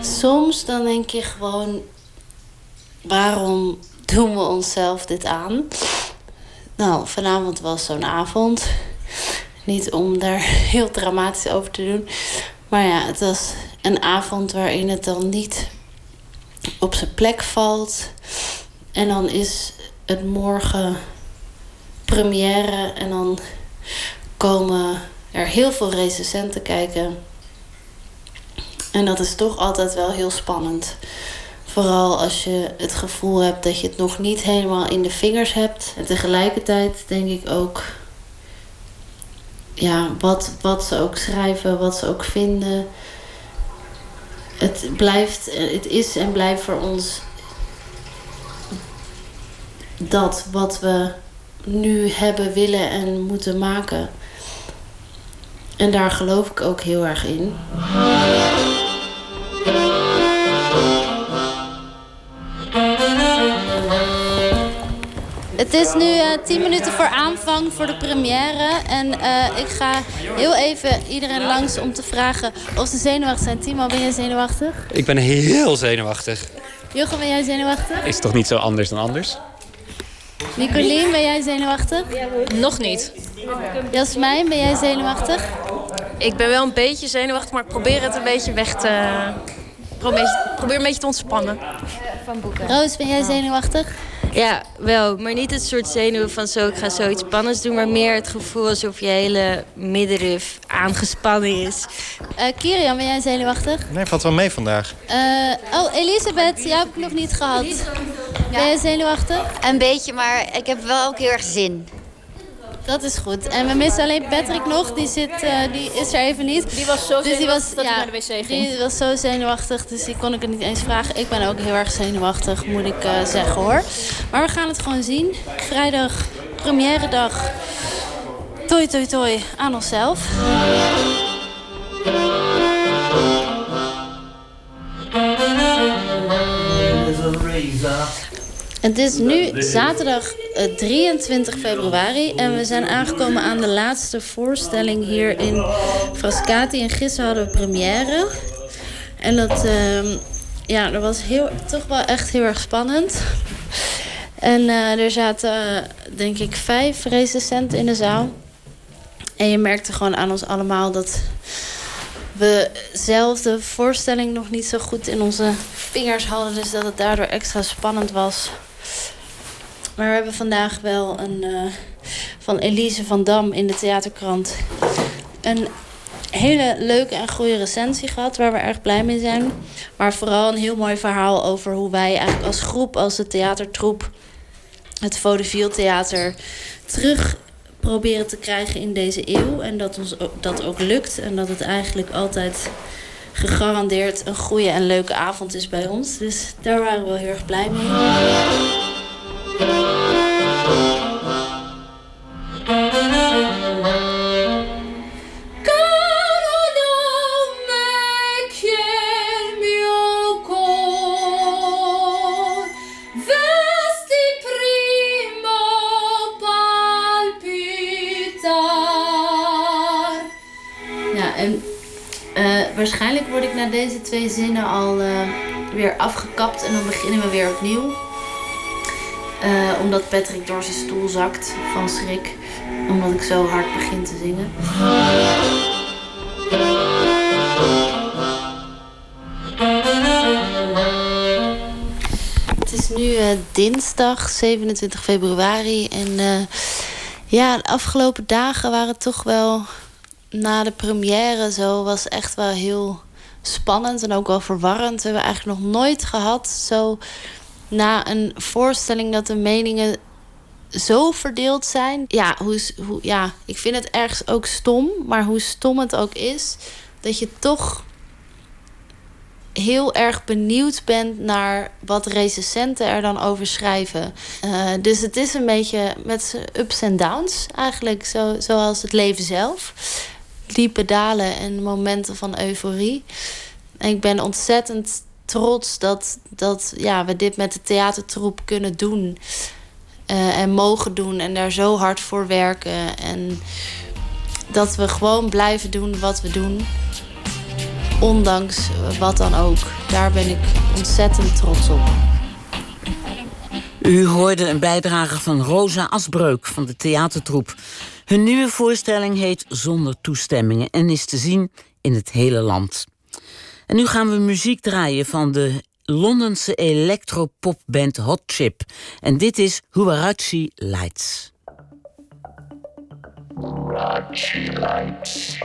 Soms dan denk je gewoon, waarom doen we onszelf dit aan? Nou, vanavond was zo'n avond. Niet om daar heel dramatisch over te doen. Maar ja, het was een avond waarin het dan niet op zijn plek valt. En dan is het morgen première. En dan komen er heel veel recensenten kijken. En dat is toch altijd wel heel spannend. Vooral als je het gevoel hebt dat je het nog niet helemaal in de vingers hebt. En tegelijkertijd denk ik ook... Ja, wat, wat ze ook schrijven, wat ze ook vinden... Het blijft, het is en blijft voor ons... dat wat we nu hebben, willen en moeten maken. En daar geloof ik ook heel erg in. Het is nu eh 10 minuten voor aanvang voor de première. En eh, ik ga heel even iedereen langs om te vragen of ze zenuwachtig zijn. Timo, ben jij zenuwachtig? Ik ben heel zenuwachtig. Jochem, ben jij zenuwachtig? Is toch niet zo anders dan anders? Nicolien, ben jij zenuwachtig? Nog niet. Jasmijn, ben jij zenuwachtig? Ik ben wel een beetje zenuwachtig, maar ik probeer het een beetje weg te... Probeer, probeer een beetje te ontspannen. Van boeken. Roos, ben jij zenuwachtig? Ja, wel. Maar niet het soort zenuwen van zo, ik ga zoiets spannends doen. Maar meer het gevoel alsof je hele middenrif aangespannen is. Eh Kirian, ben jij zenuwachtig? Nee, valt wel mee vandaag. Eh, oh, Elisabeth, jou heb ik nog niet gehad. Ben jij zenuwachtig? Een beetje, maar ik heb wel ook heel erg zin. Dat is goed. En we missen alleen Patrick nog. Die, zit, eh, die is er even niet. Die was zo Dus die zenuwachtig was, dat hij ja, naar de wc ging. Die was zo zenuwachtig, dus die kon ik het niet eens vragen. Ik ben ook heel erg zenuwachtig, moet ik eh, zeggen hoor. Maar we gaan het gewoon zien. Vrijdag, première dag. Toi, toi, toi aan onszelf. Het is nu zaterdag eh, 23 februari en we zijn aangekomen aan de laatste voorstelling hier in Frascati. En gisteren hadden we première. En dat, ehm, ja, dat was heel, toch wel echt heel erg spannend. En eh, er zaten, denk ik, vijf recensenten in de zaal. En je merkte gewoon aan ons allemaal dat we zelf de voorstelling nog niet zo goed in onze vingers hadden. Dus dat het daardoor extra spannend was. Maar we hebben vandaag wel een eh, van Elise van Dam in de theaterkrant. Een hele leuke en goede recensie gehad, waar we erg blij mee zijn. Maar vooral een heel mooi verhaal over hoe wij eigenlijk als groep, als de theatertroep, het Vaudeville Theater terug proberen te krijgen in deze eeuw. En dat ons dat ook lukt. En dat het eigenlijk altijd gegarandeerd een goede en leuke avond is bij ons. Dus daar waren we wel heel erg blij mee. Waarschijnlijk word ik na deze twee zinnen al eh, weer afgekapt en dan beginnen we weer opnieuw. Eh, omdat Patrick door zijn stoel zakt van schrik. Omdat ik zo hard begin te zingen. Het is nu eh, dinsdag 27 februari. En ja, de afgelopen dagen waren toch wel na de première zo. Was echt wel heel spannend en ook wel verwarrend. We hebben eigenlijk nog nooit gehad zo na een voorstelling dat de meningen zo verdeeld zijn. Ja, hoe, hoe, ja, ik vind het ergens ook stom, maar hoe stom het ook is, dat je toch heel erg benieuwd ben naar wat recensenten er dan over schrijven. Eh, dus het is een beetje met ups en downs eigenlijk, zo, zoals het leven zelf. Diepe dalen en momenten van euforie. En ik ben ontzettend trots dat, dat ja, we dit met de theatertroep kunnen doen. eh, en mogen doen en daar zo hard voor werken. En dat we gewoon blijven doen wat we doen. Ondanks wat dan ook. Daar ben ik ontzettend trots op. U hoorde een bijdrage van Rosa Asbreuk van de theatertroep. Hun nieuwe voorstelling heet Zonder toestemmingen en is te zien in het hele land. En nu gaan we muziek draaien van de Londense electropopband Hot Chip. En dit is Huarachi Lights. Huarachi Lights.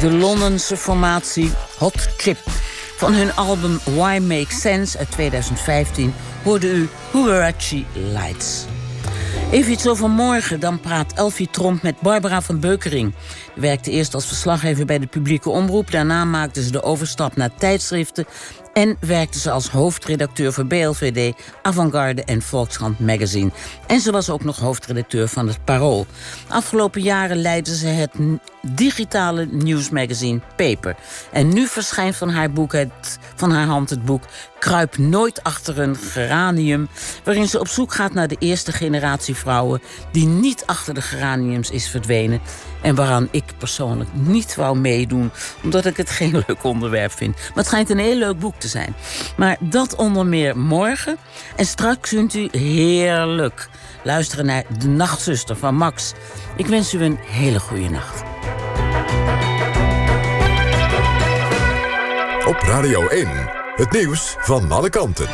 De Londense formatie Hot Chip. Van hun album Why Make Sense uit 2015 hoorde u Huarachi Lights. Even iets over morgen, dan praat Elfie Tromp met Barbara van Beukering. Die werkte eerst als verslaggever bij de publieke omroep. Daarna maakte ze de overstap naar tijdschriften... en werkte ze als hoofdredacteur voor BLVD, Avantgarde en Volkskrant Magazine. En ze was ook nog hoofdredacteur van het Parool. Afgelopen jaren leidde ze het digitale nieuwsmagazine Paper. En nu verschijnt van haar, boek het, van haar hand het boek Kruip nooit achter een geranium... waarin ze op zoek gaat naar de eerste generatie vrouwen... die niet achter de geraniums is verdwenen... en waaraan ik persoonlijk niet wou meedoen... omdat ik het geen leuk onderwerp vind. Maar het schijnt een heel leuk boek te zijn. Maar dat onder meer morgen. En straks kunt u heerlijk luisteren naar De Nachtzuster van Max. Ik wens u een hele goede nacht. Op Radio 1, het nieuws van alle kanten.